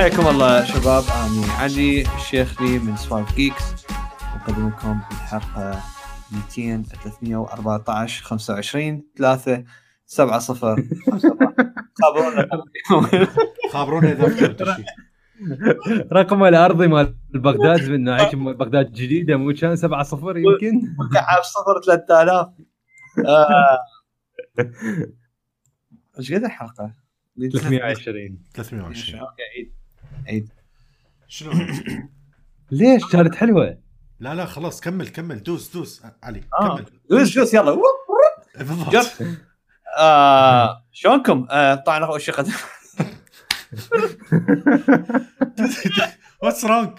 حياكم الله شباب. أنا علي الشيخ لي من سوالف جيكس. اقدم لكم الحلقة 200 314 25 3 7 0 خابرونا. خابرونا إذا رقم الأرضي مال بغداد من ناحية بغداد الجديدة مو كان 7 0 يمكن؟ مكعب 0 3000 آه. إيش قد الحلقة؟ 320 320 أوكي عيد. شنو ليش؟ كانت حلوة. لا لا خلاص كمل كمل. دوس دوس. علي آه. كمل. دوس دوس يلا. بالضبط. آه شلونكم؟ آه طبعا اول شيء what's wrong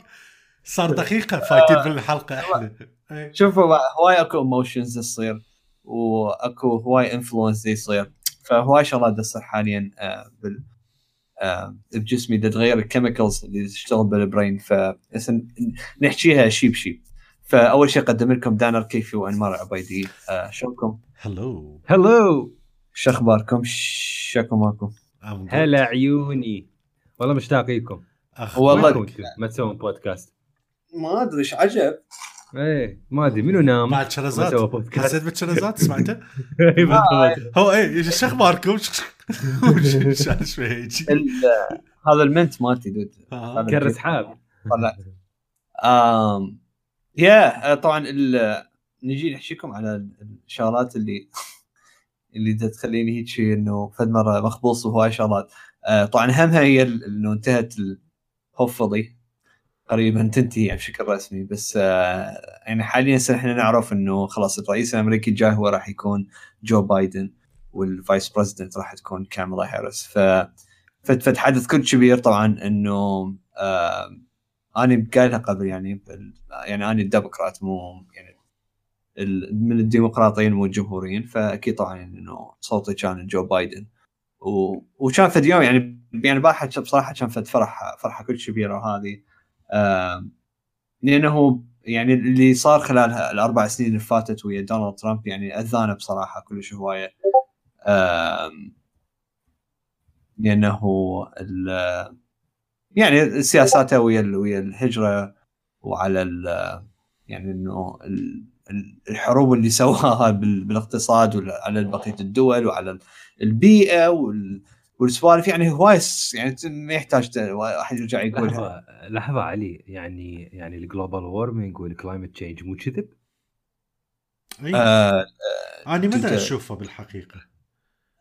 صار دقيقة فايتين بالحلقة إحنا. إيه. شوفوا هواي أكو ايموشنز تصير وأكو هواي influence يصير. فهواي شغلات تصير حاليا آه بال آه بجسمي دا تغير ال chemicals اللي تشتغل بال brain ف هسه نحكيها شي بشي فأول شيء أقدم لكم دانر كيفي وانمار عبيدي آه شلونكم؟ هلو هلو شو أخباركم؟ شكو ماكو؟ هلا عيوني. والله مشتاق لكم والله؟ ما تسوون بودكاست ما أدري إيش عجب؟ إيه ما أدري منو نام بعد شرزات حسيت بالشرزات سمعته؟ إيه، بالضبط. هو إيه شو اخباركم؟ شوي هذا المنت مالتي دود آه. كر اسحاب طلعت يا طبعا نجي نحكيكم على الشغلات اللي اللي تخليني هيك شيء إنه فد مرة مخبوص وهواي شغلات آه، طبعا أهمها هي ال- إنه انتهت hopefully قريبا تنتهي يعني بشكل رسمي بس آه، يعني حاليا إحنا نعرف إنه خلاص الرئيس الأمريكي الجاي هو راح يكون جو بايدن وال vice president راح تكون كاميلا هاريس ف فت فت حدث كل كبير طبعا إنه آه أنا قايلها قبل يعني يعني أنا الديمقراط مو يعني من الديمقراطيين مو الجمهوريين فأكيد طبعا إنه صوتي كان جو بايدن. وكان فد يوم يعني يعني بصراحة كان فد فرح فرحة كل كبيرة وهذه آم، لأنه يعني اللي صار خلال الأربع سنين اللي فاتت ويا دونالد ترامب يعني أذانا بصراحة كلش هواية. لأنه يعني سياساته ويا ويا الهجرة وعلى يعني إنه ال- ال- الحروب اللي سواها بال- بالاقتصاد وعلى بقية الدول وعلى البيئة وال- والسوالف يعني هواي يعني ما يحتاج ت- واحد يرجع يقولها لحظة لحظة علي يعني يعني ال global warming وال climate change مو كذب؟ إيه. آه أنا متى اشوفه بالحقيقة؟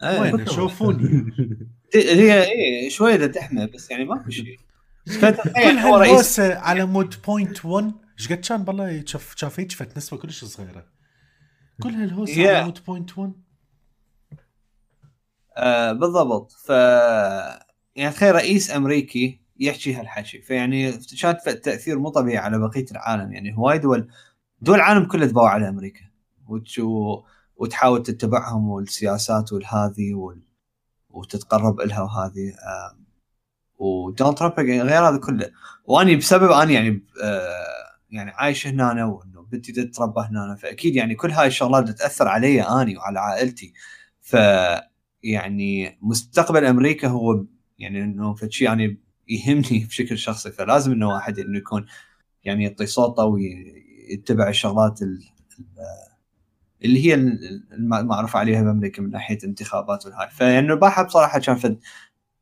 آه، وين شوفوني هي إيه شوية تحمى بس يعني ماكو شيء كل هالهوسة على مود point 1 إيش قد كان بالله شاف شاف هيك فت نسبة كلش صغيرة كل هالهوسة Yeah. على مود point 1 آه بالضبط. ف يعني تخيل رئيس أمريكي يحكي هالحكي. فيعني كانت تأثير مو طبيعي على بقية العالم. يعني هواي دول دول العالم كله تباوع على أمريكا. وتش- وتحاول تتبعهم والسياسات والهذي وال... وتتقرب لها وهذه آه ودونالد ترامب يعني غير هذا كله. وأني بسبب أني يعني آه يعني عايش هنا وإنه بنتي تتربى هنا فأكيد يعني كل هاي الشغلات تاثر علي أني وعلى عائلتي. ف يعني مستقبل أمريكا هو يعني إنه فشي يعني يهمني بشكل شخصي فلازم إنه واحد إنه يكون يعني يعطي صوته ويتبع الشغلات ال- ال- اللي هي ال- المعروف عليها بأمريكا من ناحية انتخابات والهاي. فإنه باحة بصراحه كان فد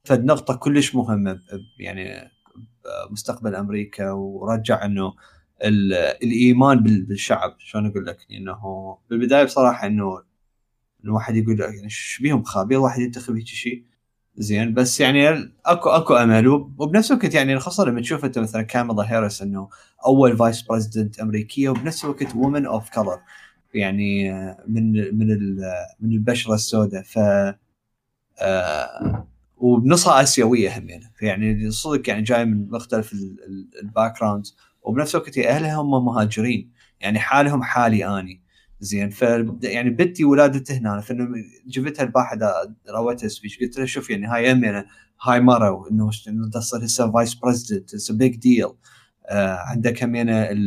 فد نقطة كلش مهمة يعني مستقبل أمريكا ورجع إنه ال- الإيمان بال- بالشعب. شلون أقول لك؟ إنه بالبداية بصراحة إنه انه واحد يقول يعني إيش بيهم خابير واحد ينتخب هيك شيء زين بس يعني اكو أكو امل وب- وبنفس الوقت يعني خاصه لما تشوف أنت مثلا كاميلا هاريس إنه أول vice president أمريكية وبنفس الوقت woman of color يعني من من من البشرة السوداء. ف آه، وبنصها آسيوية هم يعني. صدق يعني جاي من مختلف ال background وبنفس الوقت اهلها هم مهاجرين. يعني حالهم حالي أني. زين. ف يعني بنتي ولادته هنا فانه جبتها البارحه دا- رويتها speech قلت لها شوف يعني هاي يعني هاي مرة إنه تصير هسه vice president it's big deal عندك هم يعني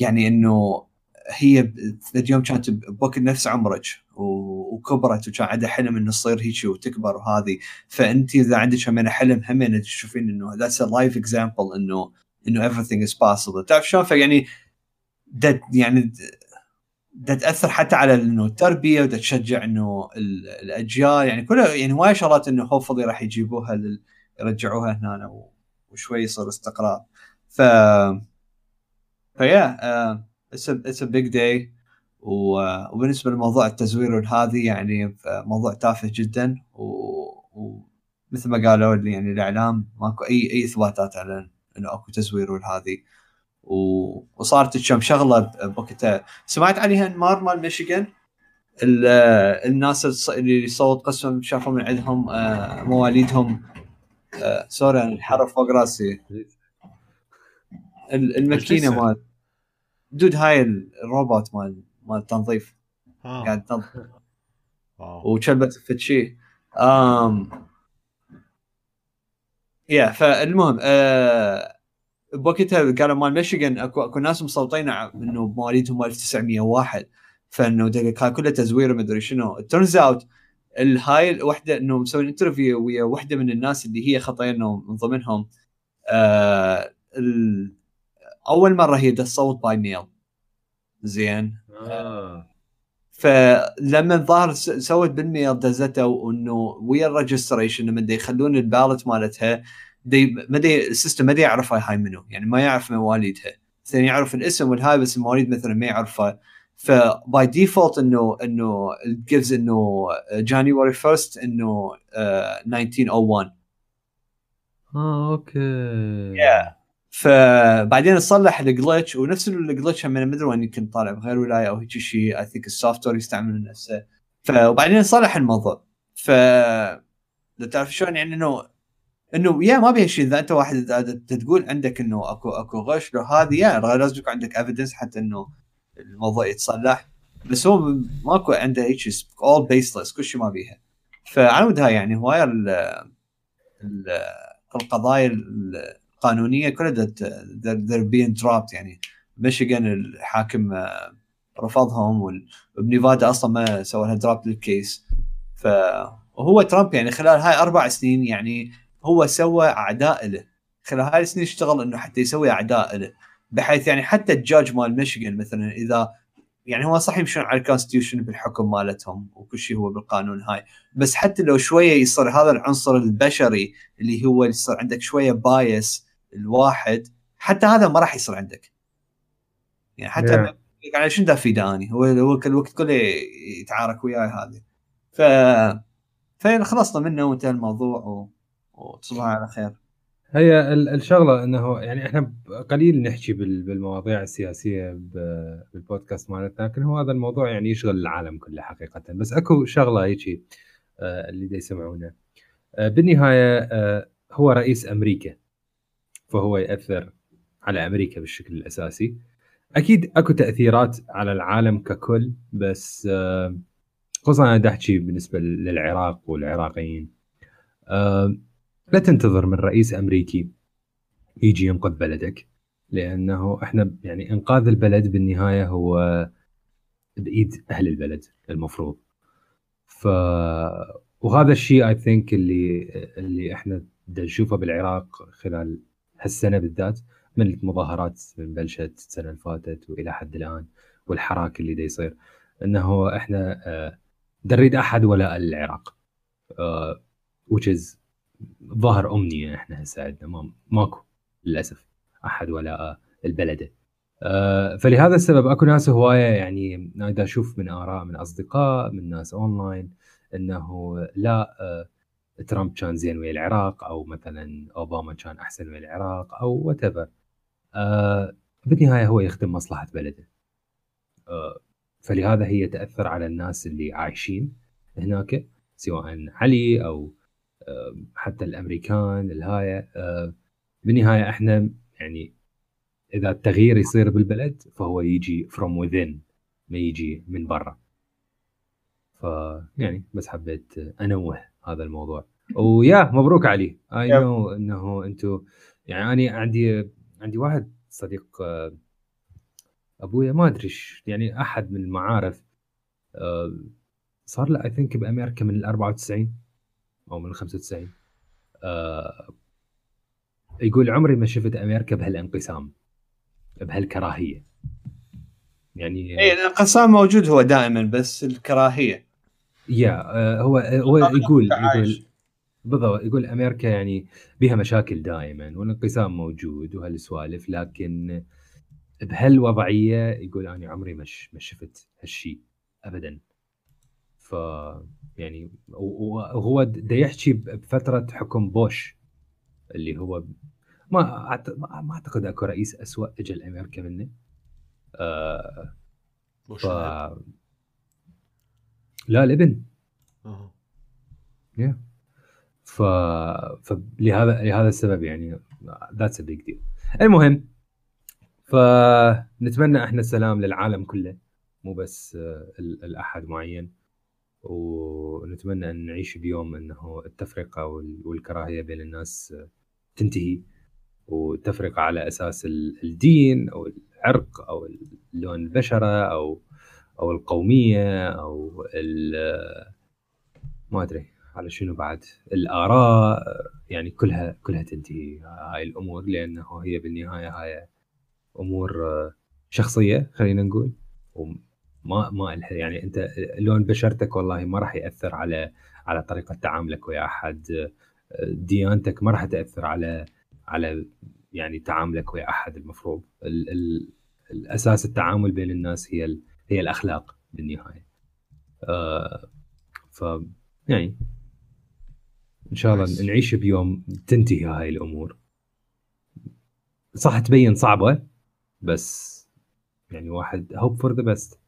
يعني إنه هي ب- ذات يوم كانت بوقت نفس عمرك وكبرت وكان عندها حلم إنه تصير هيك وتكبر وهذه. فأنت إذا عندك همين حلم همين تشوفين إنه that's a live example إنه إنه everything is possible. تعرف شلون؟ فيعني يعني ده تأثر حتى على إنه التربية وده تشجع إنه ال- الأجيال يعني كلها يعني هواي شغلات إنه hopefully راح يجيبوها لل- يرجعوها هنا وشوي يصير استقرار. ف ف yeah it's a big day وبالنسبة لموضوع التزوير والهذه يعني موضوع تافه جدا. ومثل ما قالوا يعني الإعلام ماكو أي أي إثباتات على إنه أكو تزوير و- وصارت كم شغلة بوقتها. سمعت عليها انمار مال ميشيغان؟ ال- الناس اللي صوت قسم شافوا من عندهم آه، مواليدهم آه، سوري أنا الحرف فوق راسي. ال- الماكينة. مال دود هاي الروبوت مال مال التنظيف آه. قاعد تنظف. وشلبت فتشي. امم yeah فالمهم آه بوقتها قالوا مال ميشيغان اكو أكو ناس مصوتين إنه مواليدهم 1901 فإنه كان كله تزوير ومدري شنو turns out الهاي الوحدة إنه مسوي interview ويا وحدة من الناس اللي هي خطينا من ضمنهم آه. أول مرة هي تصوت by mail زين آه. فلما س- سوت بال mail دزته وإنه ويا ال registration لما يخلون ال ballot مالتها دي ما دي ال system ما دي يعرف هاي منو يعني ما يعرف مواليدها مثلا يعرف الاسم والهاي بس المواليد مثلا ما يعرفها. ف by default إنه إنه gives إنه January 1 إنه آه، 1901 آه okay. Yeah. فبعدين تصلح ال glitch ونفس ال glitch هم ما أدري وين يمكن طالع بغير ولاية أو هيك شيء. I think ال software يستعمل نفسه. فوبعدين صلح الموضوع. ف تعرف شلون يعني إنه إنه yeah ما بيها شيء إذا أنت واحد تقول عندك إنه اكو أكو غش لو هذه يا لازم يكون عندك evidence حتى إنه الموضوع يتصلح. بس هو ماكو عنده هيك all baseless كل شيء ما بيها. فعلى مود يعني ال- القضايا القانونية كلها they're being dropped يعني ميشيغان الحاكم آه، رفضهم وبنيفادا أصلا ما سوى لها drop لل case فهو ترامب يعني خلال هاي أربع سنين يعني هو سوى أعداء له. خلال هاي السنين اشتغل إنه حتى يسوي أعداء له بحيث يعني حتى الجاج مال ميشيغان مثلا إذا يعني هو صح يمشون على ال constitution بالحكم مالتهم وكل شيء هو بالقانون هاي بس حتى لو شوية يصير هذا العنصر البشري اللي هو يصير عندك شوية بايس الواحد حتى هذا ما راح يصير عندك. يعني حتى Yeah. يعني شنو دا فيدا اني هو هو كل الوقت كله يتعارك وياي هذه. ف فخلصنا منه وانتهى الموضوع و... وتصبحوا على خير. هي ال- الشغلة إنه يعني إحنا قليل نحكي بال- بالمواضيع السياسية بالبودكاست مالتنا لكن هو هذا الموضوع يعني يشغل العالم كله حقيقة. بس أكو شغلة هيك آه، اللي دا يسمعونه. آه، بالنهاية آه، هو رئيس أمريكا فهو يأثر على أمريكا بالشكل الأساسي. أكيد أكو تأثيرات على العالم ككل بس خصوصا أنا أحكي بالنسبة للعراق والعراقيين. لا تنتظر من رئيس أمريكي يجي ينقذ بلدك لأنه إحنا يعني إنقاذ البلد بالنهاية هو بايد أهل البلد المفروض. ف وهذا الشيء اي ثينك اللي اللي إحنا نشوفه بالعراق خلال هالسنة بالذات من المظاهرات من بلشت السنة اللي فاتت وإلى حد الآن والحراك اللي دا يصير. إنه إحنا آه، دا نريد أحد ولاء العراق آه، which is ظاهر امنيه إحنا هسه عندنا ما ماكو للأسف أحد ولاء البلده آه، فلهذا السبب أكو ناس هواية يعني دا أشوف من آراء من أصدقاء من ناس أونلاين إنه لا آه، ترامب كان زين ويا العراق أو مثلا أوباما كان أحسن ويا العراق أو whatever بالنهاية هو يخدم مصلحة بلده. آه، فلهذا هي تأثر على الناس اللي عايشين هناك سواء علي أو آه، حتى الأمريكان الهاية آه، بالنهاية إحنا يعني إذا التغيير يصير بالبلد فهو يجي from within ما يجي من برا. ف يعني بس حبيت أنوه هذا الموضوع. ويا مبروك علي. اي. نو إنه أنتم يعني أنا عندي عندي واحد صديق أبويا ما أدري يعني أحد من المعارف صار له اي ثينك بأمريكا من ال 94 أو من ال 95 آه يقول عمري ما شفت أمريكا بهالانقسام بهالكراهية. يعني اي الانقسام موجود هو دائما بس الكراهية. يا آه هو هو يقول. يقول بالضبط يقول أمريكا يعني بها مشاكل دائما والانقسام موجود وهالسوالف لكن بهالوضعية يقول أنا عمري ما شفت هالشيء ابدا. ف يعني وهو دا يحكي بفترة حكم بوش اللي هو ما أعت- ما أعتقد أكو رئيس اسوء اجى لأمريكا منه. آه مش ف؟ لا الابن. أها. ف فلهذا لهذا السبب يعني that's a big deal المهم فنتمنى إحنا السلام للعالم كله مو بس آه، ال- الأحد معين. ونتمنى أن نعيش بيوم أنه التفرقة وال- والكراهية بين الناس تنتهي والتفرقه على أساس ال- الدين أو العرق أو لون البشرة أو أو القومية أو ال- ما أدري على شنو بعد. الآراء يعني كلها كلها تنتهي هاي الأمور لأنه هي بالنهاية هاي أمور آه، شخصية خلينا نقول. ما لها يعني أنت لون بشرتك والله ما راح يأثر على على طريقة تعاملك ويا أحد. ديانتك ما راح تأثر على على يعني تعاملك ويا أحد المفروض. ال ال الأساس التعامل بين الناس هي ال هي الأخلاق بالنهاية. آه ف يعني إن شاء الله. نعيش بيوم تنتهي هاي الأمور. صح تبين صعبة بس يعني واحد hope for the best.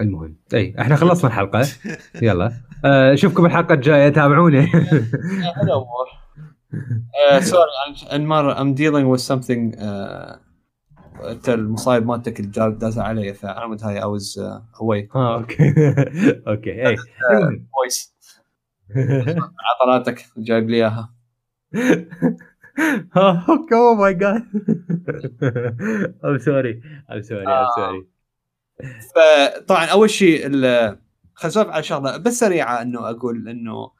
المهم. اي إحنا خلصنا الحلقة. يلا. آه، أشوفكم الحلقة الجاية. تابعونا الأمور سوري انمار ام ديلينج with something uh, أنت المصايب مالتك الجاب داز علي فأنا هاي اي واز اواي آه أوكي. أوكي. اي فويس عضلاتك جايب لي إياها. أوكي اوه ماي جاد ام سوري ام سوري ام سوري فطبعا أول شيء خلينا على شغلة بس سريعة إنه أقول إنه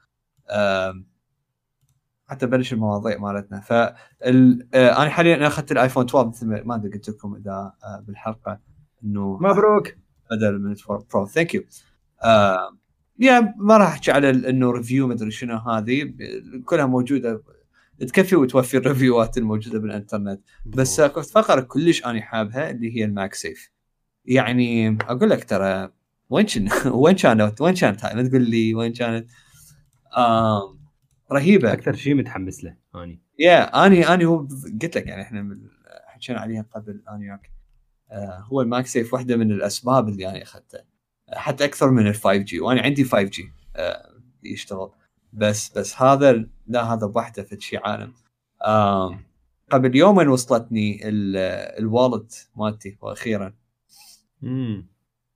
حتى بلش المواضيع مالتنا. ف آه، أنا حاليا أخذت ال iPhone 12 مثل ما- ما أدري قلت لكم إذا آه، بالحلقة إنه مبروك. بدل من Pro thank you yeah ما راح أحكي على إنه review مدري شنو هذه. كلها موجودة. تكفي وتوفي الريفيوات الموجودة بالإنترنت. بس اكو فقرة كلش أنا حابها اللي هي ال MagSafe يعني أقول لك ترى وين وين كانت؟ وين كانت؟ هاي ما تقول لي وين كانت. رهيبة. أكثر شيء متحمس له أني. يا أني أني هو قلت لك يعني إحنا حكينا عليها قبل أني وياك آه هو ال MagSafe واحدة من الأسباب اللي أنا أخذته. آه، حتى أكثر من ال 5G وأنا عندي 5G آه يشتغل. بس بس هذا لا هذا بوحده في شيء عالم. آه قبل يومين وصلتني ال- الwallet مالتي وأخيرا. امم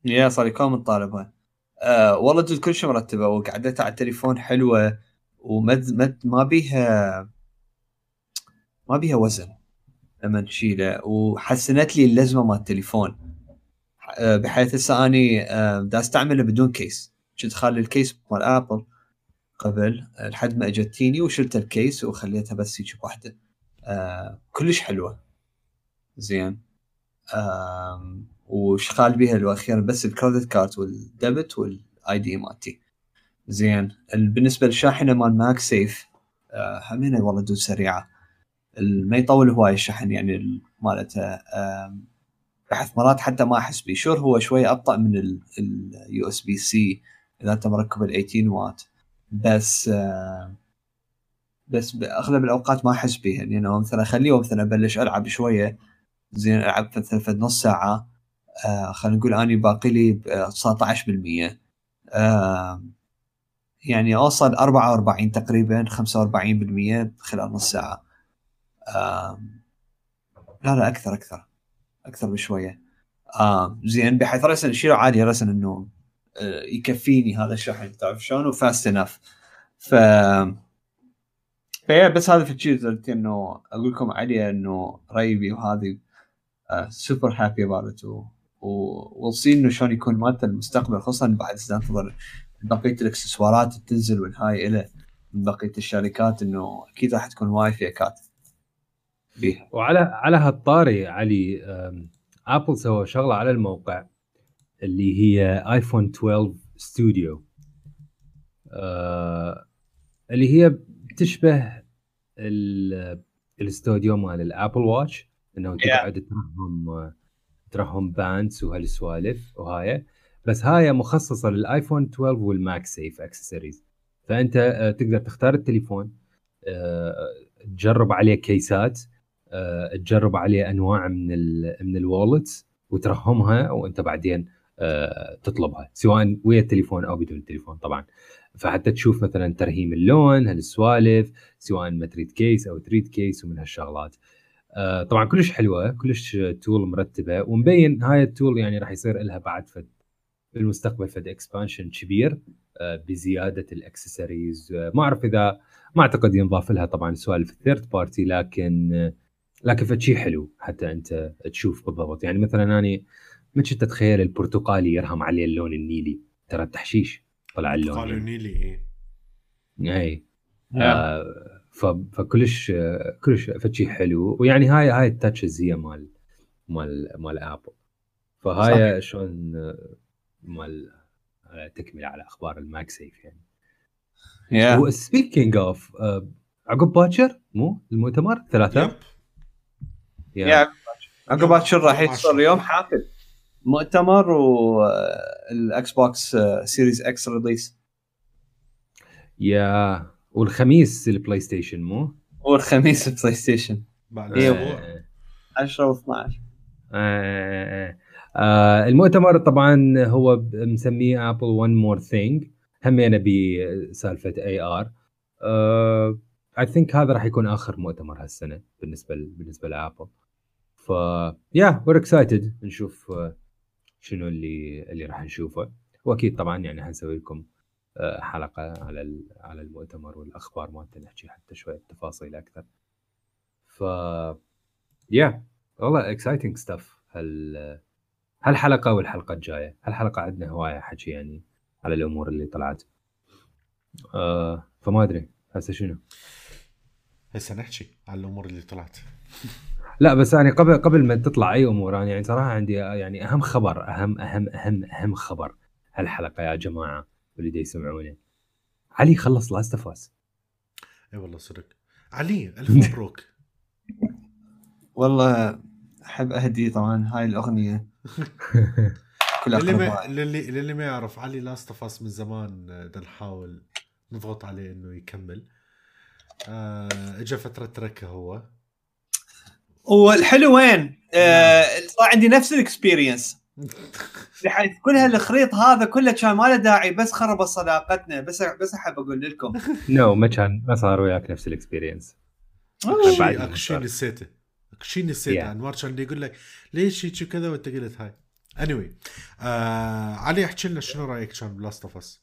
yeah صار كم من طالبها آه والله جد كل شيء مرتبة وقعدتها على التليفون حلوة مد ما بيها ما بيها وزن. لما تشيله وحسنت لي اللزمة مال التليفون. آه بحيث هسه أني آه دا أستعمله بدون case. كنت خالي ال case مال Apple قبل لحد ما أجتيني وشلت ال case وخليتها بس هيك بوحدة. آه كلش حلوة. زين. وشغال بيها الاخيرا بس ال credit card وال debit وال ID مالتي. زين ال- بالنسبة للشاحنة مال MagSafe آه همينة والله dude سريعة. ما يطول هواي الشحن يعني ال- مالته آم، بحث مرات حتى ما أحس بيه. sure هو شوي أبطأ من ال USB-C إذا أنت مركب ال 18 وات بس آه بس باغلب الأوقات ما أحس بيها لأنه مثلا اخليه مثلا أبلش ألعب شوية. زين ألعب مثلا نص ساعة. آه خلينا نقول أني باقي لي ب- آه، 19% آه يعني أوصل 44 تقريبا 45% خلال نص ساعة. آه لا لا أكثر أكثر أكثر بشوية. آه زين بحيث رسن شيله عادي رسن إنه آه يكفيني هذا الشحن تعرف شلون؟ وفاست إنف. ف فيا بس هذا في الشيء إنه أقول لكم عليه إنه ريبي وهذه سوبر هابي أباوت. وصي إنه شلون يكون مالته المستقبل خصوصا بعد ننتظر بقية الاكسسوارات تنزل والهاي له من بقية الشركات إنه أكيد راح تكون وايد فيكات فيها وعلى على هالطاري علي ابل سوى شغلة على الموقع اللي هي ايفون 12 ستوديو آه، اللي هي بتشبه ال- الاستوديو مال ال Apple Watch إنه تقعد ترهم ترهم bands وهالسوالف وهاي. بس هاي مخصصة لل iPhone 12 وال MagSafe accessories فأنت آه، تقدر تختار التليفون آه، تجرب عليه case ات آه، تجرب عليه أنواع من ال من ال wallets وترهمها وأنت بعدين تطلبها سواء ويا التليفون أو بدون التليفون طبعا. فحتى تشوف مثلا ترهيم اللون هالسوالف سواء ما تريد case أو تريد case ومن هالشغلات. آه، طبعا كلش حلوة كلش tool مرتبة ومبين هاي ال tool يعني راح يصير لها بعد فد بالمستقبل فد expansion كبير آه، بزيادة الاكسسوارز آه، ما أعرف إذا ما أعتقد ينضاف لها طبعا سوالف ال third party لكن آه، لكن فد شيء حلو حتى أنت تشوف بالضبط. يعني مثلا أنا ما كنت اتخيل البرتقالي يرهم عليه اللون النيلي؟ ترى التحشيش طلع اللون قالوا يعني. نيلي إيه. اي آه، ف- فكلش آه، كلش فد شيء حلو. ويعني هاي هاي ال touches هي مال مال مال Apple فهاي شلون آه، مال آه، تكملة على أخبار ال MagSafe يعني yeah و speaking of عقب باكر؟ مو؟ المؤتمر؟ ثلاثة؟ yep عقب باكر راح يصير عشرة. يوم حافل مؤتمر وال Xbox Series X release يا والخميس البلاي ستيشن مو؟ والخميس PlayStation بعد إيه. أسبوع آه، 10 و12 آه، آه، المؤتمر طبعا هو مسميه Apple One More Thing همينه بسالفة AR I think هذا راح يكون آخر مؤتمر هالسنة بالنسبة ل- بالنسبة ل Apple ف yeah we're excited نشوف شنو اللي اللي راح نشوفه. وأكيد طبعا يعني حنسوي لكم حلقة على على المؤتمر والأخبار مالته نحكي حتى شوية تفاصيل أكثر. ف yeah والله exciting stuff هال هالحلقة والحلقة الجاية. هالحلقة عندنا هواية حكي يعني على الأمور اللي طلعت. آه فما أدري هسه شنو؟ هسه نحكي على الأمور اللي طلعت. لا بس يعني قبل قبل ما تطلع أي أمور أنا يعني صراحة عندي يعني أهم خبر اهم أهم أهم أهم خبر هالحلقة يا جماعة. واللي يسمعونه. علي خلص Last of Us إي والله صدق. علي ألف مبروك. والله أحب أهدي طبعا هاي الأغنية. كل للي ما. للي للي ما يعرف علي Last of Us من زمان آه، بدنا نحاول نضغط عليه إنه يكمل. آه اجى فترة تركه هو. والحلو وين؟ آه صار عندي نفس ال experience بحيث كل هالخريط هذا كله كان ما له داعي بس خرب صداقتنا. بس بس أحب أقول لكم. no ما كان ما صار وياك نفس ال experience صار. نسيته. اكو شيء نسيته. Yeah. أنوار كان يقول لك ليش هيك وكذا؟ وأنت قلت هاي. Anyway آه علي احكي لنا شنو رأيك كان ب Last of Us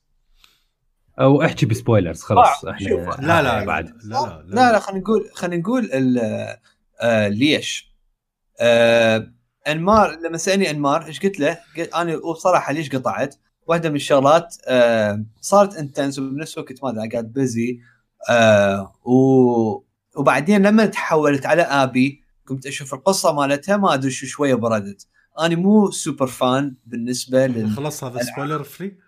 أو أحكي ب spoilers خلاص آه، إحنا. لا لا آه، بعد. لا لا. لا لا خلينا نقول خلينا نقول ال- آه ليش؟ آه أنمار لما سألني أنمار إيش قلت له؟ قلت أنا وبصراحه ليش قطعت؟ واحدة من الشغلات آه صارت intense وبنفس الوقت ما أدري قاعد busy آه و وبعدين لما تحولت على آبي قمت أشوف القصة مالتها ما أدري شو شوية بردت. أنا مو سوبر فان بالنسبة لل خلاص هذا سبويلر فري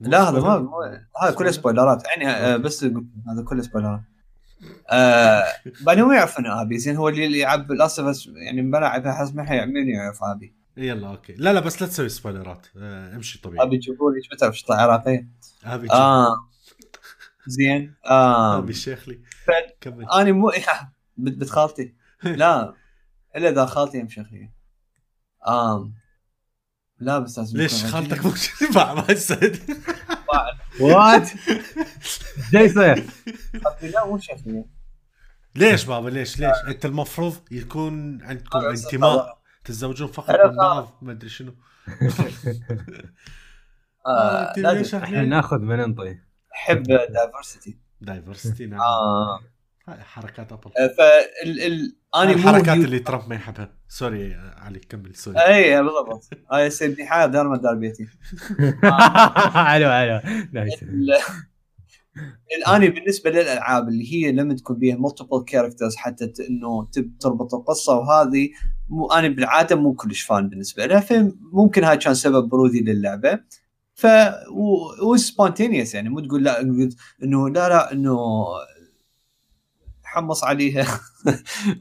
لا هذا ما ما- هذا كله سبويلرات يعني آه، بس هذا كله سبويلرات آه بعدين ما يعرف إنه آبي. زين هو اللي يلعب لاست يعني بلعبها حسب ما حي- من يعرف آبي؟ يلا أوكي. لا لا بس لا تسوي سبويلرات آه امشي طبيعي. آبي تشوفوا لي إيش بتعرف شطة عراقيه آبي آه. زين آه آبي الشيخ لي كمل. أنا مو بنت خالتي. لا إلا إذا خالتي ام شيخيه آم. لا بس لازم ليش خالتك. مو ما يسعد وات جاي يصير لا مو ليش بابا؟ ليش؟ ليش؟ انت المفروض يكون عندكم آه، انتماء. تتزوجون فقط من بعض ما أدري شنو. آه ليش إحنا؟ ناخذ من ننطي أحب diversity diversity نعم. آه. حركات أبل. فال أنا مو الحركات هيو- اللي ترامب ما يحبها. sorry علي كمل sorry. اي بالضبط. هاي حال دار ما دار بيتي. حلو حلو. nice ال- الاني بالنسبة للألعاب اللي هي لما تكون بيها multiple characters حتى إنه تربط القصة وهذه مو أنا بالعادة مو كلش fan بالنسبة لها فممكن هاي كان سبب برودي للعبة. ف و spontaneous يعني. مو تقول لا انه لا لا إنه حمص عليها.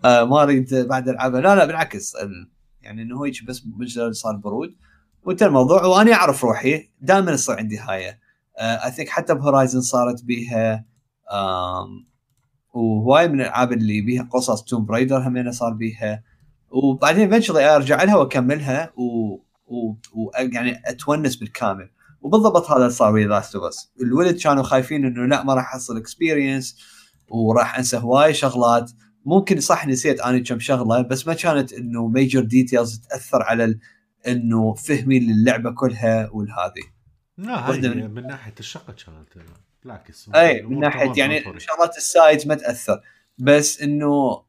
آه، ما أريد بعد ألعبها. لا لا بالعكس. ال- يعني إنه هيك بس مجرد صار برود. وانت الموضوع وأنا أعرف روحي. دائما يصير عندي هاي I think حتى ب Horizon صارت بيها وهواي من الألعاب اللي بيها قصص Tomb Raider همينه صار بيها. وبعدين eventually أرجع لها وأكملها و, و... و... يعني أتونس بالكامل. وبالضبط هذا صار ويا Last of Us الولد كانوا خايفين إنه لا ما راح أحصل experience وراح انسى هواي شغلات. ممكن صح نسيت أنا كم شغلة بس ما كانت إنه major details تأثر على ال... إنه فهمي للعبة كلها والهذه لا هاي من- من ناحية الشقة كانت بالعكس. اي من ناحية يعني. شغلات ال sides ما تأثر. بس إنه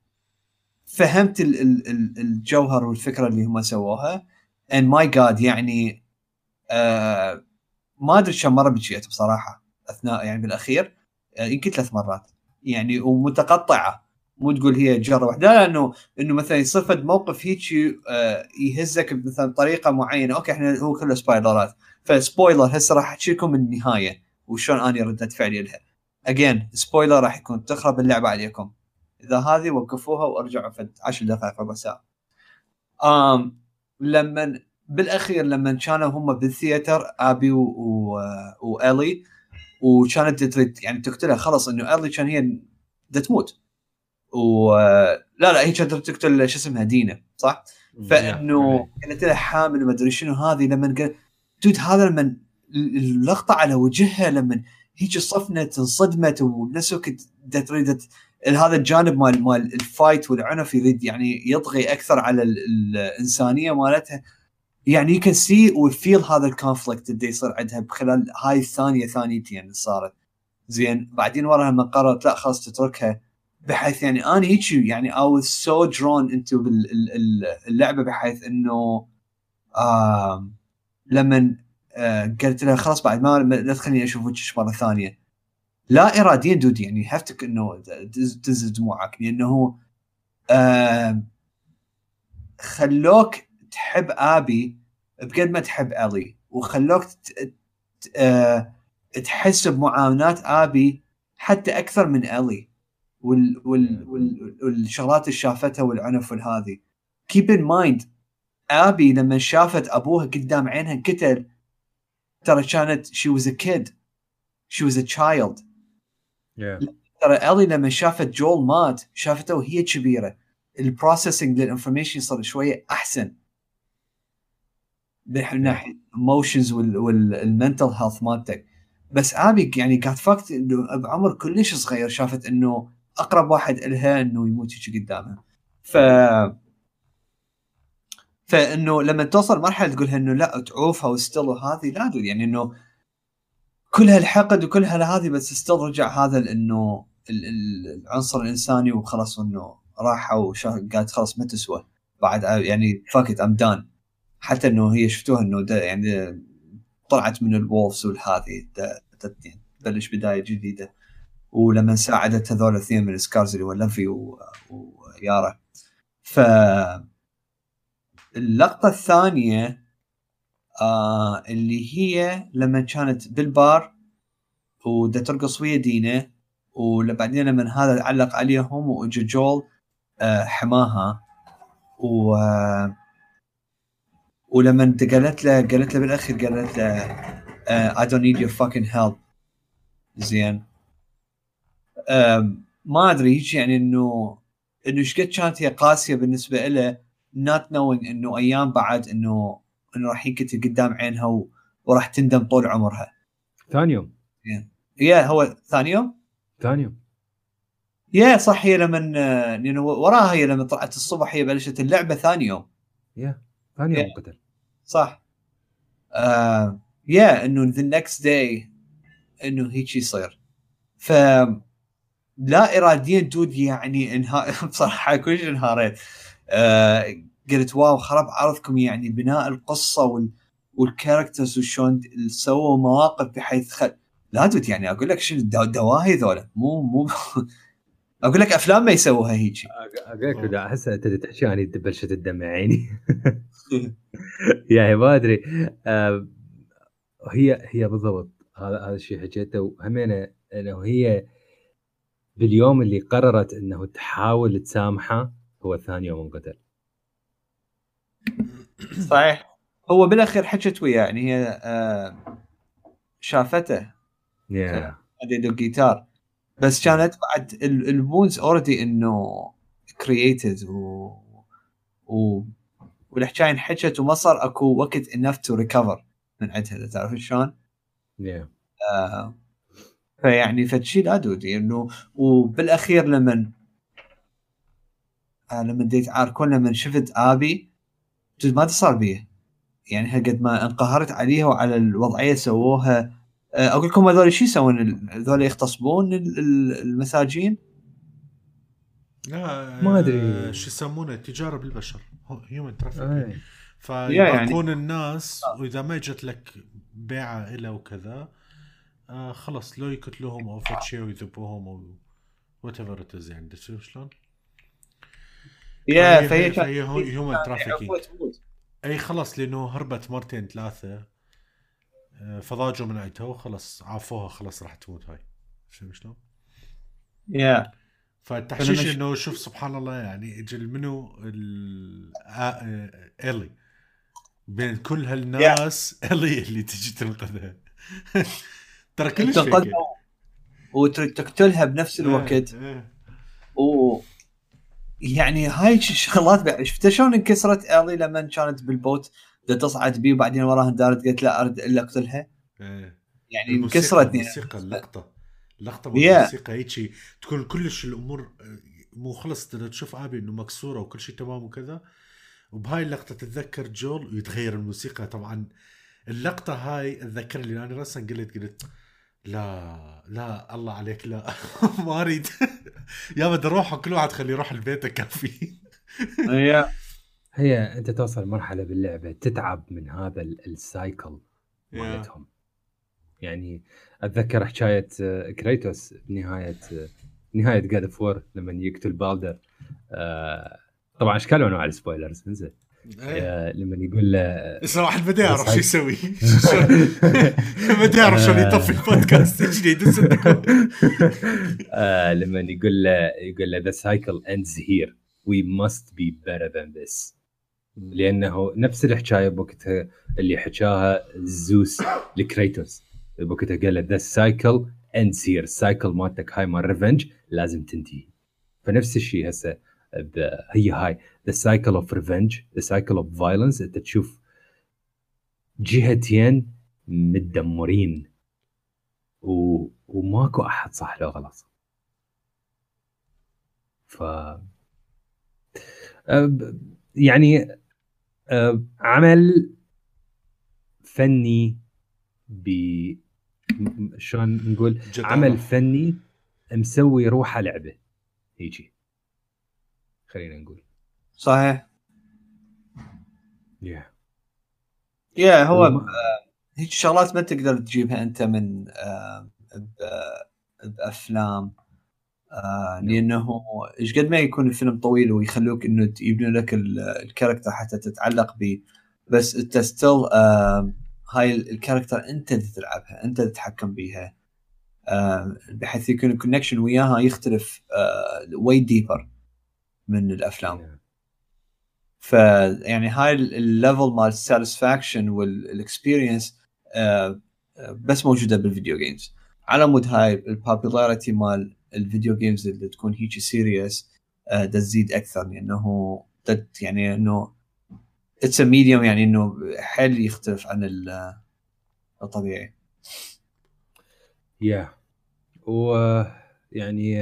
فهمت ال ال ال الجوهر والفكرة اللي هم سووها. And my God يعني آه ما أدري كم مرة بجيت بصراحة أثناء يعني بالأخير آه يمكن ثلاث مرات. يعني ومتقطعة. مو تقول هي جره واحدة لا إنه مثلا يصير فد موقف هيك آه يهزك مثلا بطريقه معينة. أوكي إحنا هو كله سبايلرات ف spoiler هسه راح احكي لكم النهاية. وشلون اني ردت فعلي لها. اجين سبويلر راح يكون تخرب اللعبة عليكم. إذا هذه وقفوها وأرجعوا فد 10 دقائق ربع ساعة. امم لما بالأخير لما كانوا هم بالثياتر أبي و... و... وكانت تريد يعني تقتلها خلص إنه الي كان هي تموت. و لا لا هي كانت تقتل شو اسمها دينا صح؟ فإنه قالت لها حامل وما أدري شنو هذه لما قال Dude هذا لما اللقطه على وجهها لما هيك صفنت انصدمت دا تريد هذا الجانب مال مال ال fight والعنف يريد يعني يطغي أكثر على ال- الإنسانية مالتها. يعني you can see و feel هذا ال conflict اللي يصير عندها بخلال هاي الثانية ثانيتين اللي صارت. زين بعدين وراها لما قررت لا خلاص تتركها. بحيث يعني أنا هيك يعني drawn into بال- ال- ال- اللعبة بحيث إنه لما آه، قلت لها خلاص بعد ما لا تخليني أشوف وجهك مرة ثانية. لا اراديا دودي يعني هفتك انه تنزل دموعك. لأنه خلوك تحب آبي بقد ما تحب ألي وخلوك آه، تحس بمعاناه آبي حتى أكثر من ألي وال وال وال والشغلات اللي شافتها والعنف والهذه Keep in mind آبي لما شافت ابوها قدام عينها انقتل ترى كانت she was a kid. She was a child. ترى ألي لما شافت جول مات شافته وهي كبيرة. ال processing لل information صار شوية أحسن. من ناحيه emotions وال mental health مالتك. بس آبي يعني قاعد فكت إنه بعمر كلش صغير شافت إنه أقرب واحد إلها إنه يموت هيك قدامها ف فإنه لما توصل مرحلة تقولها إنه لا تعوفها و still وهذه لا دول يعني إنه كل هالحقد وكل هالهذه بس still رجع هذا إنه ال- ال- العنصر الإنساني وخلاص إنه راحه وقالت خلاص ما تسوى. بعد يعني fuck it I'm done حتى إنه هي شفتوها إنه يعني طلعت من ال Wolves والهذه يعني تبلش بداية جديدة. ولما ساعدت هذول الاثنين من السكارز اللي هو لافي و- ويارا. ف اللقطة الثانية آه اللي هي لما كانت بالبار ودا ترقص ويا دينا وبعدين لما هذا علق عليهم واجى جول آه حماها و آه ولما قالت له قالت له بالأخير قالت له آه I don't need your fucking help. زين. ما أدري هيك يعني إنه إنه إيش قد كانت هي قاسية بالنسبة له not knowing إنه أيام بعد إنه إنه راح ينقتل قدام عينها. وراح تندم طول عمرها. ثاني يوم. يا هو ثاني يوم؟ ثاني يوم. يا صح هي لما آه، لأنه وراها هي لما طلعت الصبح هي بلشت اللعبة ثاني يوم. يا ثاني يوم. قتل صح. آه yeah إنه the next day إنه هيك يصير. ف لا اراديا dude يعني انها بصراحة كلش انهاريت آه قلت wow خرب عرضكم يعني بناء القصة وال وال characters وشلون سووا مواقف بحيث خل... لا dude يعني أقول لك شنو دواهي ذولا. مو مو أقول لك أفلام ما يسووها هيك. أقول لك أحس أنت تحكي اني بلشت الدم عيني. يعني ما أدري. آه هي هي بالضبط. هذا هذا الشيء حكيته. وهمينة إنه هي باليوم اللي قررت إنه تحاول تسامحه هو ثاني يوم انقتل. صحيح. هو بالأخير حكت وياه. يعني هي آه شافته. Yeah. يدق جيتار بس كانت بعد البونز اوريدي إنه كرييتد و و والحكايه انحكت وما صار أكو وقت انف تو ريكفر من عندها تعرف شلون؟ yeah. آه فيعني فشي لا دودي إنه وبالأخير لما آه لما ديت عاركون لما شفت آبي ما تصار بيه يعني قد ما انقهرت عليها وعلى الوضعية سووها آه، أقول لكم هذول شو يسوون هذول يغتصبون المساجين لا ما أدري. شو يسمونه تجاره بالبشر human traffic يعني- الناس وإذا ما اجت لك بيعة إله وكذا آه خلص لو يقتلوهم أو فد شيء ويذبوهم أو whatever it يعني تشوف شلون؟ yeah فهي- فهي human يعني trafficking. أي خلص لأنه هربت مرتين ثلاثة آه، فضاجوا من عندها وخلص عافوها خلص راح تموت هاي فهمت شلون؟ يا فالتحشيش إنه شوف سبحان الله يعني اجى منو إلي. بين كل هالناس إلي اللي تجي تنقذها ترى كلش تنقذها فيك. وتريد تقتلها بنفس الوقت. إيه، إيه. و يعني هاي الشغلات شفت شلون انكسرت إلي لما كانت بال boat؟ تصعد بيه وبعدين وراها دارت قالت لا أرد إلا أقتلها. إيه. يعني انكسرت الموسيقى اللقطة. اللقطه Yeah. والموسيقى هيك تكون كلش الأمور آه، مو خلص تقدر تشوف أبي إنه مكسورة وكل شيء تمام وكذا. وبهاي اللقطة تتذكر جول ويتغير الموسيقى. طبعا اللقطة هاي اتذكر لي أنا راسا قلت قلت لا لا الله عليك لا ما أريد. يا بدي أروح كل واحد خليه يروح البيت كافي yeah هي أنت توصل مرحلة باللعبة تتعب من هذا ال- ال cycle مالتهم. يعني أتذكر حكاية آه، كريتوس بنهاية آه، نهاية God of War لما يقتل بالدر. آه، طبعا اشكال وانواع ال spoilers؟ انزين. آه، لما يقول له بس واحد بده يعرف شو يسوي. بده يعرف شلون يطفي البودكاست. آه، لما يقول له يقول له the cycle ends here. We must be better than this. لأنه نفس الحكاية بوقتها اللي حكاها زوس لكريتوس. بوقتها قال له the cycle ends here ال cycle مالتك هاي مال revenge لازم تنتهي. فنفس الشيء هسه هي هاي. the cycle of revenge the cycle of violence أنت تشوف جهتين متدمرين. و... وماكو أحد صح له غلط. ف أه، ب- يعني أه، عمل فني ب شلون نقول جدارة. عمل فني مسوي روحه لعبة. هيجي. خلينا نقول. صحيح. Yeah. yeah هو وما- هيك شغلات ما تقدر تجيبها أنت من آه، بافلام آه،. لأنه إيش قد ما يكون الفيلم طويل ويخلوك إنه يبنوا لك ال- ال character حتى تتعلق به. بس أنت still هاي ال- ال character انت اللي تلعبها انت اللي تتحكم بيها. آه، بحيث يكون ال connection وياها يختلف way deeper من الأفلام. فيعني هاي ال level مال ال satisfaction وال experience بس موجودة بال video games على مود هاي ال popularity مال ال video games اللي تكون هيك serious تزيد أكثر لأنه يعني إنه it's medium يعني إنه حيل يختلف عن ال- الطبيعي. yeah و يعني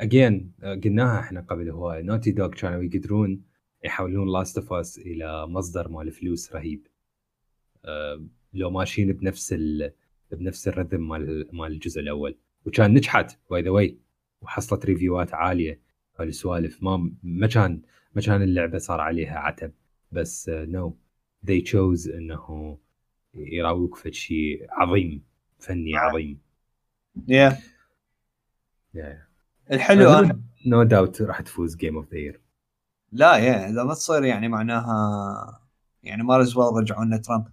again قلناها إحنا قبل هو Naughty Dog كانوا يقدرون يحولون Last of Us إلى مصدر مال فلوس رهيب. آه، لو ماشيين بنفس ال... بنفس ال rhythm مال مال الجزء الأول. وكان نجحت by the way وحصلت review ات عالية هالسوالف ما ما كان ما كان اللعبة صار عليها عتب. بس no they chose إنه يراويك في شيء عظيم فني عظيم yeah yeah. الحلو أنا no doubt راح تفوز game of the year لا yeah إذا ما تصير يعني معناها يعني ما رزوال رجعوا لنا ترامب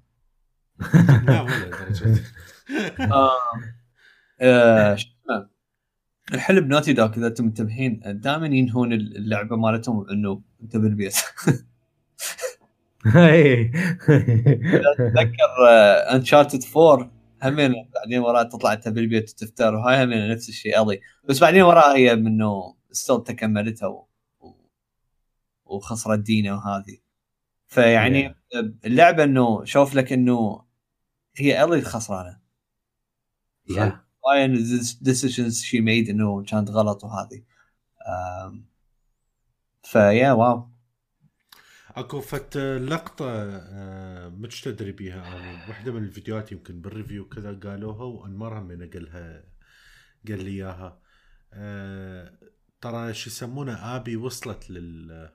لا ولا. آه، آه، شو اسمه؟ الحلو ب Naughty Dog إذا أنتم منتبهين دائما ينهون اللعبة مالتهم إنه انت بالبيت. اتذكر Uncharted 4 همين بعدين وراها تطلع انت بالبيت وتفتر وهاي همين نفس الشيء الي بس بعدين وراها هي منه still تكملتها و... و... وخسرت دينا وهذه فيعني اللعبة انه شوف لك انه هي الي الخسرانه. وايد decisions she made إنه كانت غلط وهذه ف yeah wow. اكو فت لقطة آه، مش تدري بيها. أنا وحدة من الفيديوهات يمكن بال review كذا قالوها وانمار هم قالها قال لي إياها. آه، ترى شو يسمونه آبي وصلت لل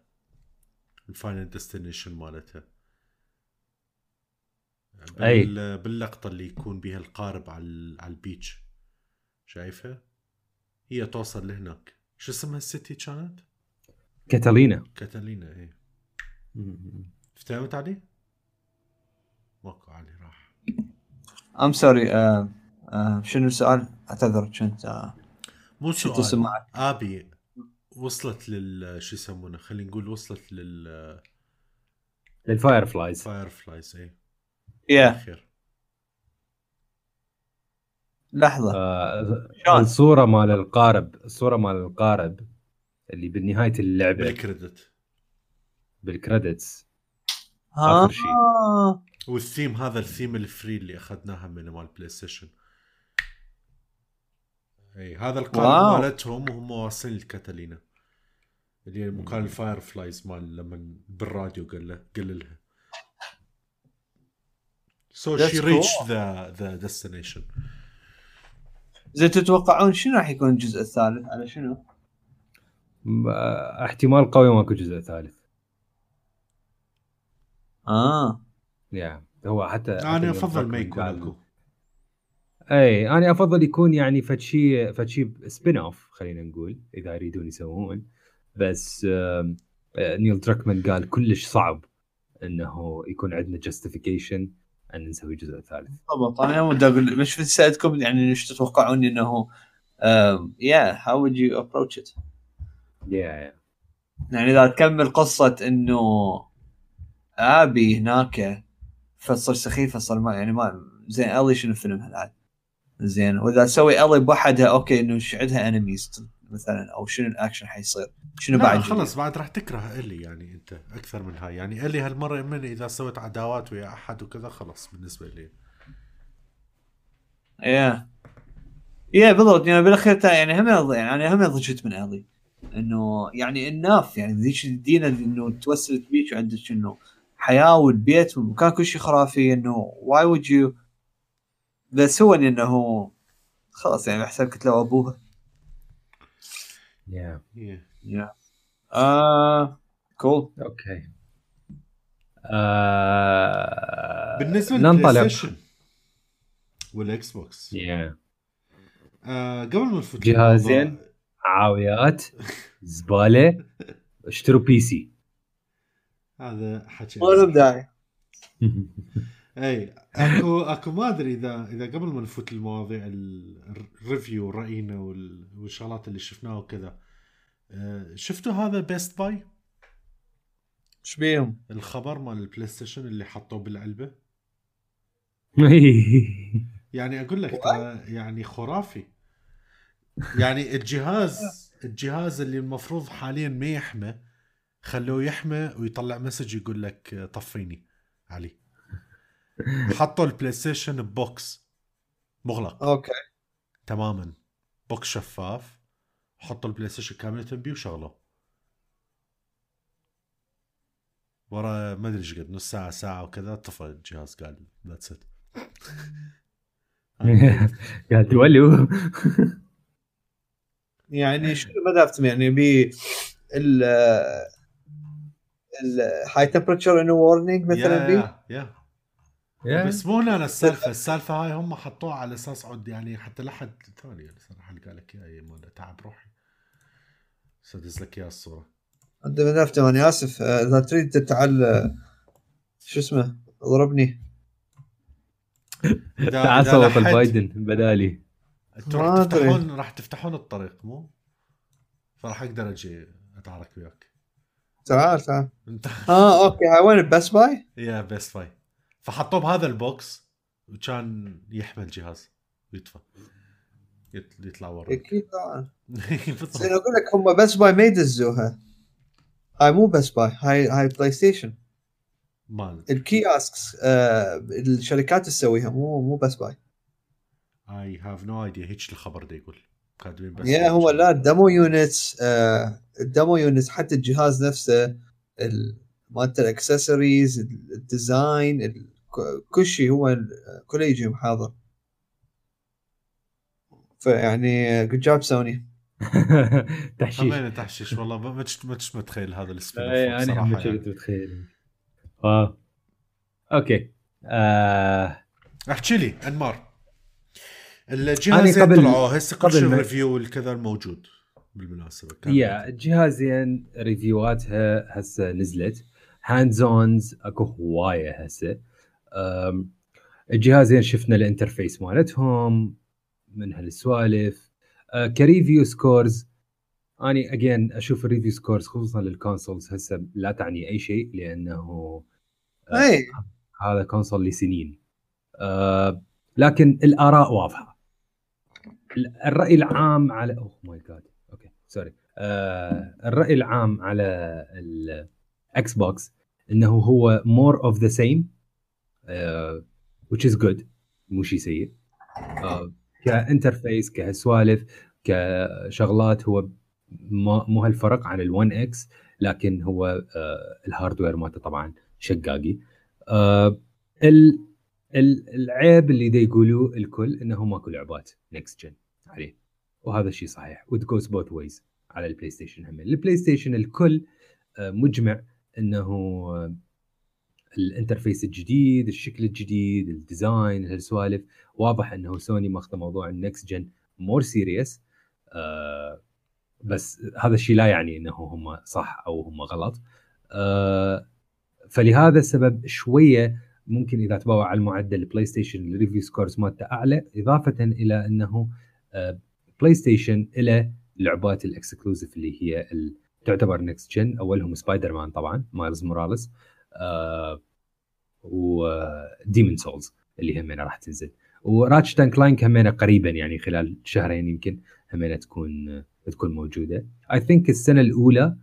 ال final destination مالتها. بال- باللقطة اللي يكون بيها القارب على على ال beach. شايفها؟ هي توصل لهناك. شو اسمها ال city كانت؟ كاتالينا. كاتالينا إيه. افتهمت علي؟ ماكو علي راح. I'm sorry شنو السؤال؟ أعتذر كنت آه، مو سؤال. آبي وصلت لل شو يسمونه؟ خلينا نقول وصلت لل لل Fireflies Fireflies اي يا خير لحظة. آه، شلون؟ الصورة مال القارب الصورة مال القارب اللي بنهايه اللعبة. بال credit بال credits ها آخر شيء. والثيم هذا ال theme ال free اللي أخذناها من مال PlayStation إي هذا. القارب مالتهم وهم واصلين لكاتالينا اللي مكان ال Fireflies مال لما بالراديو قال له قال لها so she reached the the destination زين تتوقعون شنو راح يكون الجزء الثالث على شنو؟ آه، احتمال قوي ماكو جزء ثالث آه. يا هو حتى أنا أفضل ما يكون اكو اي أنا أفضل يكون يعني فد شيء فد شيء spin off خلينا نقول إذا يريدون يسوون. بس نيل دراكمان قال كلش صعب إنه يكون عندنا جاستيفيكيشن إن نسوي جزء ثالث. بالضبط. أنا ودي أقول مش سألتكم يعني إيش تتوقعون إنه يا هاو would you approach it يا يعني إذا تكمل قصة إنه آبي هناك فصل سخيف فصل ما يعني ما زين ألي شنو فيلم هالعاد؟ زين وإذا تسوي ألي بوحدها أوكي إنه عندها انميز مثلا أو شنو الأكشن حيصير؟ شنو بعد؟ خلص بعد راح تكره ألي يعني أنت أكثر من هاي. يعني ألي هالمرة من إذا سويت عداوات ويا أحد وكذا خلاص بالنسبة لي. yeah. yeah بالضبط. يعني بالأخير يعني هم يعني أنا هم ضجت من ألي. إنه يعني الناف يعني ذيك الدينا إنه توسلت بيك وعندك انه حياة والبيت والمكان كل شيء خرافي إنه why would you بس هو إنه خلاص يعني حساب لو ابوها yeah yeah. يا آه كول أوكي آه بالنسبة للبلاي ستيشن والاكس بوكس yeah آه قبل ما نفوت. جهازين. عاويات زبالة اشتروا PC هذا حكي. له داعي. إي أكو أكو ما أدري إذا إذا قبل ما نفوت المواضيع ال- ال review راينا وال- والشغلات اللي شفناها وكذا آه، شفتوا هذا Best Buy إيش بيهم؟ الخبر مال البلاي ستيشن اللي حطوه بالعلبة؟ يعني أقول لك ترى يعني خرافي. يعني الجهاز الجهاز اللي المفروض حاليا ما يحمى خلوه يحمى ويطلع message يقول لك طفيني. علي. حطوا البلاي ستيشن ب box. مغلق. okay. تماما. box شفاف. حطوا البلاي ستيشن كامله بيه وشغلوه ورا ما أدري إيش قد نص ساعة ساعة وكذا طفى الجهاز قال that's it قال تولوا يعني ماذا أفتهم؟ يعني بي ال الهاي تمبرتشر انه وورنينج مثلا بي يا يا يا بس مو أنا السالفة. السالفة هاي هم حطوها على أساس عد يعني حتى لحد ثاني يعني صراحة اللي قال لك إياها مال تعب روحي. سدز لك إياها الصورة. انت ما افتهم أنا آسف آه، إذا تريد تعال آه، شو اسمه اضربني. تعال صوت البايدن بدالي. أنتوا راح. تفتحون راح تفتحون الطريق مو؟ فراح أقدر أجي أتعارك وياك. تعال تعال آه okay هاي وين Best Buy؟ yeah Best Buy فحطوه بهذا ال box وكان يحمل جهاز ويطفى يط- يطلع ورا أكيد طبعا. زين أقول لك هم Best Buy ما يدزوها. هاي مو Best Buy هاي هاي بلاي ستيشن مال ال kiosks آه الشركات تسويها مو مو Best Buy I have no idea هيك الخبر ده يقول؟ كاتبين بس yeah هو لا ال demo units آه ال demo units حتى الجهاز نفسه ال- مالت الاكسسوارز ال design كل شيء هو كله يجي محاضر فيعني good job سوني تحشيش. همين تحشيش والله ما ما ما متخيل هذا ال scene اي أنا هم بصراحه كنت يعني. متخيل. آه okay. آه. احكي لي أنمار. الجهازين قبل- طلعوا هسه كل قبل شيء ما- ال review الكذا الموجود. بالمناسبة كان yeah الجهازين review اتها هسه نزلت. hands-ons اكو هواية هسه. الجهازين شفنا ال interface مالتهم من هالسوالف. أه، ك review scores. أني اجين أشوف ال review scores خصوصا لل consoles هسه لا تعني أي شيء لأنه أه، اي هذا console لسنين. أه لكن الآراء واضحة. ال- الرأي العام على oh my god sorry. آه الرأي العام على الاكس بوكس إنه هو more of the same which is good مو شيء سيء. آه ك interface كسوالف كشغلات هو مو هالفرق عن ال One X لكن هو آه ال hardware مالته طبعا شقاقي. آه ال ال- العيب اللي دا يقولوه الكل إنه ماكو لعبات next gen عليه. وهذا الشيء صحيح. what goes both ways على البلاي ستيشن هم. البلاي ستيشن الكل آه، مجمع إنه آه، ال interface الجديد الشكل الجديد ال design هالسوالف. واضح إنه سوني ماخذه موضوع ال next gen more serious بس هذا الشيء لا يعني إنه هم صح أو هم غلط. آه، فلهذا السبب شوية ممكن إذا تباوعوا على المعدل PlayStation ال review scores مالته أعلى إضافة إلى إنه PlayStation له لعبات ال exclusive اللي هي تعتبر next gen أولهم سبايدر مان طبعا Miles Morales آه و Demon's Souls اللي همينه راح تنزل. و Ratchet and Clank همينه قريبا يعني خلال شهرين يمكن همينه تكون تكون موجودة. I think السنة الأولى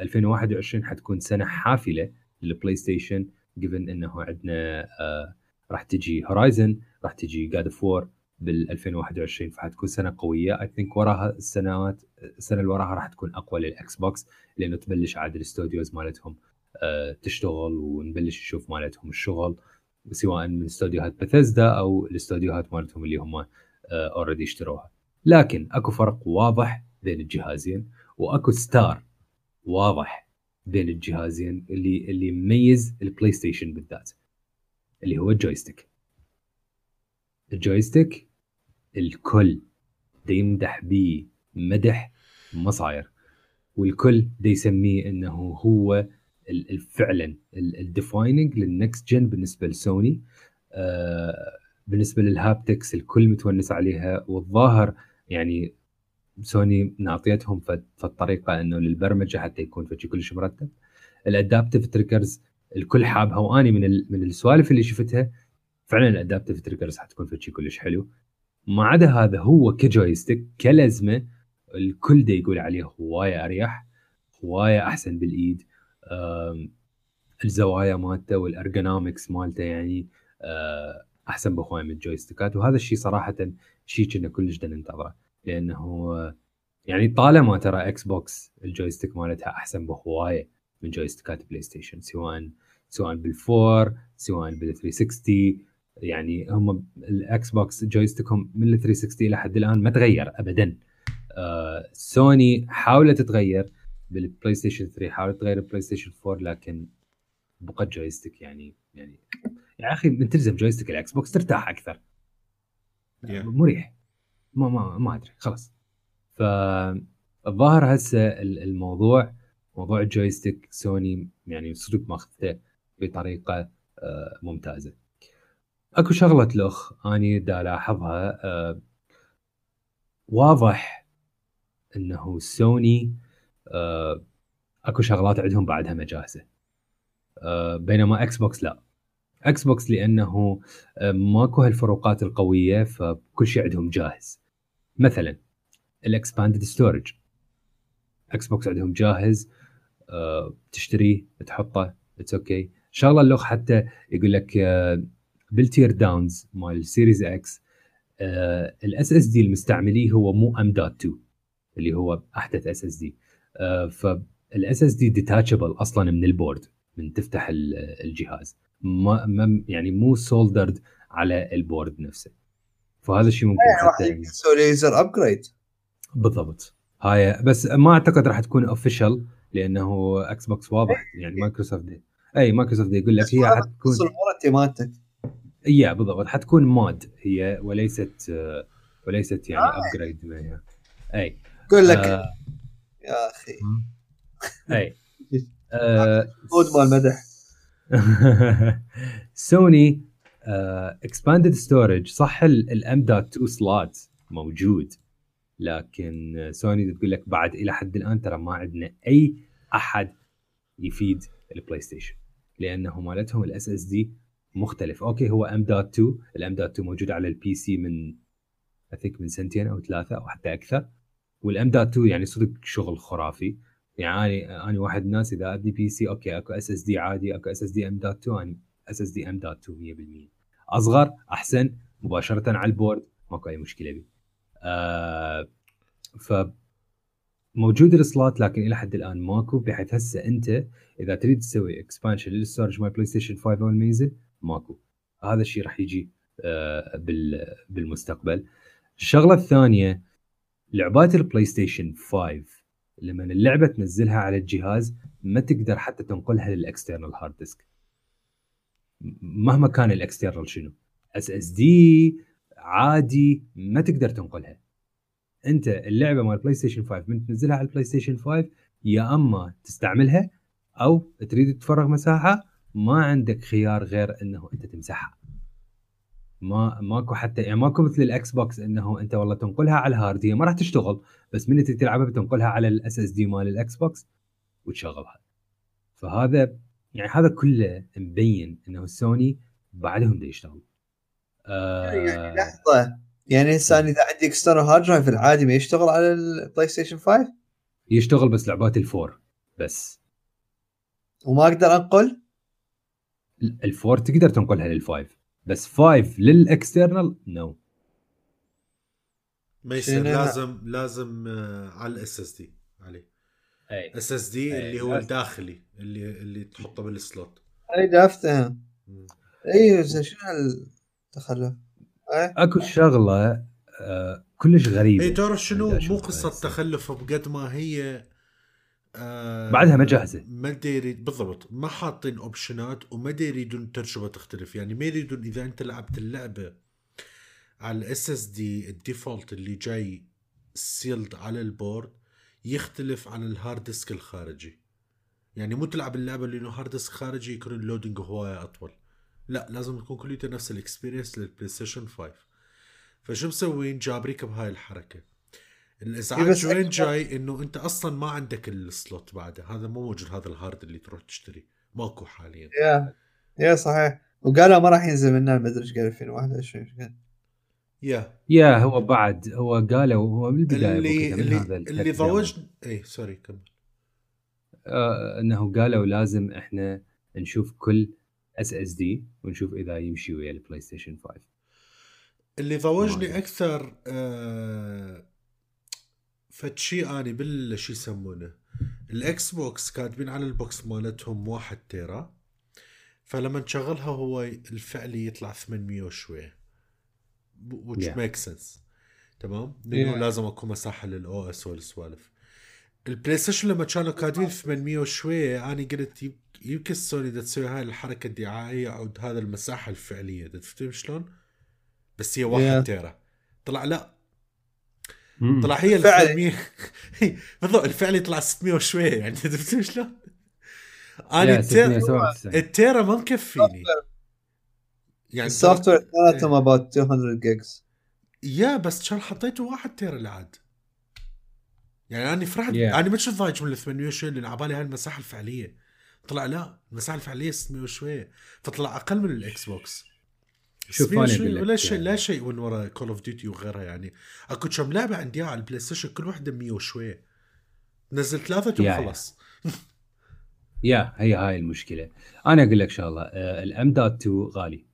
2021 حتكون سنة حافلة لل PlayStation given إنه عندنا آه راح تجي Horizon راح تجي God of War بال 2021 فحتكون سنة قوية. I think وراها السنوات السنة اللي وراها راح تكون أقوى لل Xbox لأنه تبلش عاد ال studios مالتهم آه تشتغل ونبلش نشوف مالتهم الشغل سواء من استوديوهات بثزدا أو الاستوديوهات مالتهم اللي هم already اشتروها. لكن أكو فرق واضح بين الجهازين وأكو ستار واضح بين الجهازين اللي اللي يميز ال PlayStation بالذات اللي هو ال joystick ال joystick الكل دا يمدح بيه مدح ما صاير والكل دا يسميه إنه هو فعلا ال defining لل next gen بالنسبة لسوني. آه بالنسبة لل haptics الكل متونس عليها. والظاهر يعني سوني نعطيتهم فد- فد طريقة إنه للبرمجة حتى يكون فد شي كلش مرتب. ال adaptive triggers الكل حابها. وأني من من السوالف اللي شفتها فعلا ال adaptive triggers حتكون فد شي كلش حلو. ما عدا هذا هو ك joystick كلزمة الكل دا يقول عليه هواية أريح هواية أحسن بالإيد. الزوايا مالته وال ergonomics مالته يعني آه، أحسن بهوايه من الجويستيكات. وهذا الشيء صراحة شيء كنا كلش ننتظره. لأنه يعني طالما ترى Xbox ال joystick مالتها أحسن بهواية من جويستيكات PlayStation سواء سواء بال four سواء بال 360 يعني هم ال Xbox joystick هم من ال 360 لحد الآن ما تغير ابدا. آه سوني حاولت تغير بال PlayStation 3 حاولت تغير ال PlayStation 4 لكن بقى joystick يعني يعني يا أخي من تلزم joystick ال Xbox ترتاح أكثر. Yeah. مريح. ما ما ما أدري خلاص. فالظاهر هسه ال- الموضوع موضوع ال joystick Sony يعني صدق ماخذته بطريقة آه، ممتازة. اكو شغلة اللخ اني دا الاحظها آه، واضح انه سوني آه، اكو شغلات عندهم بعدها مو جاهزة آه، بينما Xbox لا. Xbox لأنه ماكو هالفروقات القوية فكل شيء عندهم جاهز. مثلا ال expanded storage. Xbox عندهم جاهز تشتريه تحطه it's okay شغلة اللوخ حتى يقول لك بال teardowns مال ال Series X ال SSD المستعمليه هو مو M dot 2 اللي هو أحدث SSD. فال SSD detachable أصلا من ال board من تفتح ال- الجهاز. ما يعني مو soldered على ال board نفسه. فهذا الشيء ممكن راح حتى يسوي user upgrade بالضبط. هاي بس ما أعتقد راح تكون official لأنه Xbox واضح يعني مايكروسوفت اي مايكروسوفت يقول لك هي حتكون الورنتي مالتك يا بالضبط. حتكون مود هي وليست آه، وليست يعني آه. ابجريد منها اي يقول لك. آه، يا أخي. اي آه، خود مال مدح سوني اكسباندد ستورج صح الام دوت 2 سلوت موجود. لكن سوني تقول لك بعد إلى حد الآن ترى ما عندنا أي أحد يفيد ال PlayStation لأنه مالتهم ال SSD مختلف. okay هو M dot 2 ال M dot 2 موجود على ال PC من I think من سنتين أو ثلاثة أو حتى أكثر. وال M dot 2 يعني صدق شغل خرافي. يعني أنا واحد الناس إذا عندي PC okay أكو SSD عادي أكو SSD M dot 2 اني SSD M dot 2 100% أصغر أحسن مباشرة على ال board ماكو أي مشكلة بي. آه ف موجود ال slot لكن إلى حد الآن ماكو بحيث هسه أنت إذا تريد تسوي expansion لل storage مال PlayStation 5 اول ما ينزل ماكو. هذا الشيء راح يجي آه بال بالمستقبل. الشغلة الثانية لعبات ال PlayStation 5 لما اللعبة تنزلها على الجهاز ما تقدر حتى تنقلها لل external hard disk مهما كان ال external شنو. SSD عادي ما تقدر تنقلها. انت اللعبة مال PlayStation 5 من تنزلها على ال PlayStation 5 يا أما تستعملها أو تريد تفرغ مساحة ما عندك خيار غير إنه أنت تمسحها. ما ماكو حتى يعني ماكو مثل ال Xbox إنه أنت والله تنقلها على ال hard هي ما راح تشتغل بس من تريد تلعبها بتنقلها على ال SSD مال ال Xbox وتشغلها. فهذا يعني هذا كله مبين إنه سوني بعدهم دا يشتغل. يعني آه. لحظة. يعني هسه أنا إذا عندي external hard drive العادي ما يشتغل على ال PlayStation 5 يشتغل بس لعبات ال four بس. وما أقدر أنقل؟ ال four تقدر تنقلها لل five بس five لل external no ما يصير؟ لازم لازم آه، على ال SSD عليه SSD اللي هو. الداخلي اللي اللي تحطه بال slot أي دا افتهم. أي زين شنو هالتخلف؟ أي أكو شغلة آه كلش غريبة اي إيه، تعرف شنو مو قصة. تخلف بقد ما هي آه بعدها ما جاهزة. ما يريد بالضبط. ما حاطين option ات وما يريدون التجربه تختلف. يعني ما يريدون إذا أنت لعبت اللعبة على ال SSD ال default اللي جاي sealed على ال board يختلف عن ال hard disk الخارجي. يعني مو تلعب اللعبة اللي انه hard disk خارجي يكون ال loading هواية أطول. لا لازم تكون كليته نفس ال experience لل PlayStation 5 فشو مسوين؟ جابريك بهاي الحركة. الازعاج وين جاي إنه أنت أصلا ما عندك ال slot بعده هذا مو موجود هذا ال hard اللي تروح تشتري ماكو حاليا. يا يا صحيح. وقالوا ما راح ينزل منها ما أدري إيش قال 2021 إيش قال yeah. yeah هو بعد هو قالوا هو من البدايه اللي اللي, اللي. ضوجني اي sorry كمل. آه إنه قالوا لازم إحنا نشوف كل SSD ونشوف إذا يمشي ويا ال PlayStation 5 اللي ضوجني. أكثر آه فتشي اني بال شو يسمونه ال Xbox كاتبين على ال box مالتهم واحد tera فلما تشغلها هو الفعلي يطلع 800 وشويه which Yeah. makes sense تمام لأنه Yeah. لازم اكو مساحة لل OS والسوالف ال PlayStation لما كانوا كاتبين 800 وشويه أنا قلت يم- يمكن سوني دا تسوي هاي الحركة الدعائية أو هذا المساحة الفعلية تفهم شلون؟ بس هي 1 Yeah. tera طلع لا. طلع هي فعلي. الفعلي بالضبط الفعلي طلع 600 وشوية يعني تفهم شلون؟ أنا ال tera 697. ال tera ما مكفيني يعني ال software. ثلاثهم about 200 gigs yeah بس كان حطيته واحد tera العاد يعني أنا فرحت Yeah. أنا ما كنت ضايج من ال 800 شوي لأن على بالي هاي المساحة الفعلية طلع لا المساحة الفعلية 600 وشوية فطلع أقل من ال Xbox شوف 600 أنا وشوي أقول لك ولا شيء يعني. لا شيء من ورا Call of Duty وغيرها يعني. أكو كم لعبة عندي على ال PlayStation كل وحده 100 وشوية. نزل ثلاثة وخلص yeah. هي هاي المشكلة. أنا أقول لك شغلة ال M dot 2 غالي.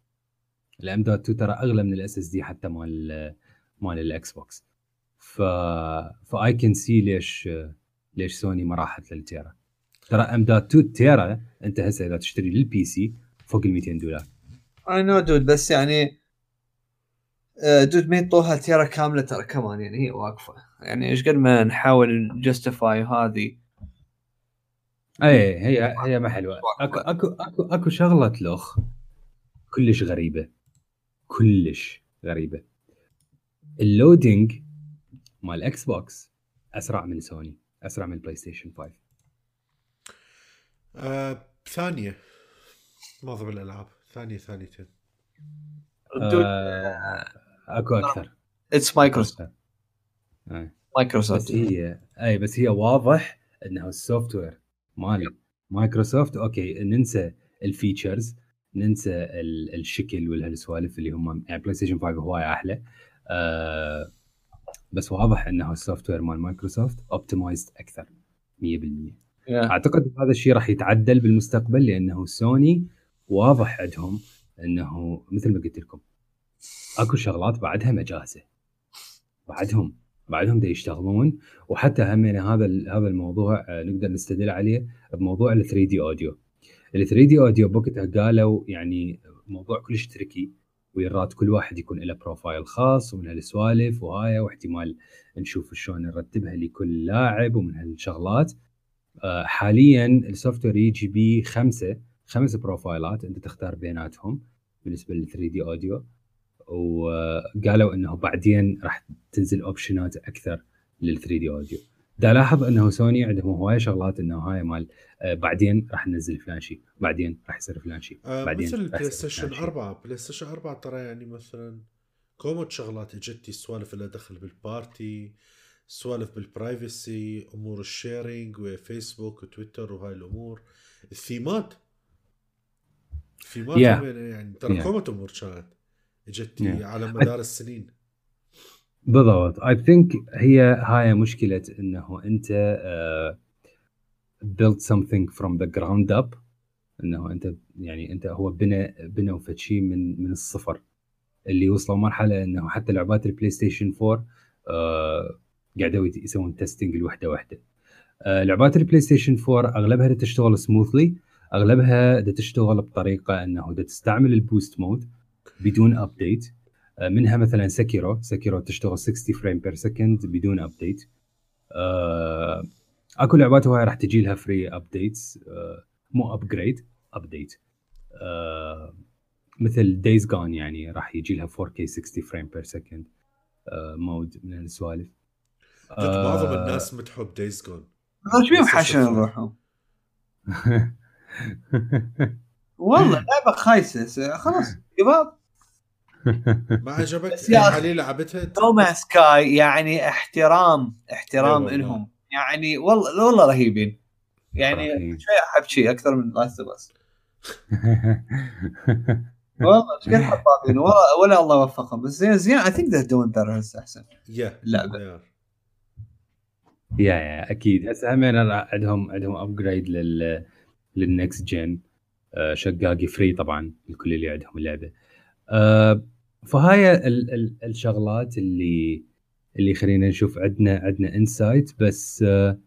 ال M dot 2 ترى أغلى من ال SSD حتى مال مال ال Xbox ف if I can see ليش ليش سوني ما راحت لل tera. ترى M dot 2 tera أنت هسه إذا تشتري لل PC فوق ال 200 دولار. I know dude بس يعني dude ما يطوها tera كاملة؟ ترى كمان يعني هي واقفة. يعني إيش قد ما نحاول ن justify هذه. اي هي هي ما حلوة. أكو أكو أكو أكو شغلة لخ كلش غريبة. كلش غريبة. ال loading مال Xbox أسرع من سوني أسرع من PlayStation 5 آه ثانية. معظم الألعاب. ثانية ثانيتين. آه اكو أكثر. it's Microsoft مايكروسوفت هي اي بس هي واضح انه ال software مال Microsoft okay ننسى ال features ننسى ال- الشكل والهالسوالف اللي هم يعني PlayStation 5 هواي أحلى. آه بس واضح انه ال software مال Microsoft optimized أكثر 100% أعتقد هذا الشيء راح يتعدل بالمستقبل لأنه سوني واضح عندهم إنه مثل ما قلت لكم أكو شغلات بعدها مجاهزة بعدهم بعدهم دا يشتغلون وحتى همين هذا ال- هذا الموضوع آه، نقدر نستدل عليه بموضوع ال 3D audio ال 3D audio بوقتها قالوا يعني موضوع كلش tricky ويراد كل واحد يكون له profile خاص ومن هالسوالف وهاي واحتمال نشوف شلون نرتبها لكل لاعب ومن هالشغلات. آه، حاليا ال software يجي بيه خمسه خمس profile ات أنت تختار بيناتهم بالنسبة لل 3D audio وقالوا إنه بعدين راح تنزل option ات أكثر لل 3D audio دا لاحظ إنه سوني عندهم هواي شغلات إنه هاي مال آه، بعدين راح ننزل فلان شيء بعدين راح يصير فلان شيء آه بعدين مثل يصير station فلان شيء. 4 PlayStation 4 ترى يعني مثلا أكو مود شغلات اجتي سوالف اللي دخل بال party سوالف بال privacy أمور ال sharing و Facebook و Twitter وهاي الأمور. الثيمات Yeah. يعني ترى Yeah. أكو مود أمور كانت اجتي Yeah. على مدار السنين بالضبط I think هي هاي مشكلة إنه أنت build something from the ground up إنه أنت يعني أنت هو بنى بنوا فد شيء من من الصفر اللي وصلوا مرحلة إنه حتى لعبات ال PlayStation 4 آه قاعدوا يسوون testing الوحده وحده آه لعبات البلاي ستيشن 4 أغلبها تشتغل smoothly أغلبها دا تشتغل بطريقة إنه دا تستعمل ال boost mode بدون update آه منها مثلا Sekiro Sekiro تشتغل 60 frame per second بدون update آه أكو لعبات هواي راح تجي لها free updates آه مو upgrade update مثل Days Gone يعني راح يجي لها 4K 60 frame per second مود من السوالف. معظم الناس مدحوا بدايز جون إيش بيهم حاشين روحهم. والله لعبة خايسة خلاص شباب ما عجبك يا. علي لعبتها نوما سكاي يعني احترام احترام والله. لهم يعني والله والله رهيبين يعني. شوي أحب شيء أكثر من لاست اوف اس والله إيش قد حطابين ولا, ولا الله وفقهم بس زين زين اي ثينك ذا دوين بيتر هسه أحسن يا. يا. يا يا أكيد هسه همين عندهم عندهم ابجريد لل للنكست جن شقاقي فري طبعا الكل اللي عندهم اللعبة. آه، فهاي ال ال الشغلات اللي اللي خلينا نشوف عندنا عندنا انسايت بس آه،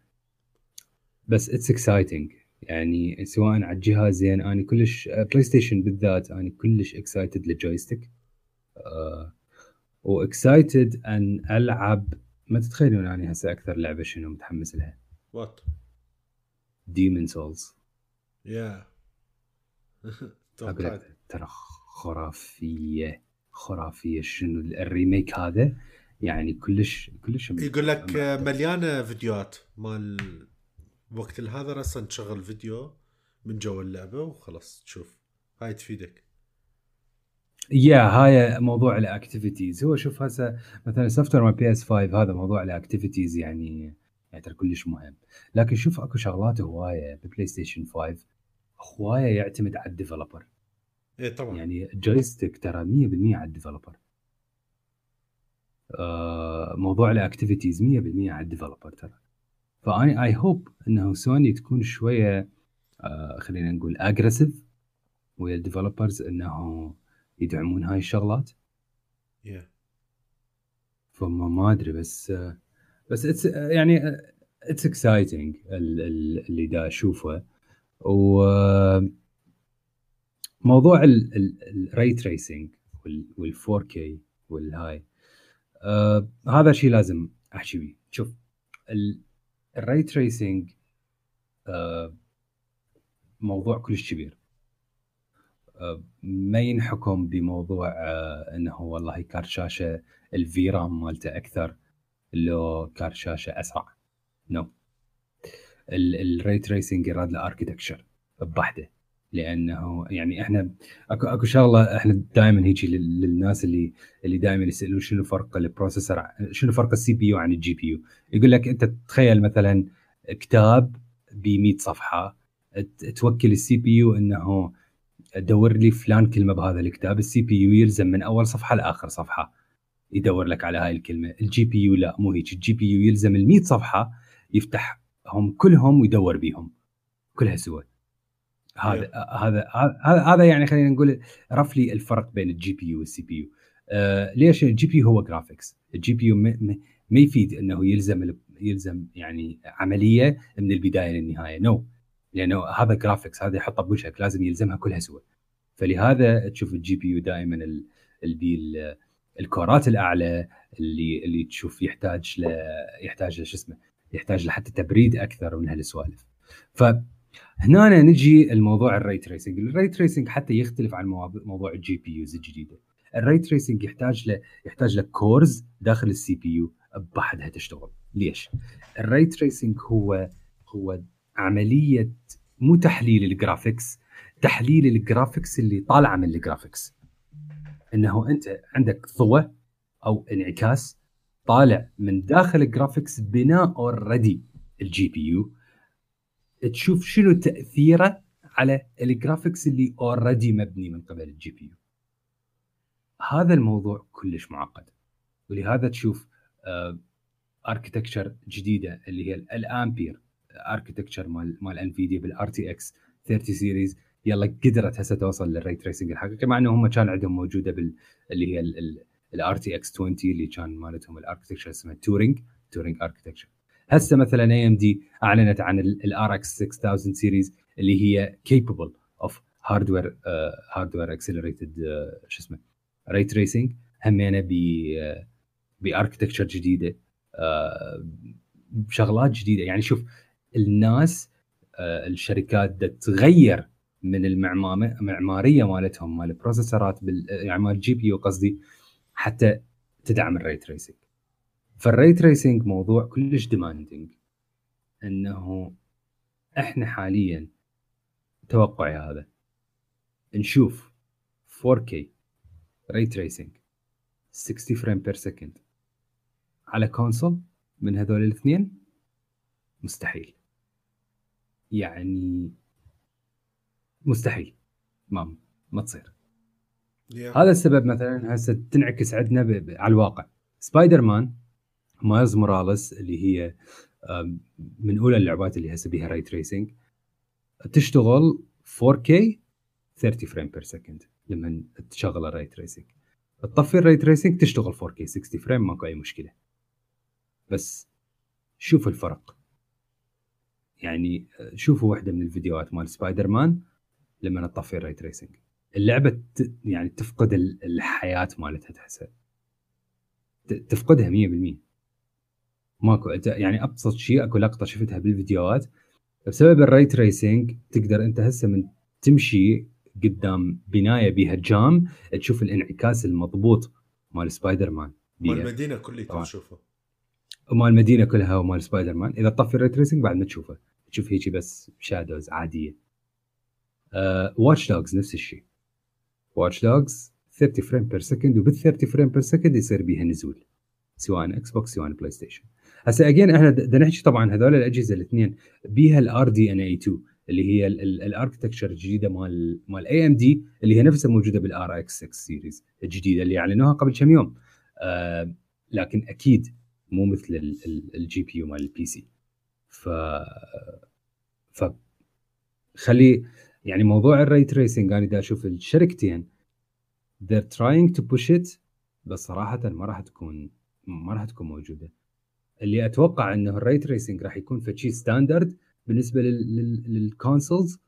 بس اتس اكسايتنج يعني سواء على الجهازين أنا كلش بلاي ستيشن بالذات أنا كلش excited لل joystick آه، و excited أن ألعب ما تتخيلون اني هسه أكثر لعبة شنو متحمس لها. what Demon's Souls يا ترى خرافية خرافية. شنو ال remake هذا؟ يعني كلش كلش يقول لك مليانة فيديوهات. مال وقت هذا أصلا تشغل فيديو من جو اللعبة وخلاص تشوف. هاي تفيدك. yeah هاي موضوع ال activities هو شوف هسه مثلا software PS5 هذا موضوع ال activities يعني يعني ترى كلش مهم. لكن شوف أكو شغلات هواية ببلاي ستيشن 5 هواية يعتمد على ال developer. إيه طبعا. يعني joystick ترى 100% على ال developer. آه موضوع ال activities 100% على ال developer ترى. فاني I hope إنه سوني تكون شوية آه خلينا نقول aggressive ويا ال developers انه يدعمون هاي الشغلات. Yeah. فما ما أدري بس آه بس it's يعني it's exciting اللي دا أشوفه. و موضوع ال ray tracing وال 4K والهاي هذا شيء لازم أحكي بيه. شوف ال ray tracing آه موضوع كلش كبير. آه ما ينحكم بموضوع آه إنه والله كارت شاشة ال VRAM مالته أكثر لو كارت شاشة أسرع. no no. ال ray tracing يراد له architecture بحده لأنه يعني إحنا أكو أكو شغلة إحنا دائما هيجي للناس اللي اللي دائما يسألون شنو فرق ال processor شنو فرق ال CPU عن ال GPU يقول لك أنت تخيل مثلا كتاب ب 100 صفحه توكل ال CPU إنه دور لي فلان كلمة بهذا الكتاب ال CPU يلزم من أول صفحة لآخر صفحة يدور لك على هاي الكلمة. ال GPU لا مو هيك. ال GPU يلزم ال 100 صفحة يفتحهم كلهم ويدور بيهم. كلها سوا هذا هذا هذا يعني خلينا نقول roughly الفرق بين ال GPU وال CPU آه ليش ال GPU هو graphics ال GPU ما يفيد إنه يلزم يلزم يعني عملية من البداية للنهاية. no no. لأنه هذا graphics هذا يحطه بوجهك لازم يلزمها كلها سوا فلهذا تشوف ال GPU دائما ال core ات الأعلى اللي اللي تشوف يحتاج ل يحتاج شو اسمه يحتاج لحتى تبريد أكثر من هالسوالف. فهنا نجي الموضوع ال ray tracing ال ray tracing حتى يختلف عن موضوع ال GPUs الجديدة. ال ray tracing يحتاج له يحتاج لك cores داخل ال CPU بحدها تشتغل. ليش؟ ال ray tracing هو هو عملية مو تحليل ال graphics تحليل ال graphics اللي طالعة من ال graphics إنه أنت عندك ضوء أو انعكاس طالع من داخل ال graphics بناء already ال GPU تشوف شنو تأثيره على ال graphics اللي already مبني من قبل ال GPU هذا الموضوع كلش معقد. ولهذا تشوف architecture آه جديدة اللي هي ال Ampere architecture مال مال انفيديا بال RTX 30 series يلا قدرت هسه توصل لل ray tracing الحقيقي مع إنه هم كان عندهم موجودة بال اللي هي ال RTX 20 اللي كان مالتهم ال architecture اسمها Turing Turing architecture هسه مثلا AMD أعلنت عن ال RX 6000 series اللي هي capable of hardware hardware accelerated شو اسمه ray tracing همينة ب ب architecture جديدة uh, بشغلات جديدة. يعني شوف الناس uh, الشركات تغير من المعماريه مالتهم مال ال processor ات بال يعني مال ال GPU قصدي حتى تدعم ال ray tracing فال ray tracing موضوع كلش demanding إنه إحنا حاليا توقعي هذا. نشوف 4K ray tracing 60 frame per second على console من هذول الاثنين مستحيل. يعني مستحيل. ما ما تصير. Yeah. هذا السبب مثلا هسه تنعكس عندنا على الواقع. سبايدر مان مايلز موراليس اللي هي من أولى اللعبات اللي هسه بيها ray tracing تشتغل 4K 30 frame per second لما تشغل ال ray tracing تطفي ال ray tracing تشتغل 4K 60 frame ماكو أي مشكلة. بس شوف الفرق. يعني شوفوا واحدة من الفيديوهات مال سبايدر مان لما تطفي ال ray tracing اللعبة يعني تفقد الحياة مالتها تحسها. تفقدها 100% ماكو يعني أبسط شيء أكو لقطة شفتها بالفيديوهات. بسبب ال ray tracing تقدر أنت هسه من تمشي قدام بناية بيها جام تشوف الانعكاس المضبوط مال سبايدر مان بيها. والمدينه كلها. تشوفه. ومال المدينة كلها ومال سبايدر مان إذا تطفي ال ray tracing بعد ما تشوفه. تشوف هيجي بس shadows عادية. واتش دوجز نفس الشيء. واتش دوجز 30 frame per second وبال 30 frame per second يصير بيها نزول. سواء إكس بوكس سواء بلاي ستيشن هسه again إحنا بدنا نحكي طبعا هذول الأجهزة الاثنين بيها ال RDNA 2 اللي هي ال architecture الجديدة مال مال AMD اللي هي نفسها موجودة بال RX 6 series الجديدة اللي أعلنوها قبل كم يوم. آه لكن أكيد مو مثل ال GPU مال ال PC ف ف خلي يعني موضوع ال ray tracing أنا دا أشوف الشركتين they're trying to push it بس صراحة ما راح تكون ما راح تكون موجودة. اللي أتوقع إنه ال ray tracing راح يكون في شيء standard بالنسبة لل consoles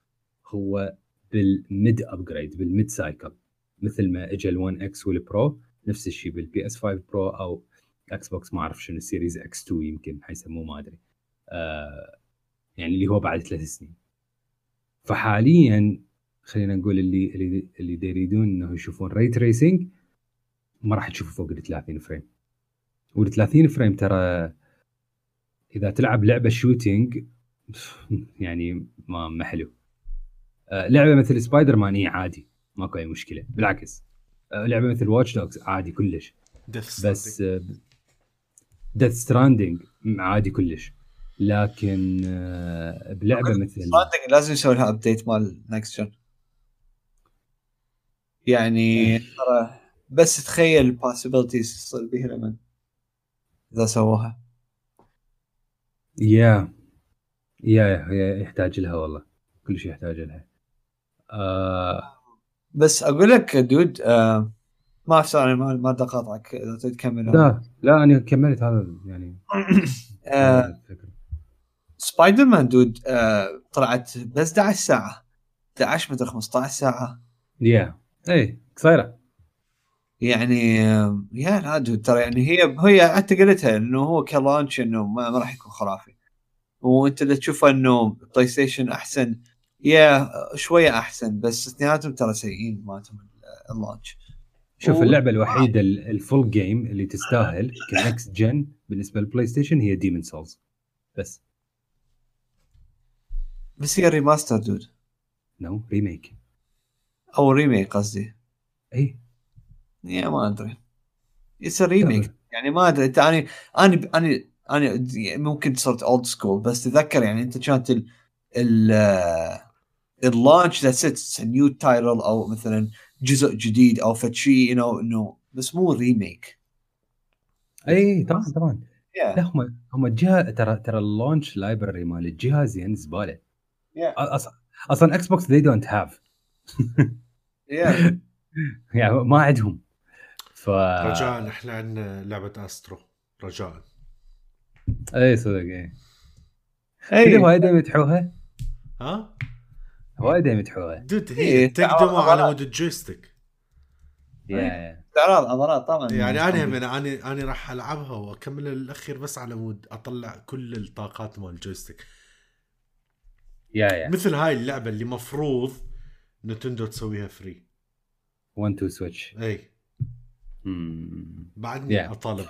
هو بال mid upgrade بال mid cycle مثل ما اجى ال One X وال Pro نفس الشيء بال PS5 Pro أو إكس بوكس ما أعرف شنو ال Series X 2 يمكن حيسموه ما أدري. آه يعني اللي هو بعد ثلاث سنين. فحاليا خلينا نقول اللي اللي اللي يريدون إنه يشوفون ray tracing ما راح تشوفوا فوق ال 30 frame وال 30 frame ترى إذا تلعب لعبة shooting يعني ما ما حلو. آه لعبة مثل سبايدر مان إيه عادي ماكو أي مشكلة بالعكس. آه لعبة مثل واتش دوجز عادي كلش. بس. ديث ستراندنج عادي كلش. لكن آه، بلعبة مثل ستراندنج لازم يسوي لها update مال next gen يعني ترى بس تخيل ال possibilities تصير بيها لما إذا سووها. yeah yeah يحتاج لها والله. كل شيء يحتاج لها. آه. بس أقول لك dude آه ما أعرف sorry ما ما اقاطعك إذا تريد تكمل. لا لا أنا كملت هذا يعني آه. سبايدر مان dude آه طلعت بس 11 ساعة. 11 مدري 15 ساعة. yeah إي قصيرة. يعني آه، yeah لا dude ترى يعني هي هي حتى قلتها إنه هو ك launch إنه ما, ما راح يكون خرافي. وأنت اللي تشوفه إنه بلاي ستيشن أحسن. yeah شوية أحسن بس اثنيناتهم ترى سيئين مالتهم ال launch. شوف و- اللعبة الوحيدة ال- ال full game اللي تستاهل ك next gen بالنسبة للبلاي ستيشن هي ديمن سولز بس. بس هي remaster dude no remake أو remake قصدي. إي. yeah ما أدري. يصير remake يعني ما أدري. أنت أنا أنا أنا أنا ممكن صرت old school بس تذكر يعني أنت كانت ال ال ال launch that's it's new title أو مثلا جزء جديد أو فد شيء you know إنه بس مو remake إي طبعا طبعا. لا yeah هم هم الجهه ترى ترى ال launch library مال الجهاز يعني زبالة. yeah أصلا إكس بوكس they don't have. yeah يعني ما عندهم. ف رجاء إحنا عندنا لعبة أسترو. رجاء. اي صدق اي اي وايد يمدحوها ها؟ وايد يمدحوها dude هي إيه، تقدموا على مود ال joystick. yeah استعراض عضلات طبعا. يعني أنا أنا أنا أنا راح ألعبها وأكمل الأخير بس على مود أطلع كل الطاقات مال ال joystick. yeah yeah. مثل هاي اللعبة اللي مفروض نتندو تسويها for 1 2 Switch إي. بعدني Yeah. أطالب.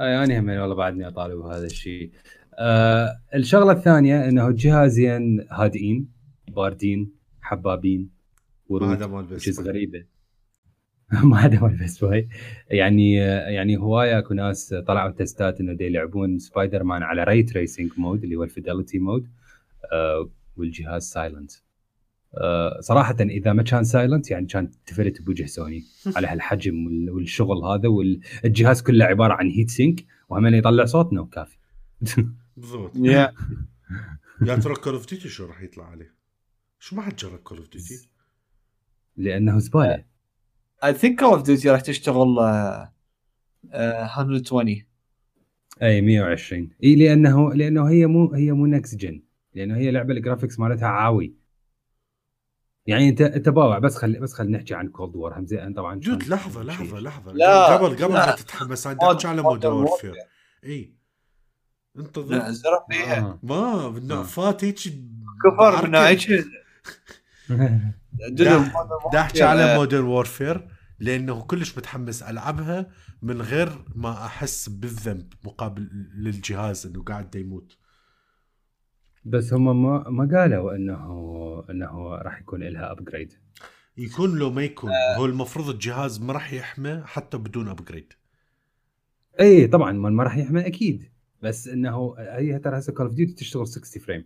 أي أنا هم والله بعدني أطالب بهذا الشيء. آه الشغلة الثانية إنه الجهازين هادئين باردين حبابين ما ورود هذا مال بس غريبة. ما عدا مال بيست باي يعني يعني هواية اكو ناس طلعوا test ات إنه دي يلعبون سبايدر مان على ray tracing mode اللي هو ال fidelity mode والجهاز silent آه صراحة إذا ما كان silent يعني كان تفلت بوجه سوني. على هالحجم وال- والشغل هذا والجهاز كله عبارة عن heat sink وهم يطلع صوت no كافي. بالضبط. يا. يا ترى كول اوف ديوتي شو راح يطلع عليه؟ شو ما حد جرب كول اوف ديوتي؟ لأنه زباله I think كول اوف ديوتي راح تشتغل آه، آه، 120 أي 120 إي لأنه لأنه هي مو هي مو next gen لأنه هي لعبة ال graphics مالتها هاوي. يعني انت أنت باوع بس خلي بس خلينا نحكي عن كولد وور هم زين طبعا جود لحظة لحظة لحظة. لا، قبل قبل لا. تتحمس مود- احكي على مود مودرن وورفير. إي. انت لا زرع فيها. آه. ما بدنا آه. فات هيك كفر من هيك. بدي أحكي على مودرن وورفير لأنه كلش متحمس ألعبها من غير ما أحس بالذنب مقابل للجهاز إنه قاعد يموت. بس هم ما ما قالوا إنه إنه راح يكون لها upgrade يكون لو ما يكون. هو المفروض الجهاز ما راح يحمى حتى بدون upgrade إي طبعا ما ما راح يحمل أكيد. بس إنه هي ترى هسه كول اوف ديوتي تشتغل 60 frame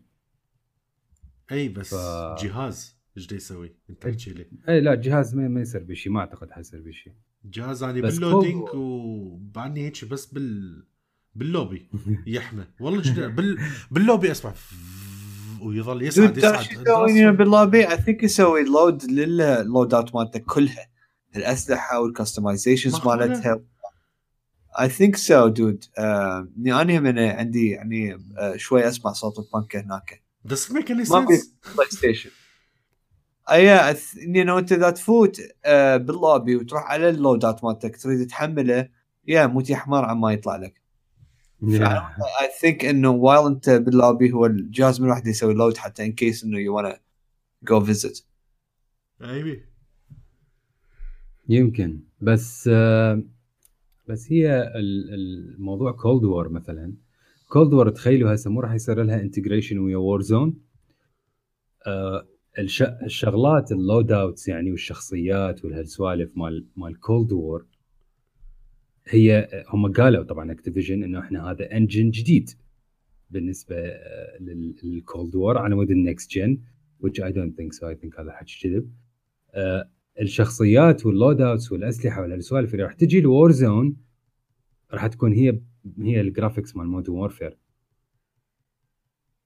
إي بس ف- جهاز إيش دا يسوي؟ أنت احكي لي. إي لا الجهاز ما, ما يصير بشيء ما أعتقد حيصير بشيء جهاز بس بال loading كول- وبعني هيك بس بال باللوبي. يحمى والله جدا. بال... باللوبي أسمع. ويظل يصعد يصعد يسوي بال lobby؟ I think يسوي load لل loadout مالته كلها. الأسلحة والكستمايزيشنز؟ مالتها. اي ثينك سو دود أنا من عندي يعني آه، شوي أسمع صوت البنك هناك. ما في sense؟ بلاي ستيشن اي انه انت اذا تفوت باللوبي وتروح على اللودات مالتك تريد تحمله يا موتي حمار عما يطلع لك. اي ثينك إنه وايل أنت باللوبي هو الجهاز من واحد يسوي لود حتى ان كيس إنه يو وأنا جو فيزيت أيوه يمكن. بس آه، بس هي ال- الموضوع كولد وور مثلا. كولد وور تخيلوا هسه مو راح يصير لها integration ويا وور زون الشغلات ال loadouts يعني والشخصيات والهالسوالف مال مال كولد وور هي هم قالوا طبعا اكتيفيجن إنه إحنا هذا engine جديد بالنسبة لل- للكولد وور على مود ال next gen which I don't think so. I think هذا حكي كذب. آه، الشخصيات وال loadouts والأسلحة والسوالف اللي راح تجي الوور زون راح تكون هي هي ال graphics مال مودرن وورفير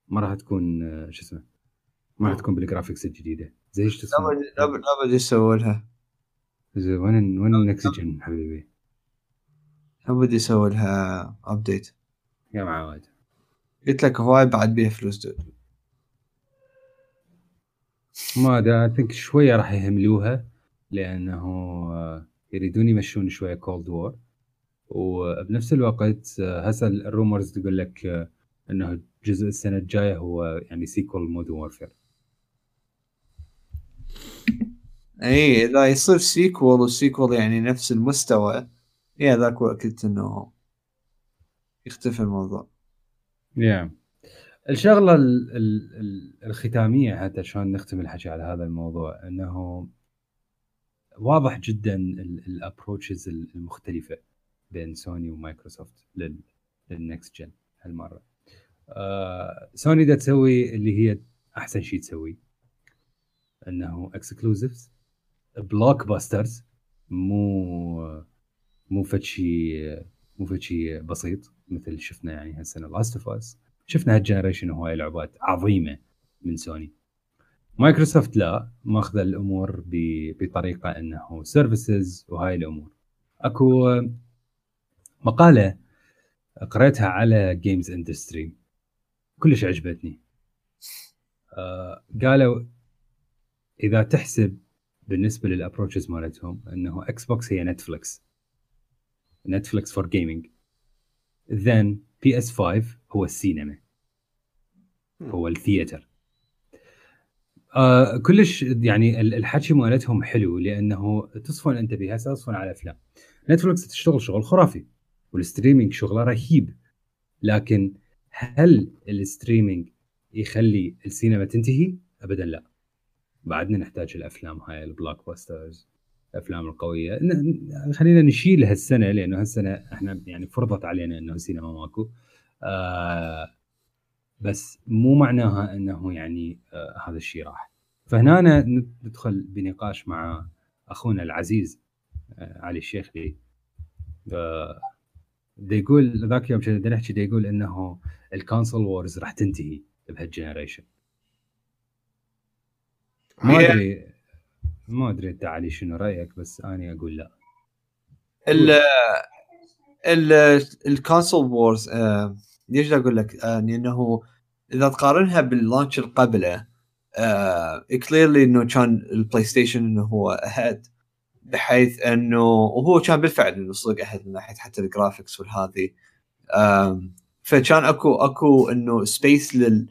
ما راح تكون آه، شو اسمه ما راح تكون بال graphics الجديدة. زي إيش لا تسمى؟ بد- لا بد- لا بد يسوي لها وين وين ال next gen حبيبي؟ لا بد يسوي لها update يا معود قلت لك هواي بعد بيها فلوس dude ما أدري think شوية راح يهملوها لأنه آه، يريدون يمشون شوية كولد وور وبنفس الوقت آه، هسه ال rumors تقول لك آه، إنه جزء السنة الجاية هو يعني sequel مودرن وورفير اي إذا يصير sequel وال sequel يعني نفس المستوى يا ذاك وقت انه يختفي الموضوع يا الشغلة ال ال ال الختامية حتى عشان نختم الحكي على هذا الموضوع إنه واضح جدا ال approaches المختلفة بين سوني ومايكروسوفت لل لل next gen هالمرة. آه سوني دا تسوي اللي هي أحسن شيء تسوي إنه exclusives blockbusters مو مو فد شيء مو فد شيء بسيط مثل شفنا يعني هالسنة لاست اوف اس شفنا هال generation هواي لعبات عظيمة من سوني. مايكروسوفت لا ماخذه الأمور بطريقة إنه services وهاي الأمور. أكو مقالة قريتها على games industry كلش عجبتني. آه قالوا إذا تحسب بالنسبة لل approaches مالتهم إنه إكس بوكس هي نتفلكس نتفلكس for gaming then بي اس 5 هو السينما. هو ال theater. آه كلش يعني ال- الحكي مالتهم حلو لأنه تصفن أنت بها تصفن على أفلام. نتفلكس تشتغل شغل خرافي وال streaming شغلة رهيب. لكن هل ال streaming يخلي السينما تنتهي؟ ابدا لا. بعدنا نحتاج الأفلام هاي ال blockbusters الأفلام القوية. خلينا نشيل هالسنة لأنه هالسنة إحنا يعني فرضت علينا إنه السينما ماكو. آه بس مو معناها إنه يعني آه هذا الشيء راح. فهنا ندخل بنقاش مع أخونا العزيز آه علي الشيخلي آه دا يقول ذاك يوم كنا نحكي دا يقول إنه ال console wars راح تنتهي بهال generation ما أدري ما أدري أنت علي شنو رأيك بس أنا أقول لا. ال ال ال console wars آه، ليش أقول لك؟ آه، لأنه إذا تقارنها بال launch اللي قبله clearly إنه كان البلاي ستيشن إنه هو ahead بحيث إنه وهو كان بالفعل إنه صدق ahead من ناحية حتى ال graphics والهذه فكان أكو أكو إنه space لل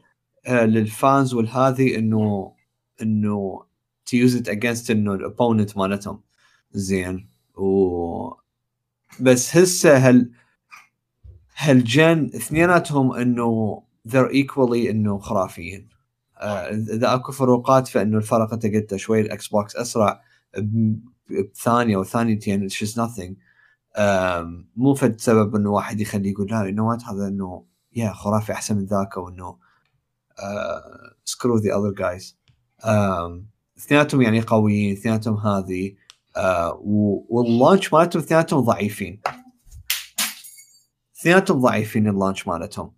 آه، لل fans والهذه إنه إنه to use it against انه ال opponent مالتهم زين. و بس هسه هل هال gen اثنيناتهم إنه they're equally إنه خرافيين. آه، إذا أكو فروقات فإنه الفرق أنت قلته شوي الاكس بوكس أسرع بثانية أو ثانيتين it's just nothing. مو فد سبب إنه واحد يخليه يقول لا انه what هذا إنه يا خرافي أحسن من ذاك أو إنه screw the other guys اثنيناتهم يعني قويين اثنيناتهم هذه آه، وال launch مالتهم اثنيناتهم ضعيفين. اثنيناتهم ضعيفين ال launch مالتهم.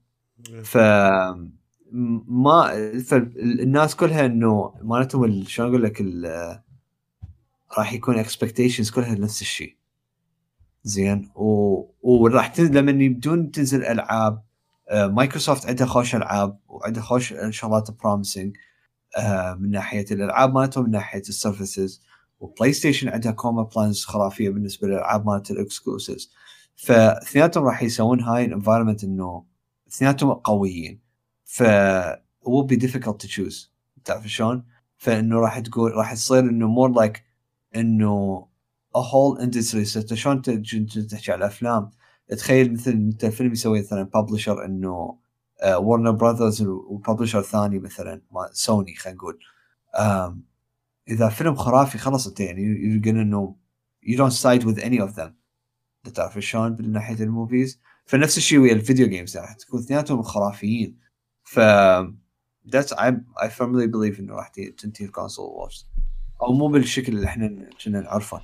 ف م- ما فالناس كلها إنه مالتهم ال- شلون أقول لك راح يكون expectations كلها نفس الشيء. زين؟ و... وراح تن... لما يبدون تنزل ألعاب آه، مايكروسوفت عندها خوش ألعاب وعندها خوش شغلات promising من ناحية الألعاب مالتهم من ناحية ال services. وبلاي ستيشن عندها كوما plans خرافية بالنسبة للألعاب مالت ال exclusives. فاثنيناتهم راح يسوون هاي ال environment إنه اثنيناتهم قويين. ف will be difficult to choose. تعرف شلون؟ فإنه راح تقول راح تصير إنه more like إنه a whole industry. انت شلون تحكي على الأفلام؟ تخيل مثل إنت فيلم يسوي مثلا publisher إنه ورنر براذرز و publisher ثاني مثلا ما سوني خلينا نقول. آم، إذا فيلم خرافي خلاص انت يعني gonna انه you don't side with any of them. انت تعرف شلون من ناحية ال movies. فنفس الشيء ويا ال video games راح تكون اثنيناتهم خرافيين. ف that's I, I firmly believe إنه راح تنتهي ال console wars أو مو بالشكل اللي إحنا كنا نعرفه.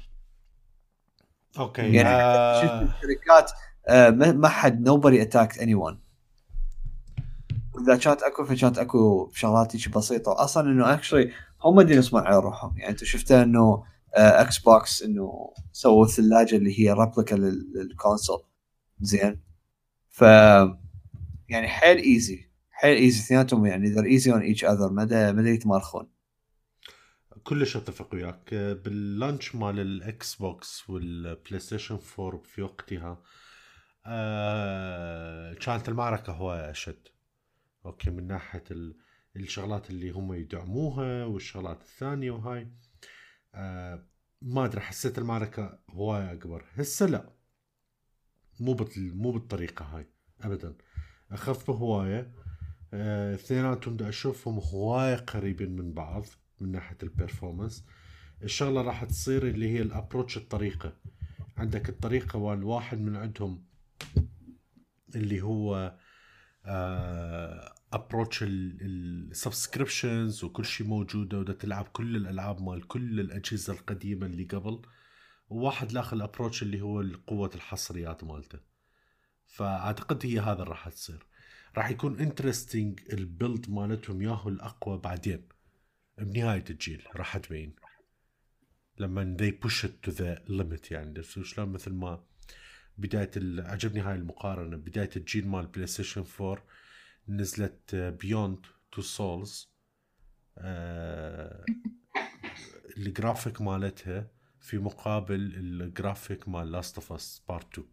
okay يعني آه، شفت الشركات آه، ما ما حد nobody attacked anyone. واذا كانت أكو فكانت أكو شغلات هيك بسيطة. واصلا إنه actually هم اللي يصمون على روحهم. يعني انت شفتها إنه إكس بوكس إنه سووا الثلاجة اللي هي replica لل console زين. ف يعني حيل easy حيل easy اثنيناتهم يعني they're easy on each other مدى مدى يتمارخون كلش أتفق وياك. بال launch مال الاكس بوكس والبلاي ستيشن 4 في وقتها آه كانت المعركة هواية أشد. okay من ناحية ال- الشغلات اللي هم يدعموها والشغلات الثانية وهاي. آه ما أدري حسيت المعركة هواية أكبر. هسه لا. مو. مو بالطريقة هاي ابدا. أخف هواية. آه، اثنيناتهم دا أشوفهم هواية قريبين من بعض من ناحية ال performance الشغلة راح تصير اللي هي ال approach الطريقة. عندك الطريقة والواحد من عندهم اللي هو approach ال subscriptions وكل شيء موجودة ودا تلعب كل الألعاب مال كل الأجهزة القديمة اللي قبل. وواحد لأخذ ال approach اللي هو قوه الحصريات مالته. فأعتقد هي هذا راح تصير. راح يكون interesting ال build مالتهم ياهو الأقوى بعدين. بنهاية الجيل راح تبين. لما they push it to the limit يعني. شلون مثل ما بداية عجبني هاي المقارنة. بداية الجيل مال بلاي ستيشن 4 نزلت بيوند تو سولز الجرافيك مالتها في مقابل الجرافيك مال لاست اوف اس بارت 2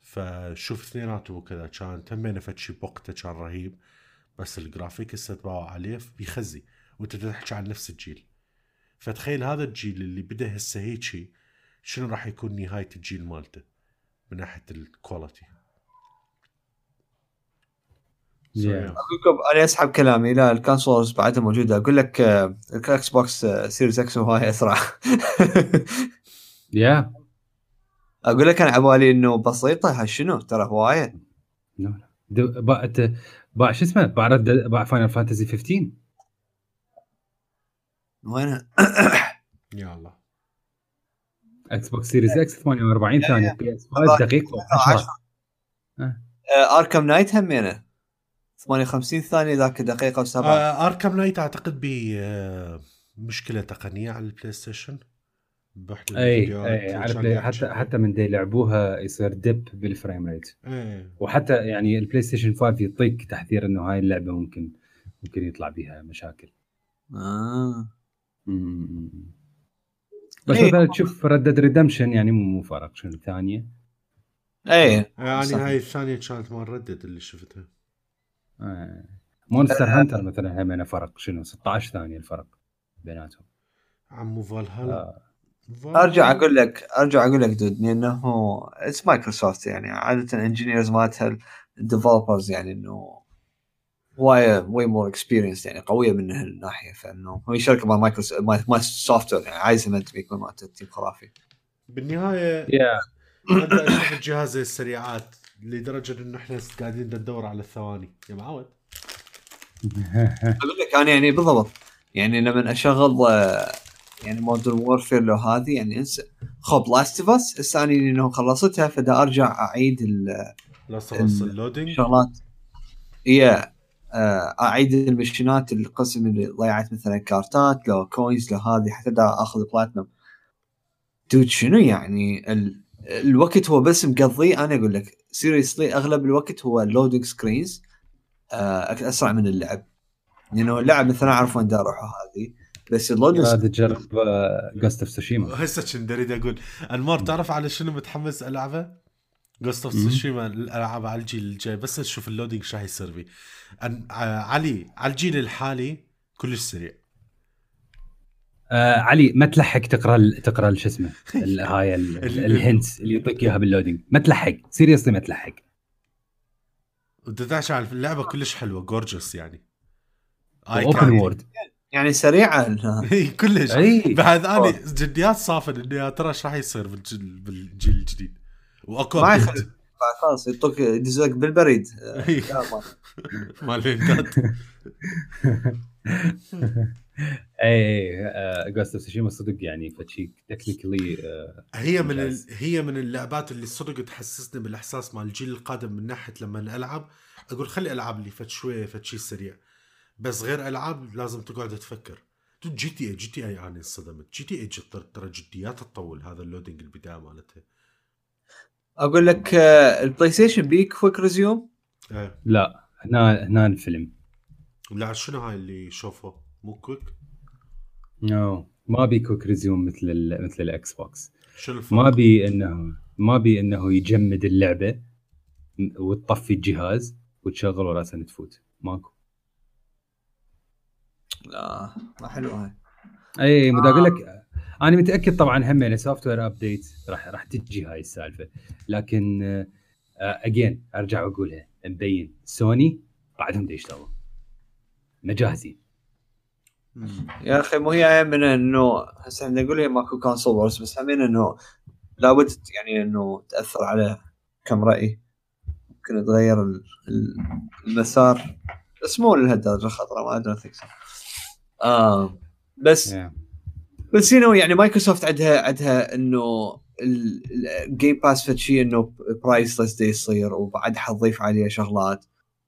فشوف اثنيناتهم وكذا كانت همين فد بوقته كان رهيب بس الجرافيك هسه تباوع عليه بيخزي وانت تحكي عن نفس الجيل فتخيل هذا الجيل اللي بدأ هسه هيجي شنو راح يكون نهاية الجيل مالته من ناحية ال quality. أقول لكم أنا أسحب كلامي. لا ال consoles بعدها موجوده أقول لك آه، الاكس بوكس سيريز إكس هواي أسرع. يا أقول لك أنا عبالي إنه بسيطة. ها شنو؟ ترى هواية. باع أنت- باع شو اسمه؟ باع رد باع فاينل فانتسي 15 وينها؟ يا الله. إكس بوكس سيريز إكس 48 ثانية. بي اس 5 دقيقة. 10 اركم نايت همينه 58 ثانية ذاك دقيقه وسبعه آه اركم نايت أعتقد ب آه مشكلة تقنية على البلاي ستيشن أي أي يحكي. حتى حتى من دي يلعبوها يصير dip بال frame rate إيه وحتى يعني البلاي ستيشن 5 يعطيك تحذير إنه هاي اللعبة ممكن ممكن يطلع بيها مشاكل آه مم. بس إيه. مثلا تشوف ردد ريدمشن يعني مو فرق شنو الثانية إيه يعني صح. هاي الثانية كانت مال ردد اللي شفتها آه. مونستر هانتر مثلا هم فرق. شنو؟ 16 ثانية الفرق بيناتهم. عمو فالهالا آه. أرجع أقول لك أرجع أقول لك dude انه it's مايكروسوفت يعني. عادة engineers مالتها ال developers يعني إنه way way more experience يعني قوية من هالناحيه فإنه هو شركه مال مايكروسوفت مال software يعني عايزه من يكون مالته team خرافي. بالنهاية يا أبدأ أشوف الجهاز السريعات. لدرجة انه إحنا قاعدين ندور على الثواني. يا معود أقول لك أنا يعني بالضبط يعني لما أشغل آه، يعني Modern Warfare لو هذه يعني انسى خب Last of Us هسه أنا إنه خلصتها فدا أرجع أعيد ال- لا صفص ال loading الشغلات هي آه، أعيد ال missions القسم اللي ضيعت مثلا كارتات لو coins لو هذه حتى دا أخذ platinum dude شنو يعني؟ ال... الوقت هو بس مقضيه أنا أقول لك seriously أغلب الوقت هو loading screens أسرع من اللعب. لأنه اللعب مثلا أعرف وين أروح هذه. بس ال loading هذا تجرب Ghost of Tsushima هسه كنت اريد أقول. أنمار تعرف على شنو متحمس ألعبه؟ Ghost of. Tsushima الالعاب على الجيل الجاي. بس نشوف ال loading شو حيصير فيه أن... ع- علي على الجيل الحالي كلش سريع. آه علي ما تلحق تقرأ ال- تقرأ ال- شو اسمه ال- هاي ال- ال- ال hints اللي يعطيك اياها بال loading. ما تلحق seriously ما تلحق. ودداش على اللعبة كلش حلوة gorgeous يعني. open. world يعني سريعة. إي كلش. بعد أنا. جديات صافن انه يا ترى شو راح يصير بالجيل الجديد. وأكو ما يخلي خلاص يعطوك يدزوك بالبريد. مال اي Ghost of Tsushima صدق يعني فشي technically هي من ال... هي من اللعبات اللي صدق تحسسني بالإحساس مال الجيل القادم من ناحية لما ألعب أقول خلي ألعب لي فد شوية فد شيء سريع. بس غير ألعاب لازم تقعد تفكر. GTA جي تي اي أنا انصدمت. جي تي اي ترى جديات تطول هذا ال loading البداية مالتها أقول لك آه، البلاي ستيشن بيه quick resume إيه. لا هنا هنا الفيلم. لا شنو هاي اللي شوفه؟ مو quick؟ no ما بي quick resume مثل ال مثل ال Xbox شنو الفرق؟ ما بي إنه ما بي إنه يجمد اللعبة وتطفي الجهاز وتشغل وراسا تفوت ماكو. لا ما حلوة هاي. إي مو أقول لك أنا متأكد طبعا هم software update راح راح تجي هاي السالفة. لكن again أرجع وأقولها مبين سوني بعدهم دا يشتغلون مجازين مم. يا أخي مو هي من إنه هسه إحنا نقول هي ماكو console wars بس همين إنه لابد يعني إنه تأثر على كم رأي. ممكن تغير ال- ال- المسار بس مو لهالدرجة خطرة ما أدري think آه بس Yeah. بس you يعني مايكروسوفت عندها عندها إنه ال Game Pass فد شيء إنه priceless دي يصير وبعد حتضيف عليه شغلات.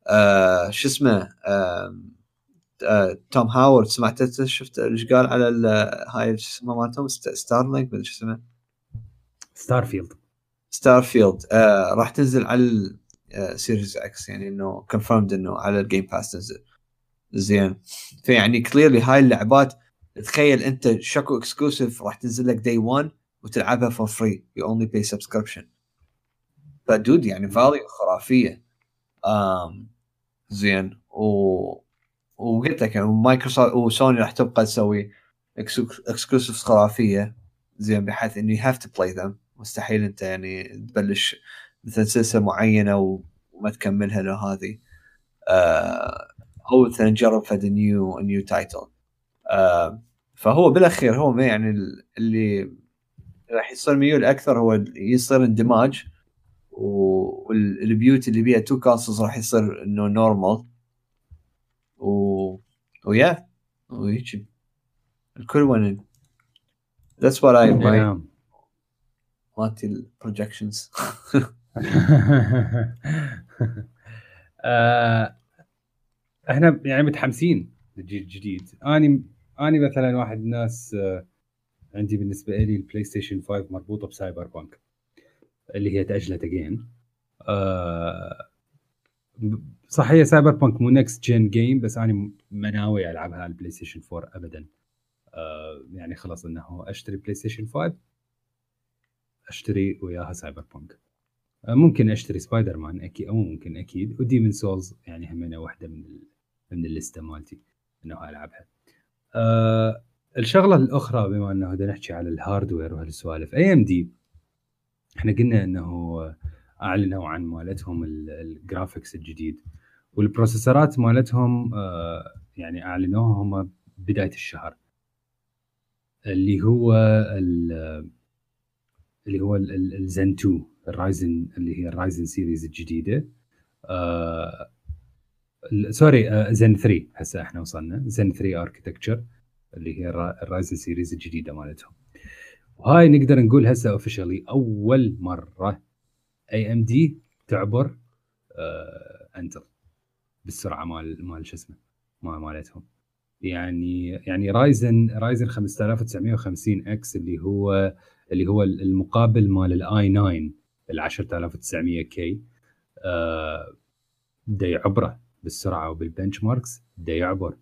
آه شو اسمه؟ آه تود هاورد سمعت شفت إيش قال على هاي شو اسمه مالتهم Starlink مدري شو اسمه. Starfield Starfield آه راح تنزل على Series X يعني إنه confirmed إنه على ال Game Pass تنزل. زين. فيعني clearly هاي اللعبات تخيل أنت شكو exclusive راح تنزل لك day 1 وتلعبها for free you only buy subscription ف dude يعني value خرافية. آم زين. و وقلت لك يعني مايكروسوفت وسوني راح تبقى تسوي exclusive خرافية زين بحيث انه you have to play them مستحيل أنت يعني تبلش مثلا سلسلة معينة وما تكملها لو هذه. آه أو مثلا تجرب فد new new title فهو بالأخير هو ما يعني ال- اللي راح يصير ميول أكثر هو يصير اندماج. والبيوت اللي بيها two consoles راح يصير إنه normal و ويا وهيك الكل وين That's what I my Yeah. مالتي البروجكشنز آه، إحنا يعني متحمسين للجيل الجديد. أني أني مثلا واحد الناس آه، عندي بالنسبة لي البلاي ستيشن 5 مربوطة بسايبر بانك اللي هي تأجلت اجين صح هي Cyberpunk مو next gen game بس أنا ما ناوي ألعبها على البلاي ستيشن 4 ابدا. آه يعني خلاص إنه أشتري بلاي ستيشن 5 أشتري وياها Cyberpunk آه ممكن أشتري سبايدر مان أكيد أو ممكن أكيد و Demon's Souls يعني همينه واحدة من ال... من ال list ة مالتي إنه ألعبها. آه الشغلة الأخرى بما إنه بدنا نحكي على ال hardware وهالسوالف AMD إحنا قلنا إنه أعلنوا عن مالتهم ال graphics الجديد. وال processor ات مالتهم آه يعني أعلنوها هم بداية الشهر. اللي هو اللي هو الزن 2 ال Ryzen اللي هي ال Ryzen series الجديدة. sorry Zen 3 هسه إحنا وصلنا. زن 3 architecture اللي هي ال Ryzen series الجديدة مالتهم. وهاي نقدر نقول هسه officially أول مرة AMD تعبر آه Intel بالسرعة مال مال شو اسمه مال مالتهم. يعني يعني Ryzen Ryzen 5950 X اللي هو اللي هو المقابل مال ال i9 ال 10900 K آه بدا يعبره بالسرعة وبال benchmarks بدا يعبر.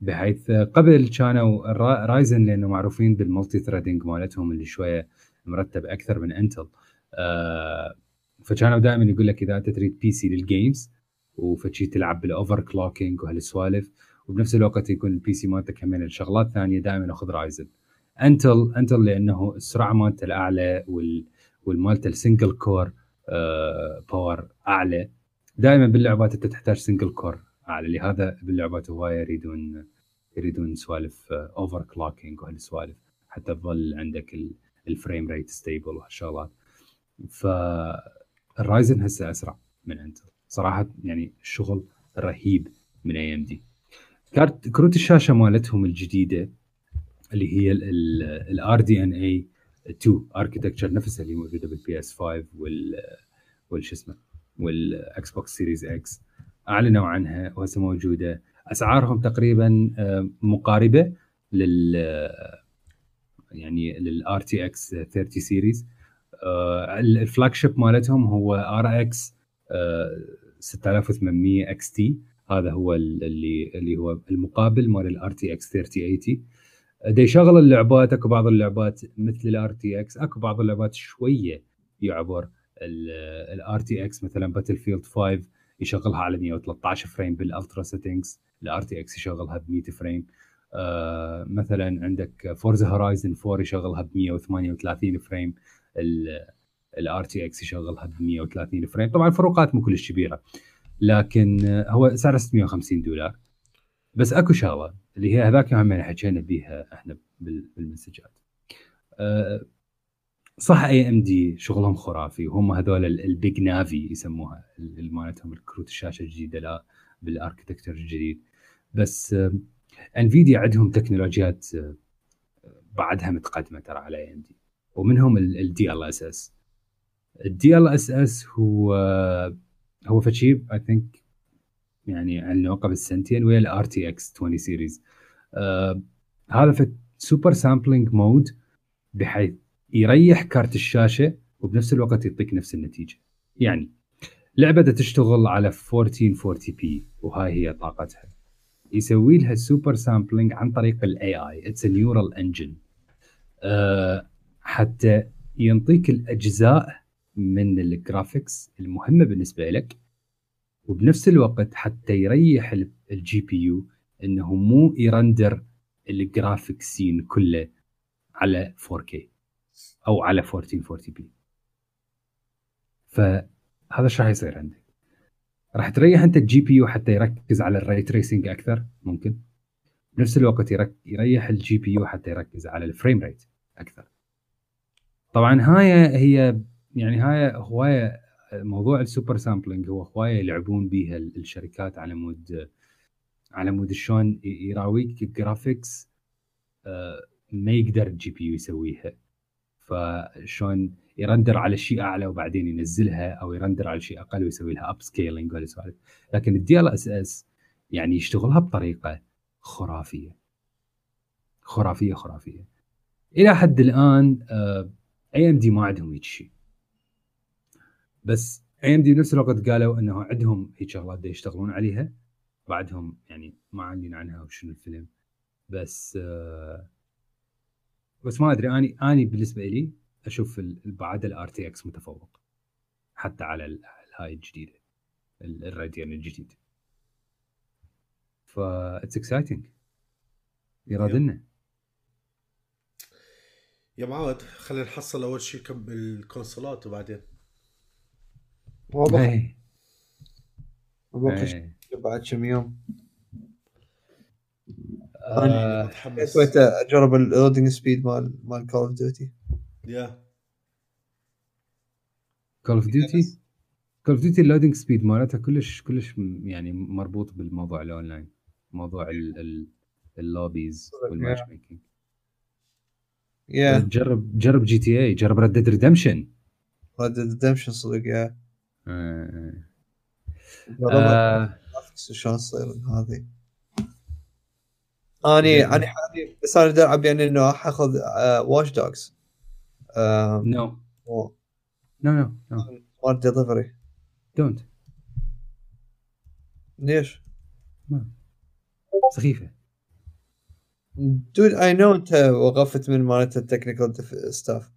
بحيث قبل كانوا Ryzen لأنه معروفين بال multi-threading مالتهم اللي شوية مرتب أكثر من Intel آه فكانوا دائما يقول لك إذا أنت تريد PC لل games وفشي تلعب بال overclocking وهالسوالف وبنفس الوقت يكون ال PC مالتك كمان الشغلات ثانية دائما اخذ Ryzen Intel Intel لأنه السرعة مالته الأعلى وال والمالته ال single core آه power أعلى. دائما باللعبات أنت تحتاج single core أعلى. لهذا باللعبات هواية يريدون يريدون سوالف overclocking وهالسوالف حتى تظل عندك ال frame rate stable وهالشغلات. فال Ryzen هسه أسرع من Intel صراحة يعني الشغل رهيب من AMD كارت كروت الشاشة مالتهم الجديدة اللي هي ال RDNA 2 architecture نفسها اللي موجودة بال PS5 وال والش اسمه وال Xbox Series X أعلنوا عنها وهسه موجودة. أسعارهم تقريبا آه، مقاربة لل يعني لل RTX 30 series ال flagship مالتهم هو RX 6800 XT هذا هو اللي اللي هو المقابل مال ال RTX 3080 دا يشغل اللعبات أكو بعض اللعبات مثل ال RTX أكو بعض اللعبات شوية يعبر ال RTX مثلا Battlefield 5 يشغلها على 113 frame بال ultra settings ال RTX يشغلها ب 100 frame. آه مثلا عندك Forza Horizon 4 يشغلها ب 138 frame. ال RTX يشغلها ب 130 frame. طبعا الفروقات مو كلش كبيرة لكن هو سعره 650 دولار. بس أكو شغلة اللي هي هذاك هم حكينا بيها إحنا بالمسجات أه صح AMD شغلهم خرافي وهم هذول ال Big Navi يسموها مالتهم الكروت الشاشة الجديدة لا بال architecture الجديد. بس Nvidia عندهم تكنولوجيات بعدها متقدمة ترى على اي ام دي ومنهم الدي ال اس اس الدي ال اس اس هو هو فشي I think يعني عنه قبل سنتين ويا ال RTX 20 series هذا في super sampling mode بحيث يريح كارت الشاشة وبنفس الوقت يعطيك نفس النتيجة. يعني لعبة تشتغل على 1440p وهاي هي طاقتها. يسوي لها super sampling عن طريق ال AI its neural engine حتى ينطيك الأجزاء من ال graphics المهمة بالنسبة لك وبنفس الوقت حتى يريح ال GPU إنه مو ي render ال graphic scene كله على 4K أو على 1440p فهذا إيش راح يصير عندك؟ راح تريح أنت ال GPU حتى يركز على ال ray tracing أكثر ممكن. بنفس الوقت يريح ال GPU حتى يركز على ال frame rate أكثر. طبعا هاي هي يعني هاي هواية موضوع ال super sampling هو هواية يلعبون بيها الشركات على مود على مود شلون يراويك graphics آه، ما يقدر ال GPU يسويها. فشلون ي render على شيء أعلى وبعدين ينزلها أو ي render على شيء أقل ويسوي لها upscaling وهالسوالف لكن ال DLSS يعني يشتغلها بطريقة خرافية. خرافية خرافية. إلى حد الآن AMD ما عندهم هيك شيء. بس AMD بنفس الوقت قالوا إنه عندهم هيك شغلات يشتغلون عليها. بعدهم يعني ما عندنا عنها وشنو الفيلم. بس آه بس ما أدري. أني أني بالنسبة لي أشوف بعد ال RTX متفوق. حتى على ال- هاي الجديدة ال- ال Radeon الجديد. ف it's exciting يراد لنا. يا معود خلينا نحصل أول شيء كم الكونسولات وبعدين. واضح؟ إيه. باقي إيه. بعد كم يوم. آه، متحمس. سويت اجرب ال loading speed مال مال Call of Duty يا. Call of Duty Call of Duty ال loading speed مالتها كلش كلش يعني مربوط بالموضوع الاونلاين موضوع ال- ال- اللوبيز والماتش ميكينج يا جرب جرب جي تي اي جرب ردد ريدمشن ريد ديدمشن صدق يا آه. graphics شلون تصير هذه. اني. أني حالي بس أنا العب يعني إنه حاخذ واش دوجز نو نو no no مال delivery don't ليش؟ سخيفة. dude I know انت وقفت من مالت ال technical stuff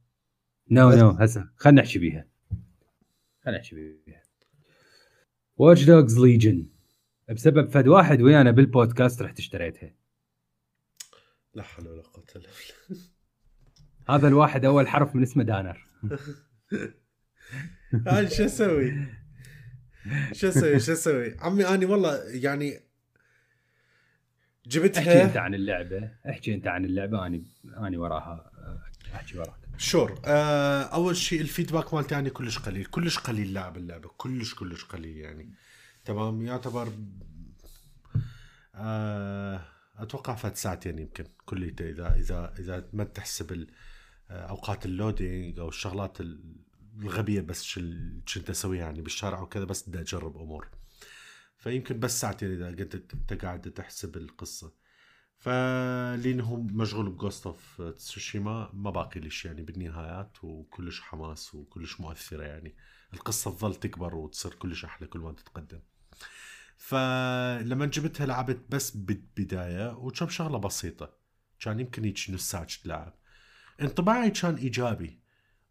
no no هسه خلينا نحكي بيها. خلينا نحكي بيها. Watch Dogs Legion بسبب فد واحد ويانا بالبودكاست رحت اشتريتها. لا حول ولا قوة إلا بالله. هذا الواحد أول حرف من اسمه دانر. أنا شو أسوي؟ شو أسوي؟ شو أسوي؟ عمي اني والله يعني احكي أنت جبتها عن اللعبة. احكي أنت عن اللعبة. اني اني وراها أحكي وراك. شور. آه أول شيء الفيدباك مالتي يعني كلش قليل. كلش قليل لاعب اللعبة. كلش كلش قليل يعني. تمام؟ يعتبر آه أتوقع فات ساعتين يمكن. كليته إذا إذا إذا ما تحسب آه، أوقات ال loading أو الشغلات ال- الغبية بس شو ال- شو انت أسويها يعني بالشارع وكذا بس بدي أجرب أمور. فيمكن بس ساعتين إذا كنت انت قاعد تحسب القصة. فلانه مشغول ب Ghost of Tsushima ما باقي لي شيء يعني بالنهايات وكلش حماس وكلش مؤثرة يعني. القصة تظل تكبر وتصير كلش أحلى كل ما تتقدم فلما جبتها لعبت بس بالبداية وكم شغلة بسيطة. كان يمكن هيك نص ساعة تلعب انطباعي كان إيجابي.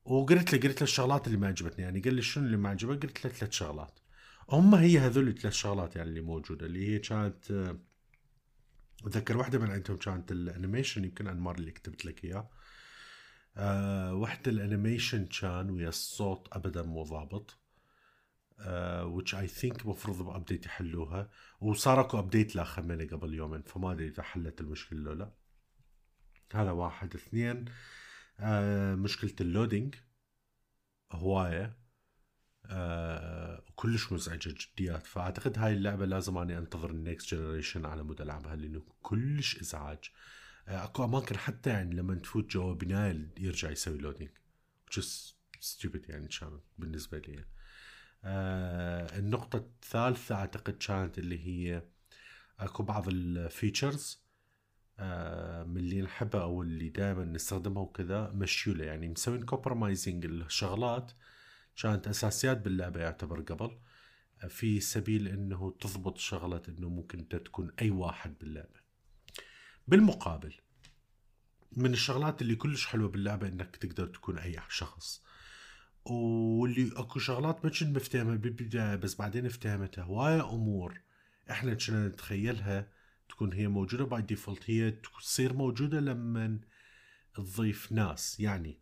وقلت له قلت له الشغلات اللي ما عجبتني. يعني قال لي شنو اللي ما عجبك؟ قلت له ثلاث شغلات. هم هي هذول الثلاث شغلات يعني اللي موجودة اللي هي كانت آه، أتذكر واحدة من عندهم كانت ال animation يمكن أنمار اللي كتبت لك إياه. أه واحدة ال animation كان ويا الصوت ابدا مو ضابط أه which I think مفروض ب update يحلوها وصار أكو update لأخر منه قبل يومين فما أدري إذا حلت المشكلة لو لا. هذا واحد. اثنين أه مشكلة ال loading هواية. آه كلش مزعجة جديات. فأعتقد هاي اللعبة لازم أني أنتظر ال next generation على مود ألعبها لأنه كلش إزعاج. آه أكو أماكن حتى يعني لما تفوت جوا بنايه يرجع يسوي loading is stupid يعني كانت بالنسبة لي. آه النقطة الثالثة أعتقد كانت اللي هي أكو بعض ال features آه من اللي نحبها أو اللي دائما نستخدمها وكذا مشيولة. يعني مسوين compromising الشغلات كانت أساسيات باللعبة يعتبر قبل. في سبيل إنه تضبط شغلة إنه ممكن أنت تكون أي واحد باللعبة. بالمقابل من الشغلات اللي كلش حلوة باللعبة إنك تقدر تكون أي شخص. واللي أكو شغلات ما كنت مفتهمها بالبداية بس بعدين افتهمتها. هواية أمور. إحنا كنا نتخيلها تكون هي موجودة by default هي تصير موجودة لما تضيف ناس. يعني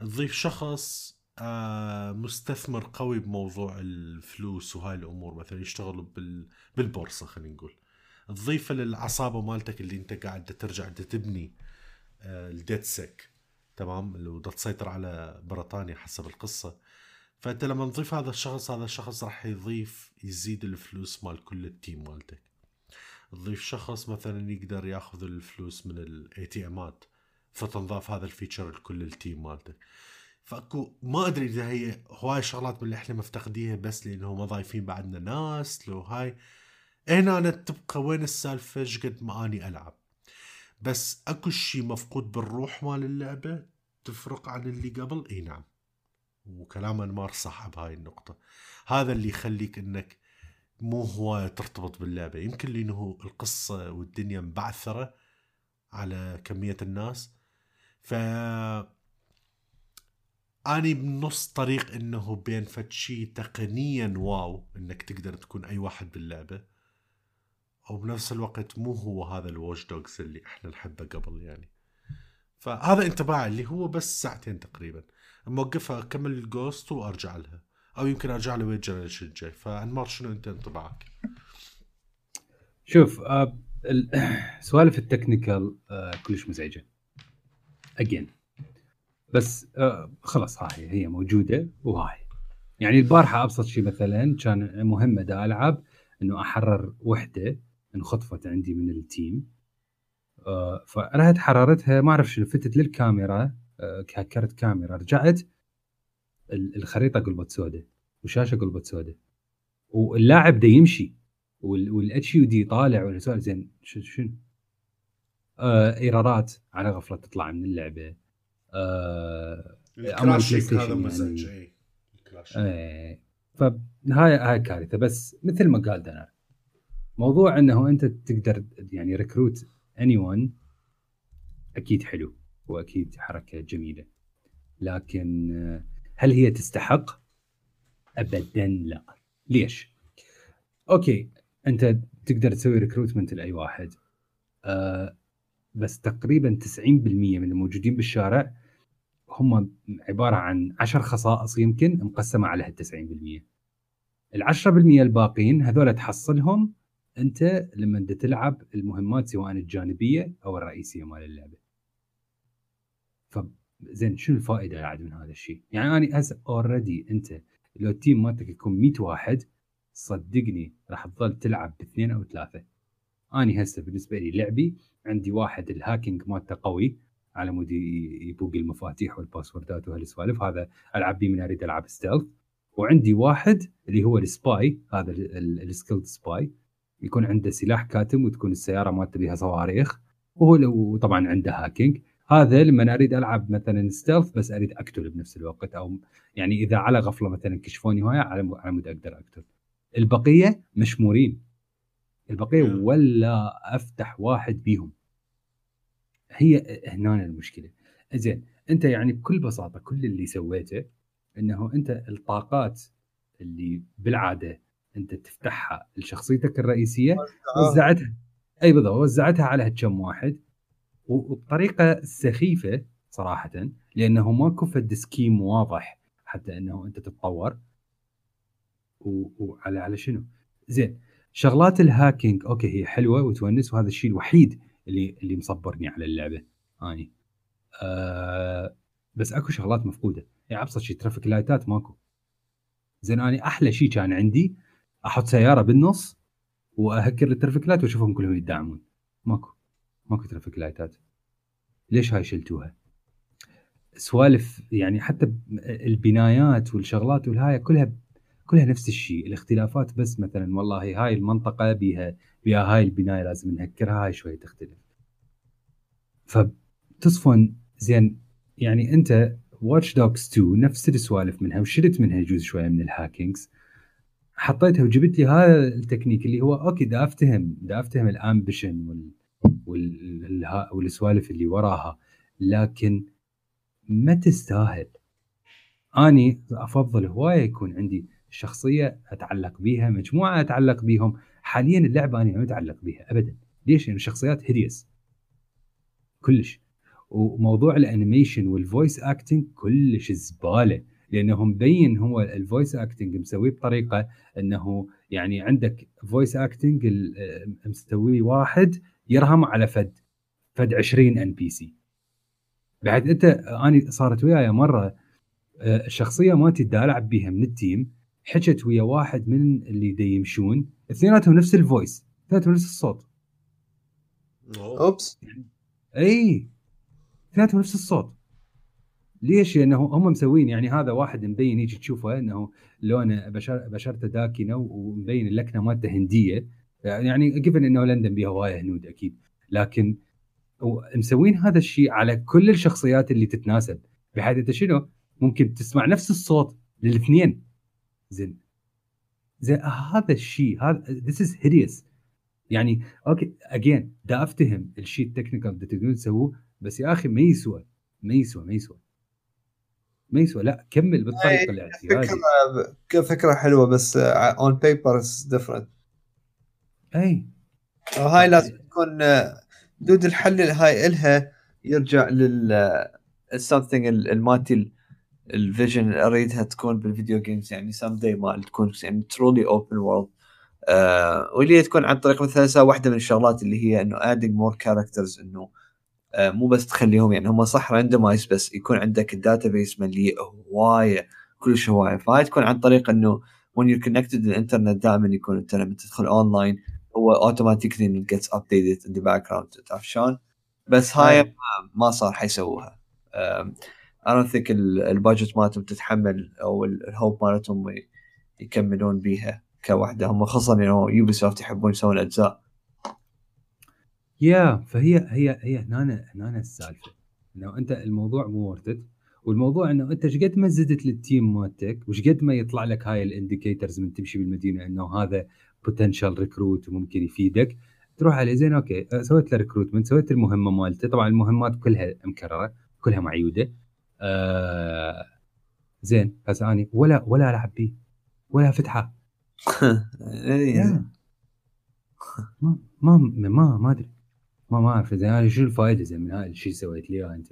تضيف شخص آه، مستثمر قوي بموضوع الفلوس وهاي الأمور مثلا يشتغلوا بال بالبورصة خلينا نقول. تضيفه للعصابة مالتك اللي أنت قاعد ترجع تبني آه، ال DedSec تمام؟ اللي بدها تسيطر على بريطانيا حسب القصة. فأنت لما تضيف هذا الشخص هذا الشخص راح يضيف يزيد الفلوس مال كل ال team مالتك. تضيف شخص مثلا يقدر يأخذ الفلوس من ال ATM ات فتنضاف هذا ال feature لكل ال team مالتك. فاكو ما أدري إذا هي هواي شغلات من اللي إحنا مفتقديها بس لأنه ما ضايفين بعدنا ناس لو هاي. هنا أنا تبقى وين السالفة؟ إيش قد ما أني ألعب. بس أكو شيء مفقود بالروح مال اللعبة تفرق عن اللي قبل؟ إي نعم. وكلام أنمار صح بهاي النقطة. هذا اللي يخليك إنك مو هو ترتبط باللعبة. يمكن لأنه القصة والدنيا مبعثرة على كمية الناس. ف أني بنص طريق إنه بين فد شيء تقنيا واو إنك تقدر تكون أي واحد باللعبة أو بنفس الوقت مو هو هذا ال Watch Dogs اللي إحنا نحبه قبل يعني. فهذا انطباعي اللي هو بس ساعتين تقريبا. موقفها أكمل ال Ghost وأرجع لها أو يمكن أرجع له ال generation الجاي. فأنمار شنو أنت انطباعك؟ شوف آه سوالف ال technical آه كلش مزعجة. again بس آه خلاص هاي هي موجودة وهاي. يعني البارحة أبسط شيء مثلا كان مهمة دا ألعب إنه أحرر وحدة انخطفت عندي من ال team. آه فرحت حررتها ما أعرف شنو فتت للكاميرا آه كرت كاميرا رجعت الخريطة قلبت سوداء والشاشة قلبت سوداء واللاعب ده يمشي وال HUD طالع ولا سؤال زين شنو؟ آه error ات على غفلة تطلع من اللعبة. ال crash هيك هذا مزعج يعني. اي فهاي هاي كارثة بس مثل ما قال دنار موضوع إنه أنت تقدر يعني recruit anyone أكيد حلو وأكيد حركة جميلة لكن هل هي تستحق؟ ابدا لا ليش؟ أوكي أنت تقدر تسوي recruitment لأي واحد أه بس تقريبا 90% من الموجودين بالشارع هم عبارة عن 10 خصائص يمكن مقسمه على هال 90% ال 10% الباقيين هذول تحصلهم أنت لما تلعب المهمات سواء الجانبية أو الرئيسية مال اللعبة. فزين شنو الفائدة بعد من هذا الشيء؟ يعني أنا هسه already أنت لو ال team مالتك يكون 100 واحد صدقني راح تظل تلعب باثنين أو ثلاثة. اني هسه بالنسبة لي لعبي عندي واحد ال hacking مالته قوي على مود يبوق المفاتيح وال password ات وهالسوالف. هذا ألعب بيه من أريد ألعب stealth وعندي واحد اللي هو ال spy هذا ال skilled spy يكون عنده سلاح كاتم وتكون السيارة مالته بها صواريخ. وهو لو طبعا عنده hacking هذا لما أريد ألعب مثلا stealth بس أريد اقتل بنفس الوقت. أو يعني إذا على غفلة مثلا كشفوني هواي على مود أقدر اقتل البقية مشمورين. البقية ولا أفتح واحد بيهم. هي هنا المشكلة. زين أنت يعني بكل بساطة كل اللي سويته إنه أنت الطاقات اللي بالعادة أنت تفتحها لشخصيتك الرئيسية وزعتها. أي بالضبط وزعتها على كم واحد. وبطريقة سخيفة صراحة لأنه ماكو فد سكيم واضح حتى إنه أنت تتطور. وعلى على شنو؟ زين شغلات ال hacking okay هي حلوة وتونس وهذا الشيء الوحيد اللي اللي مصبرني على اللعبة اني آه بس أكو شغلات مفقودة. يعني أبسط شيء traffic لايتات ماكو. زين اني أحلى شيء كان عندي أحط سيارة بالنص وأهكر ال traffic light وأشوفهم كلهم يدعمون. ماكو ماكو traffic لايتات. ليش هاي شلتوها؟ سوالف يعني حتى البنايات والشغلات والهاي كلها كلها نفس الشيء الاختلافات بس مثلا والله هاي المنطقة بيها بيها هاي البناية لازم نهكرها هاي شوي تختلف. فتصفن زين يعني أنت واتش دوجز 2 نفس السوالف منها وشلت منها جزء شوية من ال hackings حطيتها وجبت لي هذا التكنيك اللي هو okay دا أفتهم دا أفتهم ال ambition وال وال والسوالف اللي وراها. لكن ما تستاهل. أني أفضل هواية يكون عندي شخصية أتعلق بيها مجموعة أتعلق بيهم. حاليا اللعبة أنا ما اتعلق بيها ابدا. ليش؟ لأن الشخصيات hideous كلش. وموضوع ال animation وال voice acting كلش زبالة. لأنه مبين هو ال voice acting مسويه بطريقة إنه يعني عندك voice acting مسويه واحد يرهم على فد. فد 20 NPC بعد أنت اني صارت وياي مرة آه، الشخصيه مالتي دا العب بيها من ال team. حكت ويا واحد من اللي دا يمشون. اثنيناتهم نفس ال voice اثنيناتهم نفس الصوت. oops. إي اثنيناتهم نفس الصوت. ليش؟ لأنه هم مسوين يعني هذا واحد مبين يجي تشوفه إنه لونه بشر بشرته داكنة ومبين اللكنة مالته هندية. يعني given إنه لندن بيها هوايه هنود أكيد. لكن مسوين هذا الشيء على كل الشخصيات اللي تتناسب. بحيث أنت شنو؟ ممكن تسمع نفس الصوت للاثنين. زين. زين هذا الشيء هذا this is hideous يعني okay again دا أفتهم الشيء ال technical اللي تقدرون تسووه بس يا أخي ما يسوى ما يسوى ما يسوى. ما يسوى لا كمل بالطريقة الاعتياديه فكرة فكرة حلوة بس اون بيبر از ديفرنت أي. هاي لازم تكون دود الحل هاي إلها يرجع لل something الماتي الفيجن أريدها تكون بالفيديو جيمز يعني سام داي ما تكون يعني ترولي اوبن وورلد واللي تكون عن طريق مثلا واحدة من الشغلات اللي هي إنه ادينج مور كاركترز إنه آه مو بس تخليهم يعني هم صح randomize بس يكون عندك ال database مليء هوايه كلش هوايه فهاي تكون عن طريق إنه when you're connected للانترنت دائما يكون أنت لما تدخل اونلاين هو automatically updated in the background تعرف شلون؟ بس هاي ما صار حيسووها. don't think ال budget مالتهم تتحمل أو ال hope مالتهم يكملون بيها كوحدة. هم خاصة انه يوبي سوفت يحبون يسوون اجزاء يا فهي هي هي هنا هنا السالفة. إنه أنت الموضوع مو ورثت والموضوع إنه أنت إيش قد ما زدت لل team مالتك وش قد ما يطلع لك هاي ال indicators من تمشي بالمدينة إنه هذا potential recruit وممكن يفيدك. تروح عليه زين okay سويت له recruitment سويت المهمة مالته. طبعا المهمات كلها مكررة كلها معيودة. آه زين هسه اني ولا ولا العب بيه. ولا فتحة. إيه. ما ما ما ما أدري. ما ما أعرف. زين أنا شو الفائدة؟ زين من هذا الشيء سويت لي أنت؟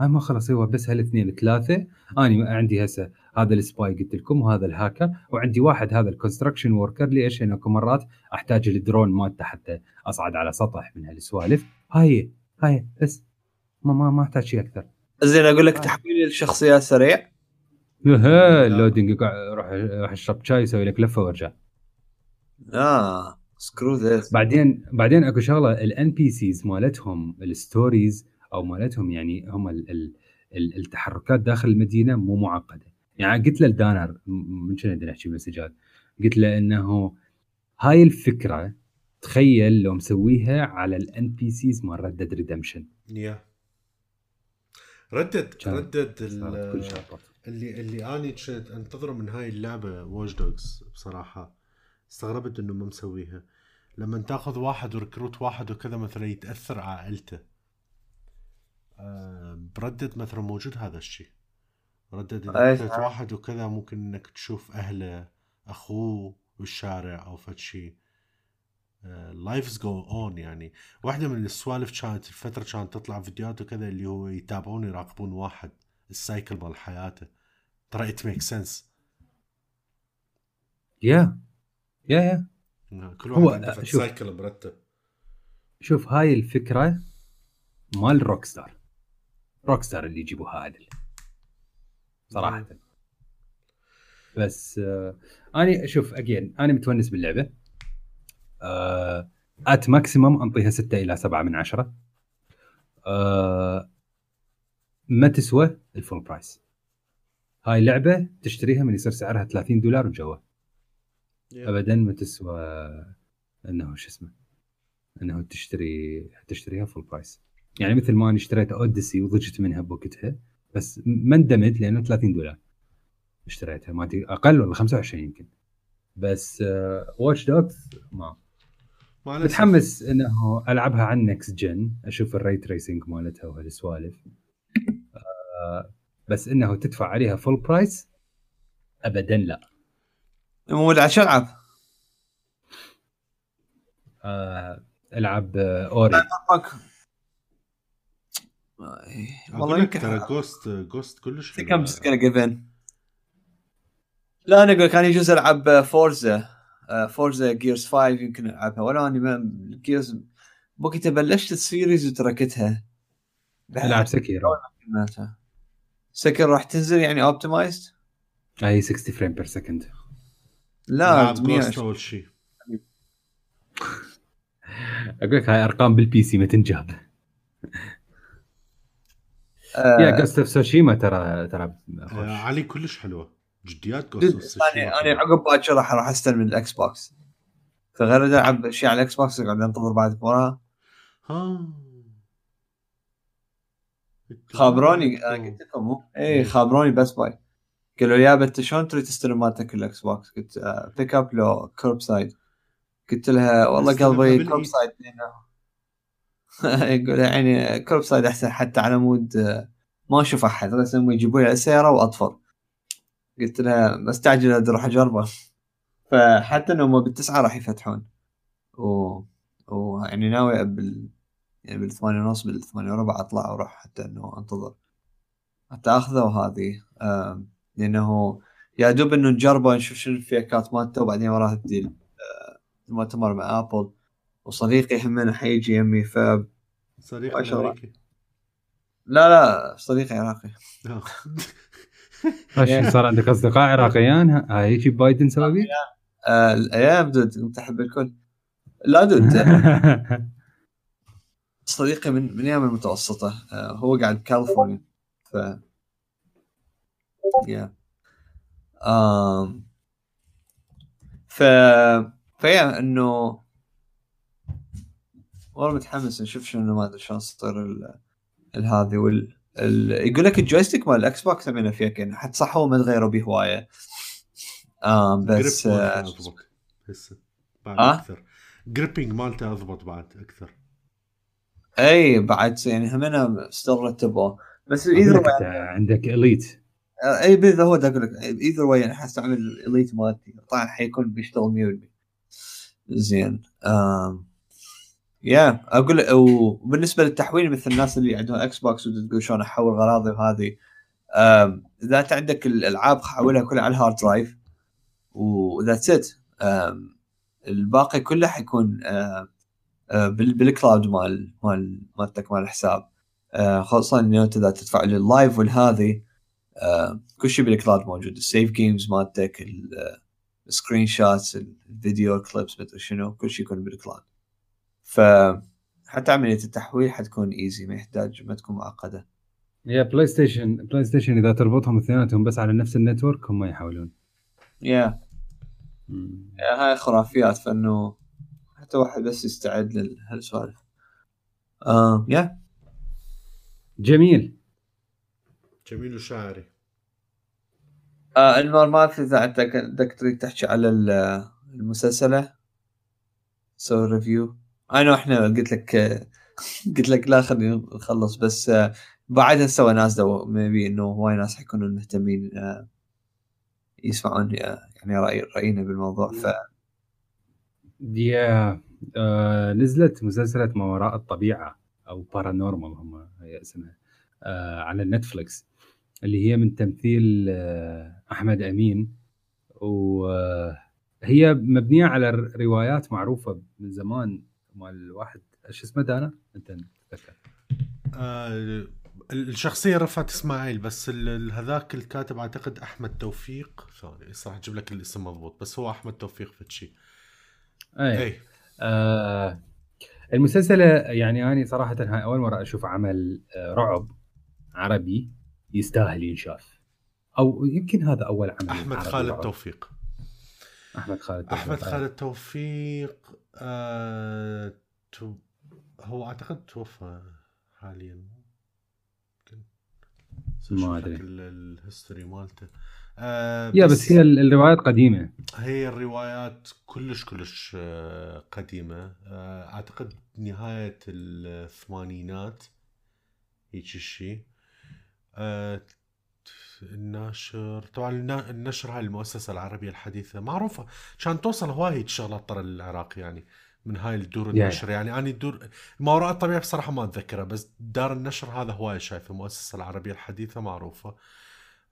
أنا ما خلص هو بس هالاثنين ثلاثة. أنا عندي هسه هذا ال spy قلت لكم وهذا الهاكر وعندي واحد هذا ال construction worker ليش؟ لأنه مرات أحتاج الدرون مالته حتى أصعد على سطح من هالسوالف. هاي هاي بس. ما ما ما أحتاج شيء أكثر. زين أقول لك تحويل الشخصيات سريع. أها اللودنج روح روح اشرب شاي يسوي لك لفة وارجع آه سكرو ذيس بعدين بعدين أكو شغلة الان بي سيز مالتهم الستوريز أو مالتهم يعني هم ال ال التحركات داخل المدينة مو معقدة. يعني قلت له لدانر من شنو نحكي مسجات قلت له إنه هاي الفكرة تخيل لو مسويها على الان بي سيز مال ردد ريدمشن يا ردد ردد اللي اللي أني كنت انتظره من هاي اللعبة ووش دوجز بصراحة. استغربت إنه ما مسويها. لما تاخذ واحد وركروت واحد وكذا مثلا يتأثر عائلته. آه، بردد مثلا موجود هذا الشيء. ردد إذا واحد وكذا ممكن إنك تشوف أهله أخوه بالشارع أو فد شيء. lives go on يعني. واحدة من السوالف كانت الفترة كانت تطلع فيديوهات وكذا اللي هو يتابعون يراقبون واحد. ال cycle مال حياته. ترى it make sense يا يا يا كل واحد عنده cycle مرتب شوف هاي الفكرة مال روك ستار روك ستار اللي يجيبوها عدل صراحة. بس آه أنا شوف again أنا متونس باللعبة. آه at maximum أنطيها 6 إلى 7 من 10 آه ما تسوى؟ ال full price. هاي لعبة تشتريها من يصير سعرها 30 دولار وجوا ابدا ما تسوى إنه شو اسمه إنه تشتري تشتريها full price يعني مثل ما أنا اشتريت اوديسي وضجت منها بوقتها بس ما اندمت لأنه 30 دولار اشتريتها. ما أقل ولا 25 يمكن. بس Watch آه، Dogs ما. متحمس إنه ألعبها عن next gen أشوف ال ray tracing مالتها وهالسوالف آه بس إنه تدفع عليها full price ابدا لا. مو عشان ألعب. آه ألعب Ori والله يمكن ترى جوست جوست كلش كم جيفن لا أنا أقول لك أنا يجوز ألعب فورزا فورزا جيرز 5 يمكن ألعبها. ولا أني جيرز بوقتها بلشت السيريز وتركتها. العب سكيرو سكر راح تنزل يعني اوبتمايزد أي 60 فريم بير سكند لا جوست أول شيء أقول لك هاي أرقام بال PC ما تنجاب yeah Ghost of Tsushima ترى ترى آه، علي كلش حلوة. جديات Ghost Tsushima أنا عقب باكر راح راح أستلم ال Xbox فغير ألعب شيء على ال Xbox أقعد أنتظر بعد وراها ها. خابروني أنا قلت لكم مو؟ اي خابروني بس by قالوا لي يابا انت شلون تريد تستلم مالتك ال Xbox؟ قلت pick up لو curbside قلت لها والله قلبي. curbside يقول يعني curbside أحسن حتى على مود آه، ما أشوف أحد. بس هم يجيبوا لي السيارة واطفر قلت لها مستعجل أروح أجربه. فحتى أنهم بالتسعه راح يفتحون. و... ويعني ناوي بال يعني بالثمانية ونص بالثمانية وربع أطلع وأروح حتى إنه أنتظر. حتى أخذه وهذه لأنه يا دوب إنه نجربه نشوف شنو الفيكات مالته وبعدين وراها آه، المؤتمر مع أبل. وصديقي همنا حيجي يمي ف لا صديق ما شاء الله. أمريكي. لا صديقي عراقي. آه. صار عندك أصدقاء عراقيان؟ ها- هاي هيك بايدن سوى بيك؟ آه يا دود متحب الكل. لا دود. صديقي من من أيام المتوسطة. آه هو قاعد بكاليفورنيا ف yeah. آم. ف ف yeah إنه والله متحمس نشوف شنو ما أدري شلون تصير ال- الهذه وال ال... يقول لك ال joystick مال ال Xbox همينه فيها كأن حتى صح هو ما تغيروا به هوايه بس آه مالته أضبط. هسه بعد آه؟ أكثر. gripping مالته أضبط بعد أكثر. إي بعد يعني همنا still رتبوه بس either أنت عندك Elite إي بذا هو أقول لك. either way أنا حستعمل ال Elite مالتي. طبعا حيكون بيشتغل 100% زين. آم. yeah أقول وبالنسبة للتحويل مثل الناس اللي عندهم Xbox وتقول شلون أحول غراضي وهذه إذا أنت عندك الألعاب حولها كلها على ال hard drive و that's it الباقي كله حيكون بال cloud مال مال مالتك مال الحساب. خصوصا إنه أنت إذا تدفع لل Live والهذه كل شيء بال cloud موجود. ال save games مالتك ال- ال screenshots ال video ال clips مدري شنو كل شيء يكون بال cloud ف حتى عمليه التحويل حتكون easy ما يحتاج ما تكون معقده yeah PlayStation PlayStation إذا تربطهم اثنيناتهم بس على نفس ال network هم يحاولون. yeah. هاي خرافيات فانه حتى واحد بس يستعد لهالسوالف آه yeah. جميل. جميل وشاعري. آه المرمات إذا عندك بدك تريد تحكي على ال- المسلسلة؟ سوي review أنا إحنا قلت لك قلت لك لا خلينا نخلص بس آه، بعدها سوى ناس though maybe إنه هواي ناس حيكونوا مهتمين آه، يسمعون آه، يعني راي رأينا بالموضوع ف yeah آه نزلت مسلسلة ما وراء الطبيعة أو Paranormal هم هي اسمها آه على Netflix اللي هي من تمثيل آه أحمد أمين وهي مبنية على روايات معروفة من زمان مال واحد شو اسمه دانا؟ أنت تتذكر آه الشخصية رفعت إسماعيل بس هذاك الكاتب أعتقد أحمد توفيق ثاني صح أجيب لك الاسم مضبوط بس هو أحمد توفيق فتشي أي. اي آه المسلسل يعني أنا صراحة هاي أول مرة أشوف عمل آه رعب عربي يستاهل ينشاف أو يمكن هذا أول عمل أحمد عربي خالد رعب. توفيق أحمد خالد أحمد توفيق. خالد توفيق آه تو هو أعتقد توفى حاليا. بس ما ال- ال history مالته. آه yeah بس هي ال- الروايات قديمة. هي الروايات كلش كلش آه، قديمة. آه، أعتقد نهاية الثمانينات هيك شيء آه، الناشر طبعا النشر هاي المؤسسة العربية الحديثة معروفة كان توصل هواي هيك شغلات ترى العراق يعني من هاي الدور النشر. يعني أنا الدور ما وراء الطبيعة بصراحة ما أتذكرها بس دار النشر هذا هواي شايفه المؤسسة العربية الحديثة معروفة.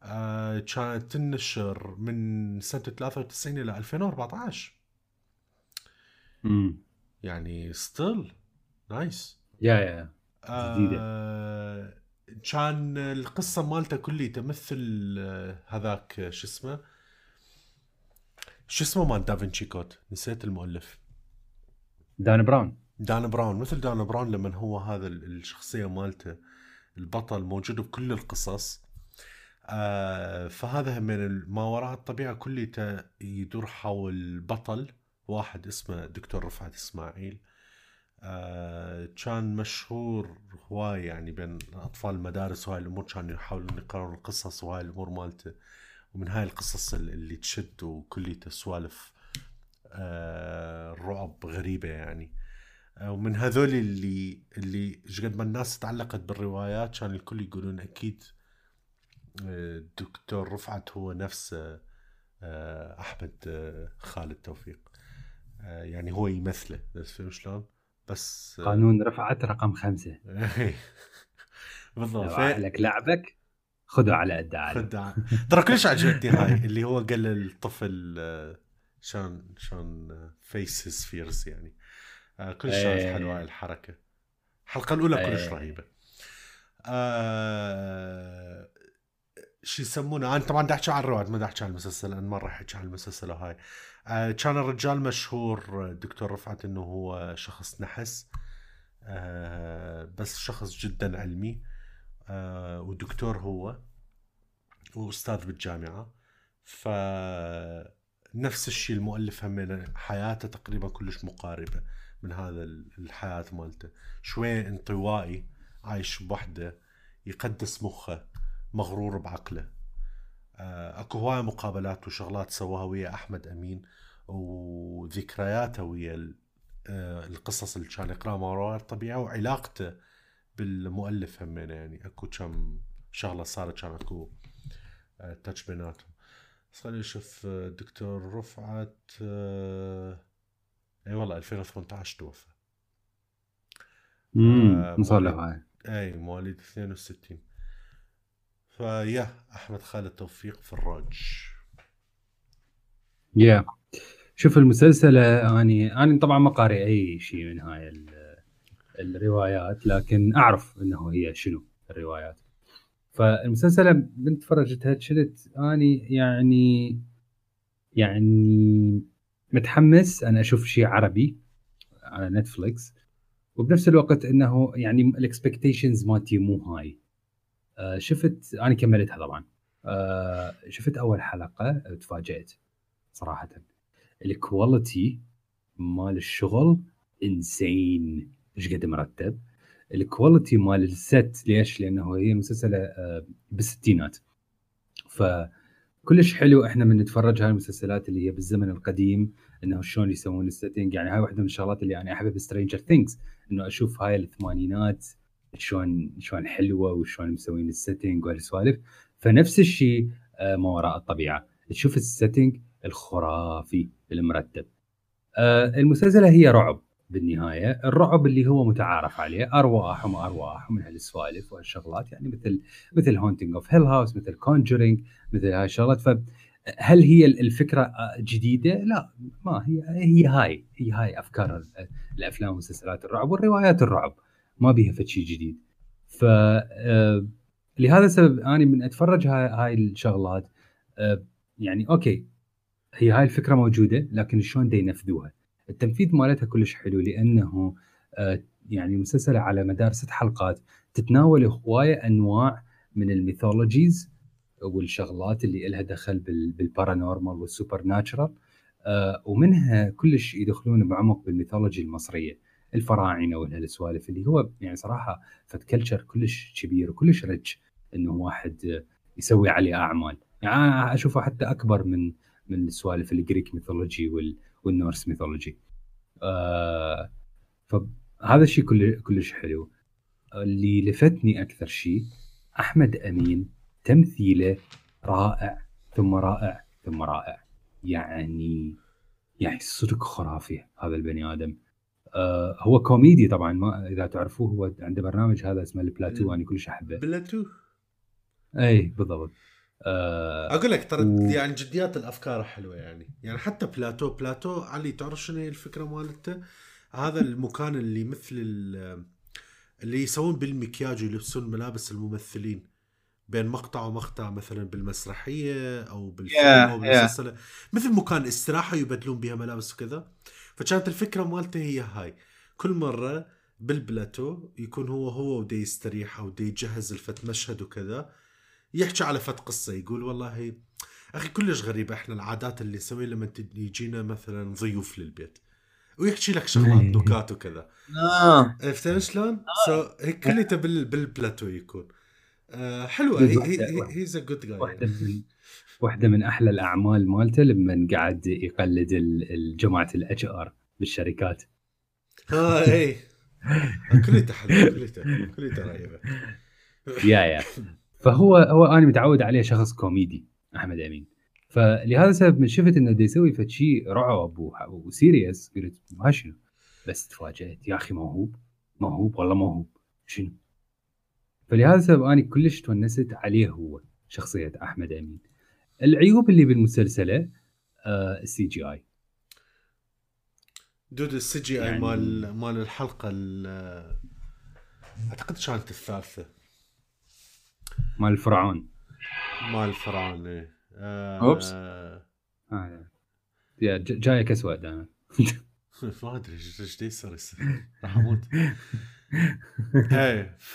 آه، كانت تنشر من سنة 93 إلى 2014 امم يعني still nice yeah yeah جديدة. كان القصة مالته كلها تمثل آه، هذاك آه، شو اسمه؟ شو اسمه مال دافنشي كود نسيت المؤلف. دان براون. دان براون مثل دان براون لما هو هذا ال- الشخصية مالته البطل موجود بكل القصص. آه فهذا من ما وراء الطبيعة كليته يدور حول بطل واحد اسمه دكتور رفعت إسماعيل. آه كان مشهور هواي يعني بين أطفال المدارس وهاي الأمور كانوا يحاولون يقرون القصص وهاي الأمور مالته. ومن هاي القصص اللي تشد وكليته سوالف آه رعب غريبة يعني. آه ومن هذول اللي اللي قد ما الناس تعلقت بالروايات كان الكل يقولون أكيد آه، دكتور رفعت هو نفس آه، أحمد آه، خالد توفيق. يعني هو يمثله. بس فهمت شلون؟ بس قانون رفعت رقم خمسة. بالضبط. لك لعبك خذه على قد خذ ترى كلش عجبتني هاي اللي هو قال للطفل شلون شلون face fears يعني. كلش إيه. حلوة هاي الحركة. الحلقة الأولى كلش إيه. رهيبة. آه شو يسمونه؟ أنا طبعا بدي أحكي عن الروايات ما بدي أحكي عن المسلسل أنا مرة احكي عن المسلسل هاي آه كان الرجال مشهور دكتور رفعت إنه هو شخص نحس آه بس شخص جدا علمي آه ودكتور هو وأستاذ بالجامعة. ف نفس الشيء المؤلف هم حياته تقريبا كلش مقاربة من هذا الحياة مالته. شوي انطوائي عايش بوحده يقدس مخه مغرور بعقله. آه، اكو هواي مقابلات وشغلات سواها ويا احمد امين وذكرياته ويا آه، القصص اللي كان يقرأها ما وراء الطبيعة وعلاقته بالمؤلف همين يعني اكو كم شغلة صارت كان اكو تاتش آه، بيناتهم. بس خلينا نشوف دكتور رفعت اي والله 2018 توفى. امم له هاي. اي مواليد 62 فيا أحمد خالد توفيق فراج. yeah. شوف المسلسل أني أنا طبعا ما قاري أي شيء من هاي الروايات لكن أعرف إنه هي شنو الروايات. فالمسلسل من تفرجتها شلت أني يعني يعني متحمس أنا أشوف شيء عربي على نتفلكس وبنفس الوقت إنه يعني ال expectations مالتي مو هاي. شفت أنا كملتها طبعا. آه، شفت أول حلقة تفاجأت صراحة. ال quality مال الشغل insane إيش قد مرتب؟ ال quality مال ال set ليش؟ لأنه هي مسلسلة آه، بالستينات. ف كلش حلو إحنا من نتفرج هاي المسلسلات اللي هي بالزمن القديم إنه شلون يسوون ال setting يعني هاي واحدة من الشغلات اللي أنا أحبها ب Stranger Things إنه أشوف هاي الثمانينات شلون شلون حلوة وشلون مسوين ال setting وهالسوالف فنفس الشيء آه، ما وراء الطبيعة. تشوف ال setting الخرافي المرتب. آه، المسلسلة هي رعب بالنهاية. الرعب اللي هو متعارف عليه أرواح وما أرواح ومن هالسوالف وهالشغلات. يعني مثل مثل Haunting of Hill House مثل Conjuring مثل هاي الشغلات. فهل هي الفكرة جديدة؟ لا ما هي هي هاي هي هاي أفكار الأفلام ومسلسلات الرعب والروايات الرعب. ما بيها فد شيء جديد. ف آه، لهذا السبب أنا من أتفرج هاي, هاي الشغلات آه، يعني okay هي هاي الفكرة موجودة لكن شلون ينفذوها؟ التنفيذ مالتها كلش حلو لأنه آه، يعني مسلسله على مدار ست حلقات تتناول هواية أنواع من ال mythologies والشغلات اللي لها دخل بال paranormal وال supernatural ومنها كلش يدخلون بعمق بال mythology المصرية. الفراعنة وهالسوالف اللي هو يعني صراحة فد culture كلش كبير وكلش rich انه واحد يسوي عليه أعمال. يعني أنا أشوفه حتى أكبر من من السوالف ال Greek mythology وال Norse mythology آه فهذا الشيء كل كلش حلو. اللي لفتني أكثر شيء أحمد أمين تمثيله رائع ثم رائع ثم رائع. يعني يعني صدق خرافي هذا البني آدم. آه هو كوميدي طبعا ما إذا تعرفوه هو عنده برنامج هذا اسمه البلاتو أنا كلش احبه بلاتو؟ اي بالضبط. آه أقول لك ترى و... يعني جديات الأفكار حلوة يعني. يعني حتى بلاتو بلاتو علي تعرف شنو هي الفكرة مالته؟ هذا المكان اللي مثل اللي يسوون بالمكياج ويلبسون ملابس الممثلين. بين مقطع ومقطع مثلا بالمسرحية أو بالفيلم yeah, أو بالمسلسل. yeah. مثل مكان استراحة يبدلون بها ملابس وكذا. فكانت الفكرة مالته هي هاي. كل مرة بالبلاتو يكون هو هو ودي يستريح أو ودي يجهز الفت مشهد وكذا يحكي على فت قصة يقول والله أخي كلش غريبة إحنا العادات اللي نسويها لما يجينا مثلا ضيوف للبيت ويحكي لك شغلات إيه. نكات وكذا. آه. عرفت شلون؟ so هيك كليته بال بالبلاتو يكون. آه حلوة. بالضبط. he's a good guy واحدة من أحلى الأعمال مالته لما قعد يقلد ال- ال- جماعة ال HR بالشركات. آه اي كليته حلو كليته كليته رهيبة. yeah yeah. فهو هو أنا متعود عليه شخص كوميدي أحمد أمين. فلهذا السبب من شفت إنه يسوي فد شيء رعب و serious قلت ما شنو؟ بس تفاجأت يا أخي موهوب موهوب والله موهوب شنو؟ فلهذا السبب أنا كلش تونست عليه هو شخصية أحمد أمين. العيوب اللي بالمسلسلة آه السي جي آي دود السي جي آي يعني- مال مال الحلقة ال- أعتقد كانت الثالثة مال الفرعون مال الفرعون إيه. آه أوبس. آه. جايك اسود أنا ما أدري إيش يصير. راح أموت إيه ف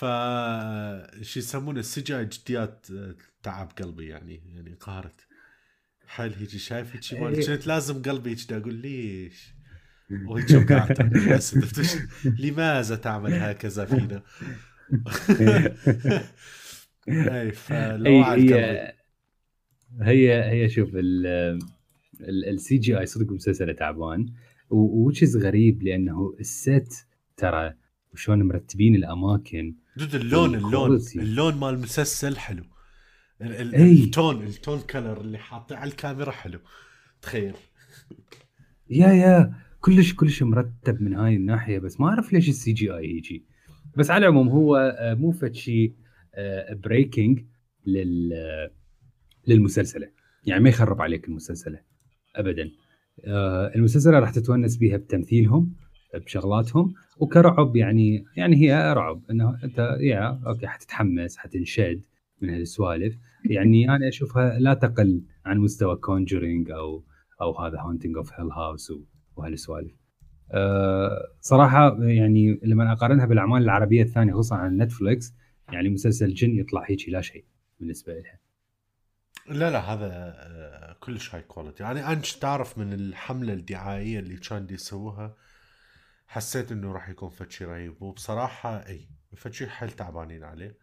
شو يسمونه اي جديات آه، تعب قلبي يعني يعني قهرت حيل هيجي شايف هيجي مال إيه. كنت لازم قلبي هيجي أقول ليش وهيك قاعد لماذا تعمل هكذا فينا؟ اي فلو هي قلبي هي هي هي شوف السي جي آي صدق مسلسل تعبان وتشيز غريب لأنه ال set ترى وشلون مرتبين الأماكن. dude اللون اللون. اللون مال المسلسل حلو. ال- ال-. التون التون كلر اللي حاطه على الكاميرا حلو. تخيل. yeah yeah. كلش كلش مرتب من هاي الناحية بس ما أعرف ليش ال CGI يجي. بس على العموم هو آه، مو فد شيء breaking لل آه، للمسلسلة. يعني ما يخرب عليك المسلسلة. ابدا. آه، المسلسلة راح تتونس بيها بتمثيلهم بشغلاتهم. وكرعب يعني يعني هي رعب إنه أنت يا okay حتتحمس حتنشد من هالسوالف يعني أنا أشوفها لا تقل عن مستوى Conjuring أو أو هذا Haunting of Hill House وهالسوالف. أه صراحة يعني لما أقارنها بالأعمال العربية الثانية خصوصا عن نتفلكس يعني مسلسل جن يطلع هيك لا شيء بالنسبة لها. لا لا هذا آه، كلش high quality يعني أنت تعرف من الحملة الدعائية اللي كان يسووها حسيت إنه راح يكون فد شيء رهيب. وبصراحة إي فد شيء حيل تعبانين عليه.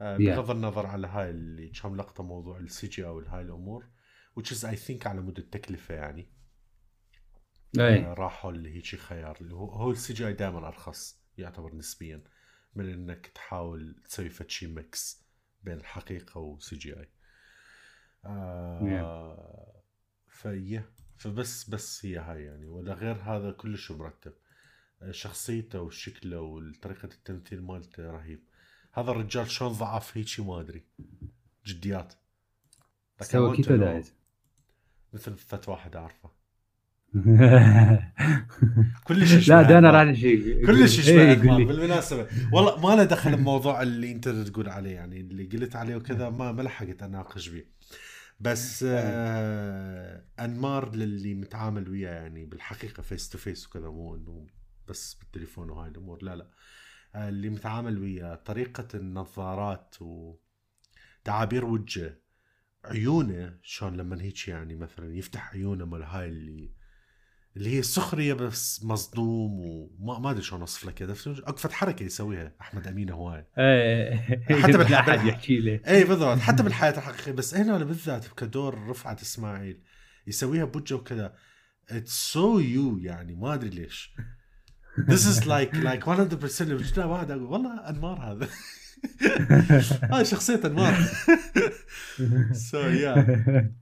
آه،. بغض النظر على هاي اللي كان لقطة موضوع ال CG أو هاي الأمور which is I think على مود التكلفة يعني. إي. آه، راحوا اللي هيك خيار. اللي هو هو ال CGI دائما أرخص يعتبر نسبيا من إنك تحاول تسوي فد شيء mix بين الحقيقة و CGI آه فيه فبس بس هي هاي يعني. ولا غير هذا كلش مرتب. شخصيته وشكله وطريقة التمثيل مالته رهيب. هذا الرجال شلون ضعف هيجي ما أدري. جديات. سوى keto diet مثل فت واحد أعرفه. كلش لا ده أنا. راح شيء كلش لي. بالمناسبة. والله ما له دخل بموضوع اللي أنت تقول عليه يعني اللي قلت عليه وكذا ما ما لحقت أناقش بيه. بس آه. أنمار اللي متعامل وياه يعني بالحقيقة face to face وكذا مو انه بس بالتليفون وهاي الأمور. لا لا. آه اللي متعامل وياه طريقة النظارات وتعابير وجهه عيونه شلون لما هيك يعني مثلا يفتح عيونه مال هاي اللي اللي هي سخريه بس مصدوم وما ما أدري شلون أوصف لك أكو فت حركة يسويها أحمد امين هواي. إيه. حتى لا بالح- أحد بالح- يحكي له اي بالضبط. حتى بالحياة الحقيقية. بس هنا بالذات كدور رفعت إسماعيل يسويها بوجهه وكذا. it's so you يعني ما أدري ليش. This is like like 100% لو واحد أقول والله انمار هذا. هاي شخصية انمار so yeah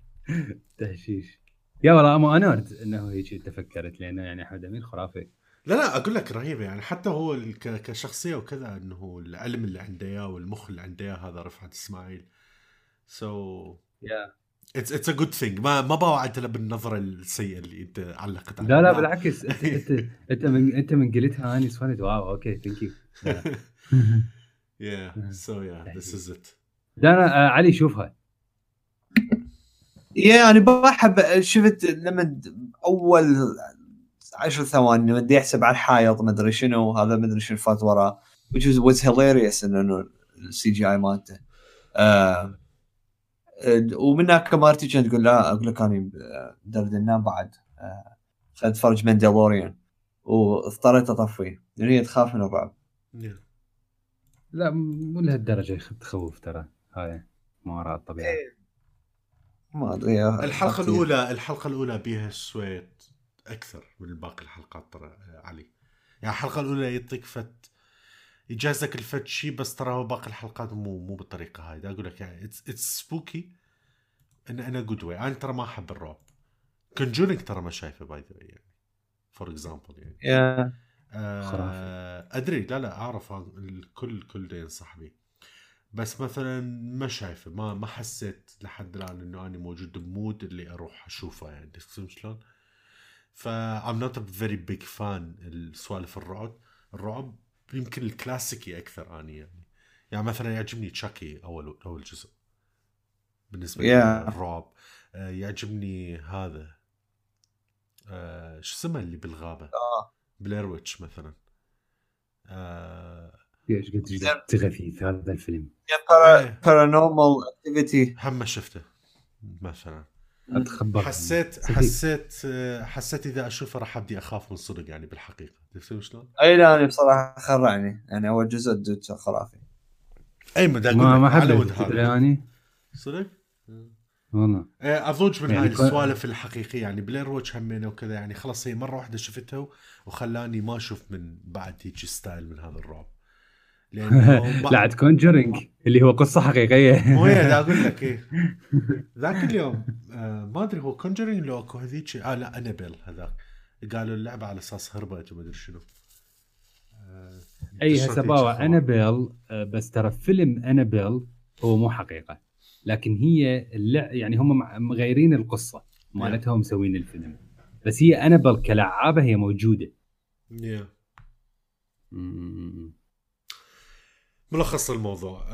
تهشيش. yeah والله um I'm proud إنه هيك انت فكرت لأنه يعني أحمد أمين خرافي. لا لا أقول لك رهيبه يعني. حتى هو كشخصية وكذا إنه العلم اللي عنده اياه والمخ اللي عنده اياه هذا رفعت إسماعيل. so yeah it's it's a good thing ما ما بوعدت له بالنظرة السيئة اللي أنت علقت لا لا بالعكس. أنت أنت أنت من أنت من قلتها اني صفنت wow okay thank you yeah so yeah this is it لا أنا آه، علي شوفها. yeah أنا بحب شفت لما د- أول عشر ثواني لما بدي يحسب على الحائط ما أدري شنو هذا ما أدري شنو فات وراه which was, was hilarious إنه ال CGI مالته. آه آه، ومن هناك مارتي كانت تقول لا أقول لك أنا بعد آه، خلينا نتفرج ماندالوريان واضطريت أطفيه لأن هي تخاف من الرعب. لا مو لهالدرجة تخوف ترى هاي ما وراء الطبيعة إيه. ما أدري الحلقة. الأولى الحلقة الأولى بيها شوية أكثر من باقي الحلقات ترى علي يعني الحلقة الأولى يعطيك فت يجازك الفت شيء بس ترى هو باقي الحلقات مو مو بالطريقة هاي. أقول لك يعني it's it's spooky in a good way أنا ترى ما أحب الرعب. كونجورينج ترى ما شايفه by the يعني. for example يعني. yeah. آه أدري. لا لا أعرف الكل الكل دا ينصح بي بس مثلا ما شايفه ما ما حسيت لحد الآن إنه أنا موجود ب mood اللي أروح أشوفه يعني. تفهم شلون؟ ف I'm not a very big fan السوالف الرعب. الرعب يمكن الكلاسيكي أكثر اني يعني. يعني مثلا يعجبني تشاكي اول أول جزء. بالنسبة Yeah. للرعب آه، يعجبني هذا. آه، شو اسمه اللي بالغابة؟ آه. بلير ويتش مثلا. آه إيش قد غثيث هذا الفيلم. بارانورمال اكتيفيتي هم ما شفته مثلا. أتخبر. حسيت. حسيت حسيت إذا اشوفه راح أبدي أخاف من صدق يعني بالحقيقة. تفهم شلون؟ أي لا أنا بصراحة خرعني. يعني أول جزء dude خرافي. أي ما ما ما حبيت اني صدق؟ والله. إيه، أضوج من يعني هاي كو- السوالف الحقيقية. يعني بلير واتش همينه وكذا. يعني خلاص هي مرة واحدة شفتها وخلاني ما أشوف من بعد هيك style من هذا الرعب. عاد كونجرينج اللي هو قصة حقيقية. مو دا أقول لك إيه. ذاك اليوم آه ما أدري هو كونجرينج لو أكو هذيك آه لا انابيل هذاك. قالوا اللعبة على أساس هربت وما أدري شنو. آه أي هسه خبر. انابيل آه، بس ترى فيلم انابيل هو مو حقيقة. لكن هي. يعني هم مغيرين القصة. مالتهم مسوين الفيلم. بس هي انابيل كلعابه هي موجودة. Yeah. ملخص الموضوع.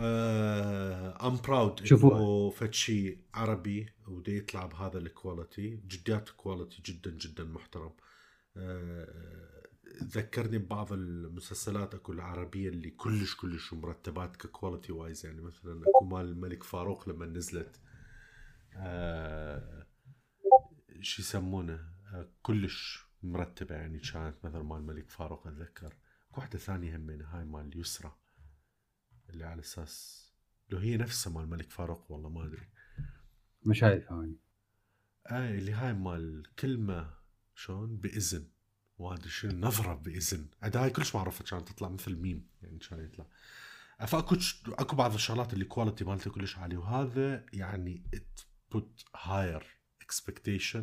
I'm proud شوفوا. فد شيء عربي ودي يطلع بهذا ال quality جديات quality جدا جدا محترم. آه ذكرني ببعض المسلسلات أكو العربية اللي كلش كلش مرتبات ك quality wise يعني مثلا أكو مال الملك فاروق لما نزلت آه شو يسمونه؟ آه كلش مرتبة يعني كانت مثلا مال الملك فاروق أتذكر. واحدة ثانية همين هاي مال يسرى. اللي على أساس لو هي نفسها مال الملك فاروق والله ما أدري. ما شايف هاني اي اللي هاي مال كلمة شلون بإذن. ما أدري شنو نظرة بإذن. عاد هاي كلش ما عرفت كانت تطلع مثل ميم. يعني كان يطلع. فاكو أكو بعض الشغلات اللي كواليتي مالته كلش عالي وهذا يعني it put higher expectation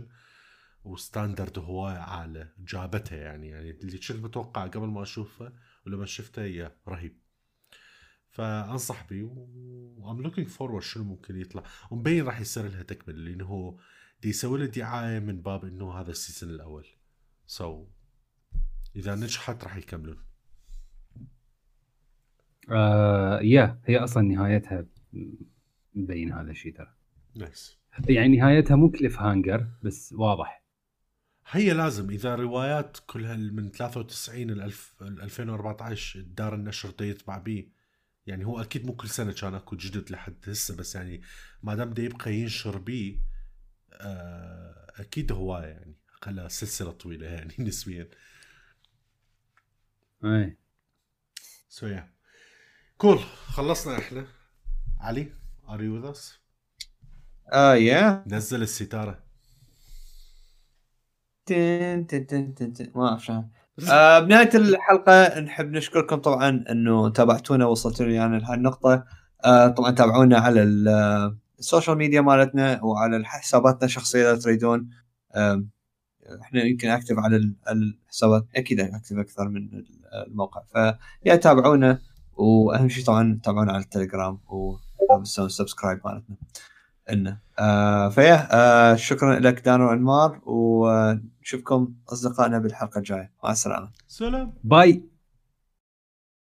وستاندرد هواي اعلى جابتها يعني. يعني اللي كنت متوقع قبل ما أشوفه ولما شفته هي رهيب. فأنصح بيه و I'm looking forward شنو ممكن يطلع. ومبين راح يصير لها تكملة لأنه هو دي يسوي له دعاية من باب إنه هذا ال season الأول. so so, إذا نجحت راح يكملون. آه يا هي أصلا نهايتها مبين هذا الشيء ترى. nice يعني نهايتها مو cliffhanger بس واضح. هي لازم إذا روايات كلها من 93 ل 2014 دار النشر يطبع بيه يعني هو أكيد مو كل سنة كان أكو جدد لحد هسه بس يعني ما دام بده يبقى ينشر بيه آه، أكيد هوايه يعني خلها سلسلة طويلة يعني نسبيا. إي. so yeah cool خلصنا إحنا. علي are you with us آه يا نزل الستارة. تن تن تن تن. ما أعرف شلون. آه بنهاية الحلقة نحب نشكركم طبعا إنه تابعتونا وصلتوا يعني لهي النقطة. آه طبعا تابعونا على ال- آه، ال social media مالتنا وعلى حساباتنا الشخصية إذا تريدون. آه إحنا يمكن active على ال- الحسابات أكيد active أكثر من ال- الموقع. ف yeah تابعونا وأهم شيء طبعا تابعونا على التليجرام ولا تنسون subscribe مالتنا. لنا آه فيا آه شكرا لك دانو انمار ونشوفكم أصدقائنا بالحلقة الجاية. مع السلامة. سلام. باي.